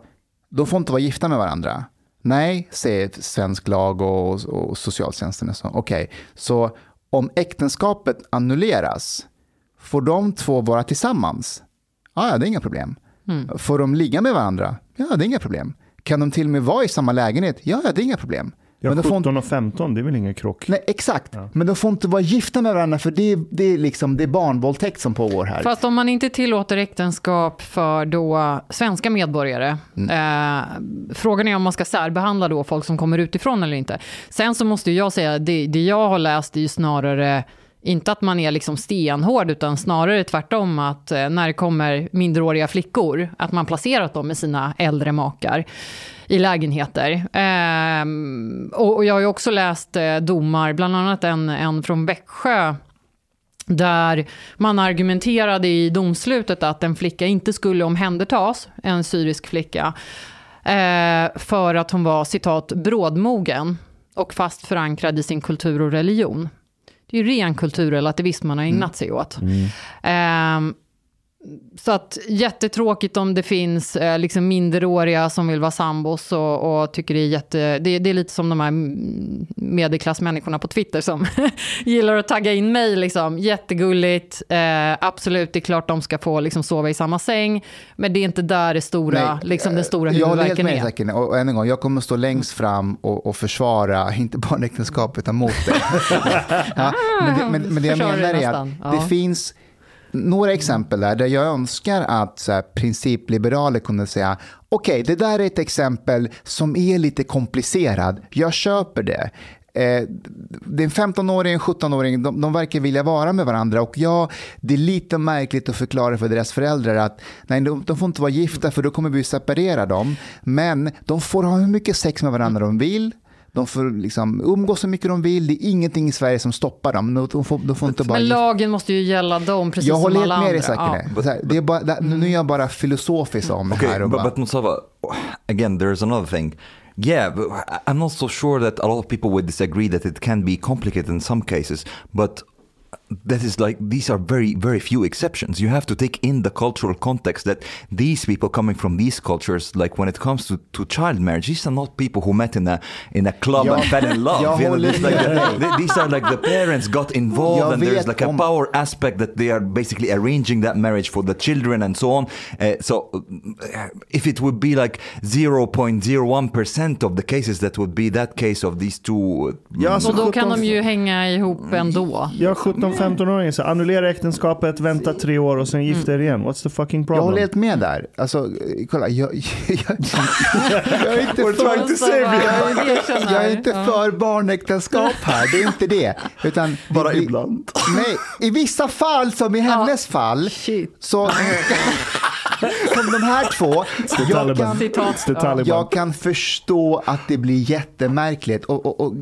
de får inte vara gifta med varandra. Nej, säger svensk lag och, och socialtjänsten. och så. Okej, så om äktenskapet annulleras, får de två vara tillsammans? Ja, ja, det är inga problem. Får de ligga med varandra? Ja, det är inga problem. Kan de till och med vara i samma lägenhet? Ja, ja det är inga problem. Ja, Men de får 17 och 15, det är väl ingen krock? Nej, exakt. Men de får inte vara gifta med varandra för det, är- det, är, liksom, det är barnvåldtäkt som pågår här. Fast om man inte tillåter äktenskap för då svenska medborgare, Mm. eh, frågan är om man ska särbehandla då folk som kommer utifrån eller inte. Sen så måste ju jag säga, det, det jag har läst är ju snarare inte att man är liksom stenhård, utan snarare tvärtom att eh, när det kommer minderåriga flickor, att man placerat dem med sina äldre makar i lägenheter. Ehm, och, jag har ju också läst eh, domar, bland annat en, en från Växjö, där man argumenterade i domslutet att en flicka inte skulle omhändertas, en syrisk flicka, Eh, för att hon var, citat, brådmogen och fast förankrad i sin kultur och religion. Det är ju ren kulturrelativism man har ägnat sig åt. Eh, så att jättetråkigt om det finns eh, liksom minderåriga som vill vara sambos och, och tycker det är jätte... Det, det, är lite som de här medelklassmänniskorna på Twitter som (laughs) gillar att tagga in mig. Liksom. Jättegulligt, eh, absolut, det är klart de ska få liksom, sova i samma säng. Men det är inte där det stora, Nej, liksom, den stora huvudvärken är. Jag håller med Och än en gång, jag kommer stå längst fram och, och försvara, (laughs) inte bara äktenskap utan mot det. (laughs) ja, men, det men, men det jag menar är att ja. det finns några exempel där, där jag önskar att så här, principliberaler kunde säga okej, okay, det där är ett exempel som är lite komplicerad, jag köper det. Eh, det är en 15-åring och en 17-åring, de, de verkar vilja vara med varandra och ja, det är lite märkligt att förklara för deras föräldrar att nej, de, de får inte vara gifta för då kommer vi separera dem. Men de får ha hur mycket sex med varandra de vill, de får liksom umgås så mycket de vill. Det är ingenting i Sverige som stoppar dem. De får, de får inte bara Men lagen måste ju gälla dem precis som alla andra. Jag håller helt med dig Sakine. Ja. Det är bara, det, nu är jag bara filosofisk om okay, det här. Och but, bara... but Mustafa, again there's another thing. Yeah, I'm not so sure that a lot of people would disagree that it can be complicated in some cases, but that is like these are very very few exceptions. You have to take in the cultural context that these people coming from these cultures like when it comes to, to child marriage these are not people who met in a in a club ja, and fell in (laughs) love you know, like (laughs) the, these are like the parents got involved and there's like a power aspect that they are basically arranging that marriage for the children and so on. Uh, so uh, if it would be like 0.01% of the cases that would be that case of these two ja, alltså, och då kan de ju hänga ihop ändå. Ja, 17-15-åring så annullera äktenskapet, vänta tre år och sen gifta er igen. What's the fucking problem? Jag håller helt med där. Alltså, kolla, jag, jag, jag, jag är inte för, jag är inte för barnäktenskap här, det är inte det. Utan, (laughs) Bara vi, ibland. Nej, i vissa fall, som i hennes fall, så... som de här två, jag kan, jag kan förstå att det blir jättemärkligt. Och, och, och,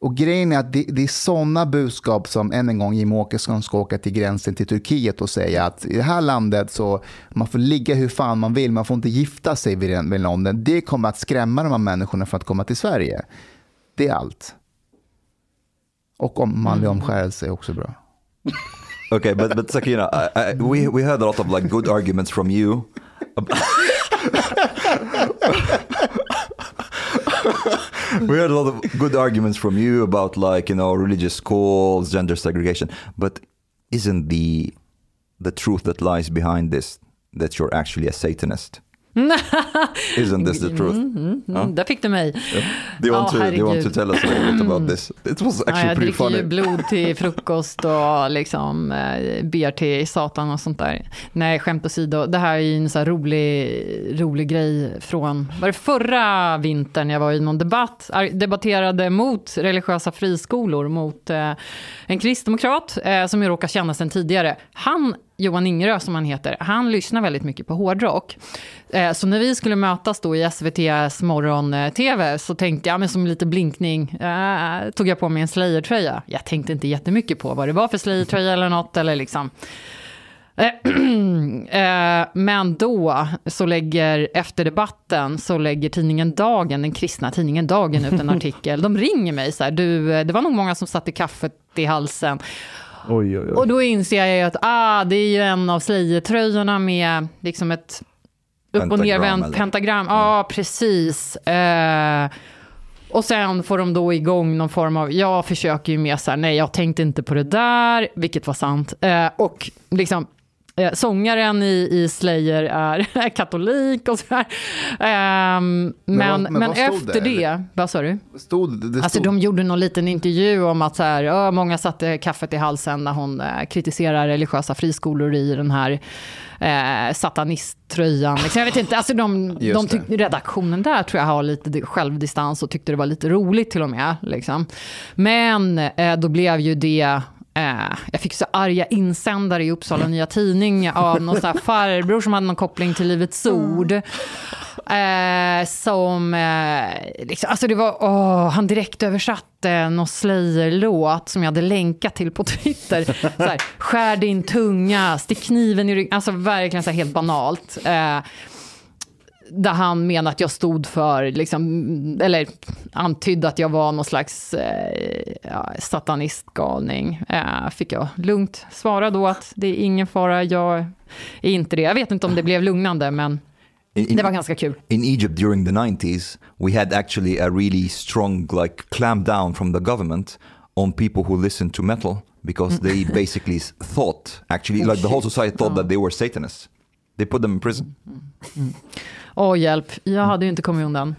och grejen är att det, det är sådana budskap som än en gång Jimmie Åkesson ska åka till gränsen till Turkiet och säga att i det här landet så man får ligga hur fan man vill, man får inte gifta sig vid, vid London. Det kommer att skrämma de här människorna för att komma till Sverige. Det är allt. Och om manlig mm. omskärelse är också bra. okay, but but Sakina, I, I, we we heard a lot of like good arguments from you. (laughs) we heard a lot of good arguments from you about like you know religious schools, gender segregation, but isn't the the truth that lies behind this that you're actually a Satanist? Isn't this the truth? Mm, mm. Huh? Där fick du mig. Yeah. You want oh, to, you want to tell us a little bit about this? It was actually ja, pretty funny. Jag dricker ju blod till frukost och liksom eh, ber till Satan och sånt där. Nej, skämt åsido. Det här är ju en så rolig, rolig grej från, var det förra vintern jag var i någon debatt, debatterade mot religiösa friskolor, mot eh, en kristdemokrat eh, som jag råkar känna sedan tidigare. Han Johan Ingerö som han heter, han lyssnar väldigt mycket på hårdrock. Eh, så när vi skulle mötas då i SVTs morgon-tv så tänkte jag, men som lite blinkning, äh, tog jag på mig en Slayer-tröja. Jag tänkte inte jättemycket på vad det var för Slayer-tröja eller något, eller liksom. (clears throat) Men då, så lägger, efter debatten, så lägger tidningen Dagen, den kristna tidningen Dagen, ut en (laughs) artikel. De ringer mig så här, du, det var nog många som satte kaffet i halsen. Oj, oj, oj. Och då inser jag ju att ah, det är ju en av Slayer-tröjorna med liksom ett upp och nervänt pentagram. Ja, ah, precis. Eh, och sen får de då igång någon form av, jag försöker ju med så här, nej jag tänkte inte på det där, vilket var sant. Eh, och liksom, Eh, sångaren i, i Slayer är (laughs) katolik och sådär. Eh, men men, men, men efter det, det vad sa du? Stod, det stod. Alltså de gjorde någon liten intervju om att så här, ö, många satte kaffet i halsen när hon eh, kritiserar religiösa friskolor i den här eh, satanisttröjan. Liksom, jag vet inte, alltså de, de tyck, redaktionen där tror jag har lite självdistans och tyckte det var lite roligt till och med. Liksom. Men eh, då blev ju det Eh, jag fick så arga insändare i Uppsala Nya Tidning av någon sån farbror som hade någon koppling till Livets Ord. Eh, som, eh, liksom, alltså det var, åh, han direkt översatte någon Slayer-låt som jag hade länkat till på Twitter. Så här, Skär din tunga, stick kniven i ryggen, alltså verkligen så helt banalt. Eh, där han menade att jag stod för, liksom, eller antydde att jag var någon slags eh, ja, satanistgalning. Eh, fick jag lugnt svara då att det är ingen fara, jag är inte det. Jag vet inte om det blev lugnande, men In, det var ganska kul. in Egypt during the 90s, we had actually a really strong like clamp down from the government on people who listened to metal because they basically s- thought, actually, like the whole society thought that they were Satanists. They put them in prison. Åh, oh, hjälp. Jag hade ju inte kommit undan.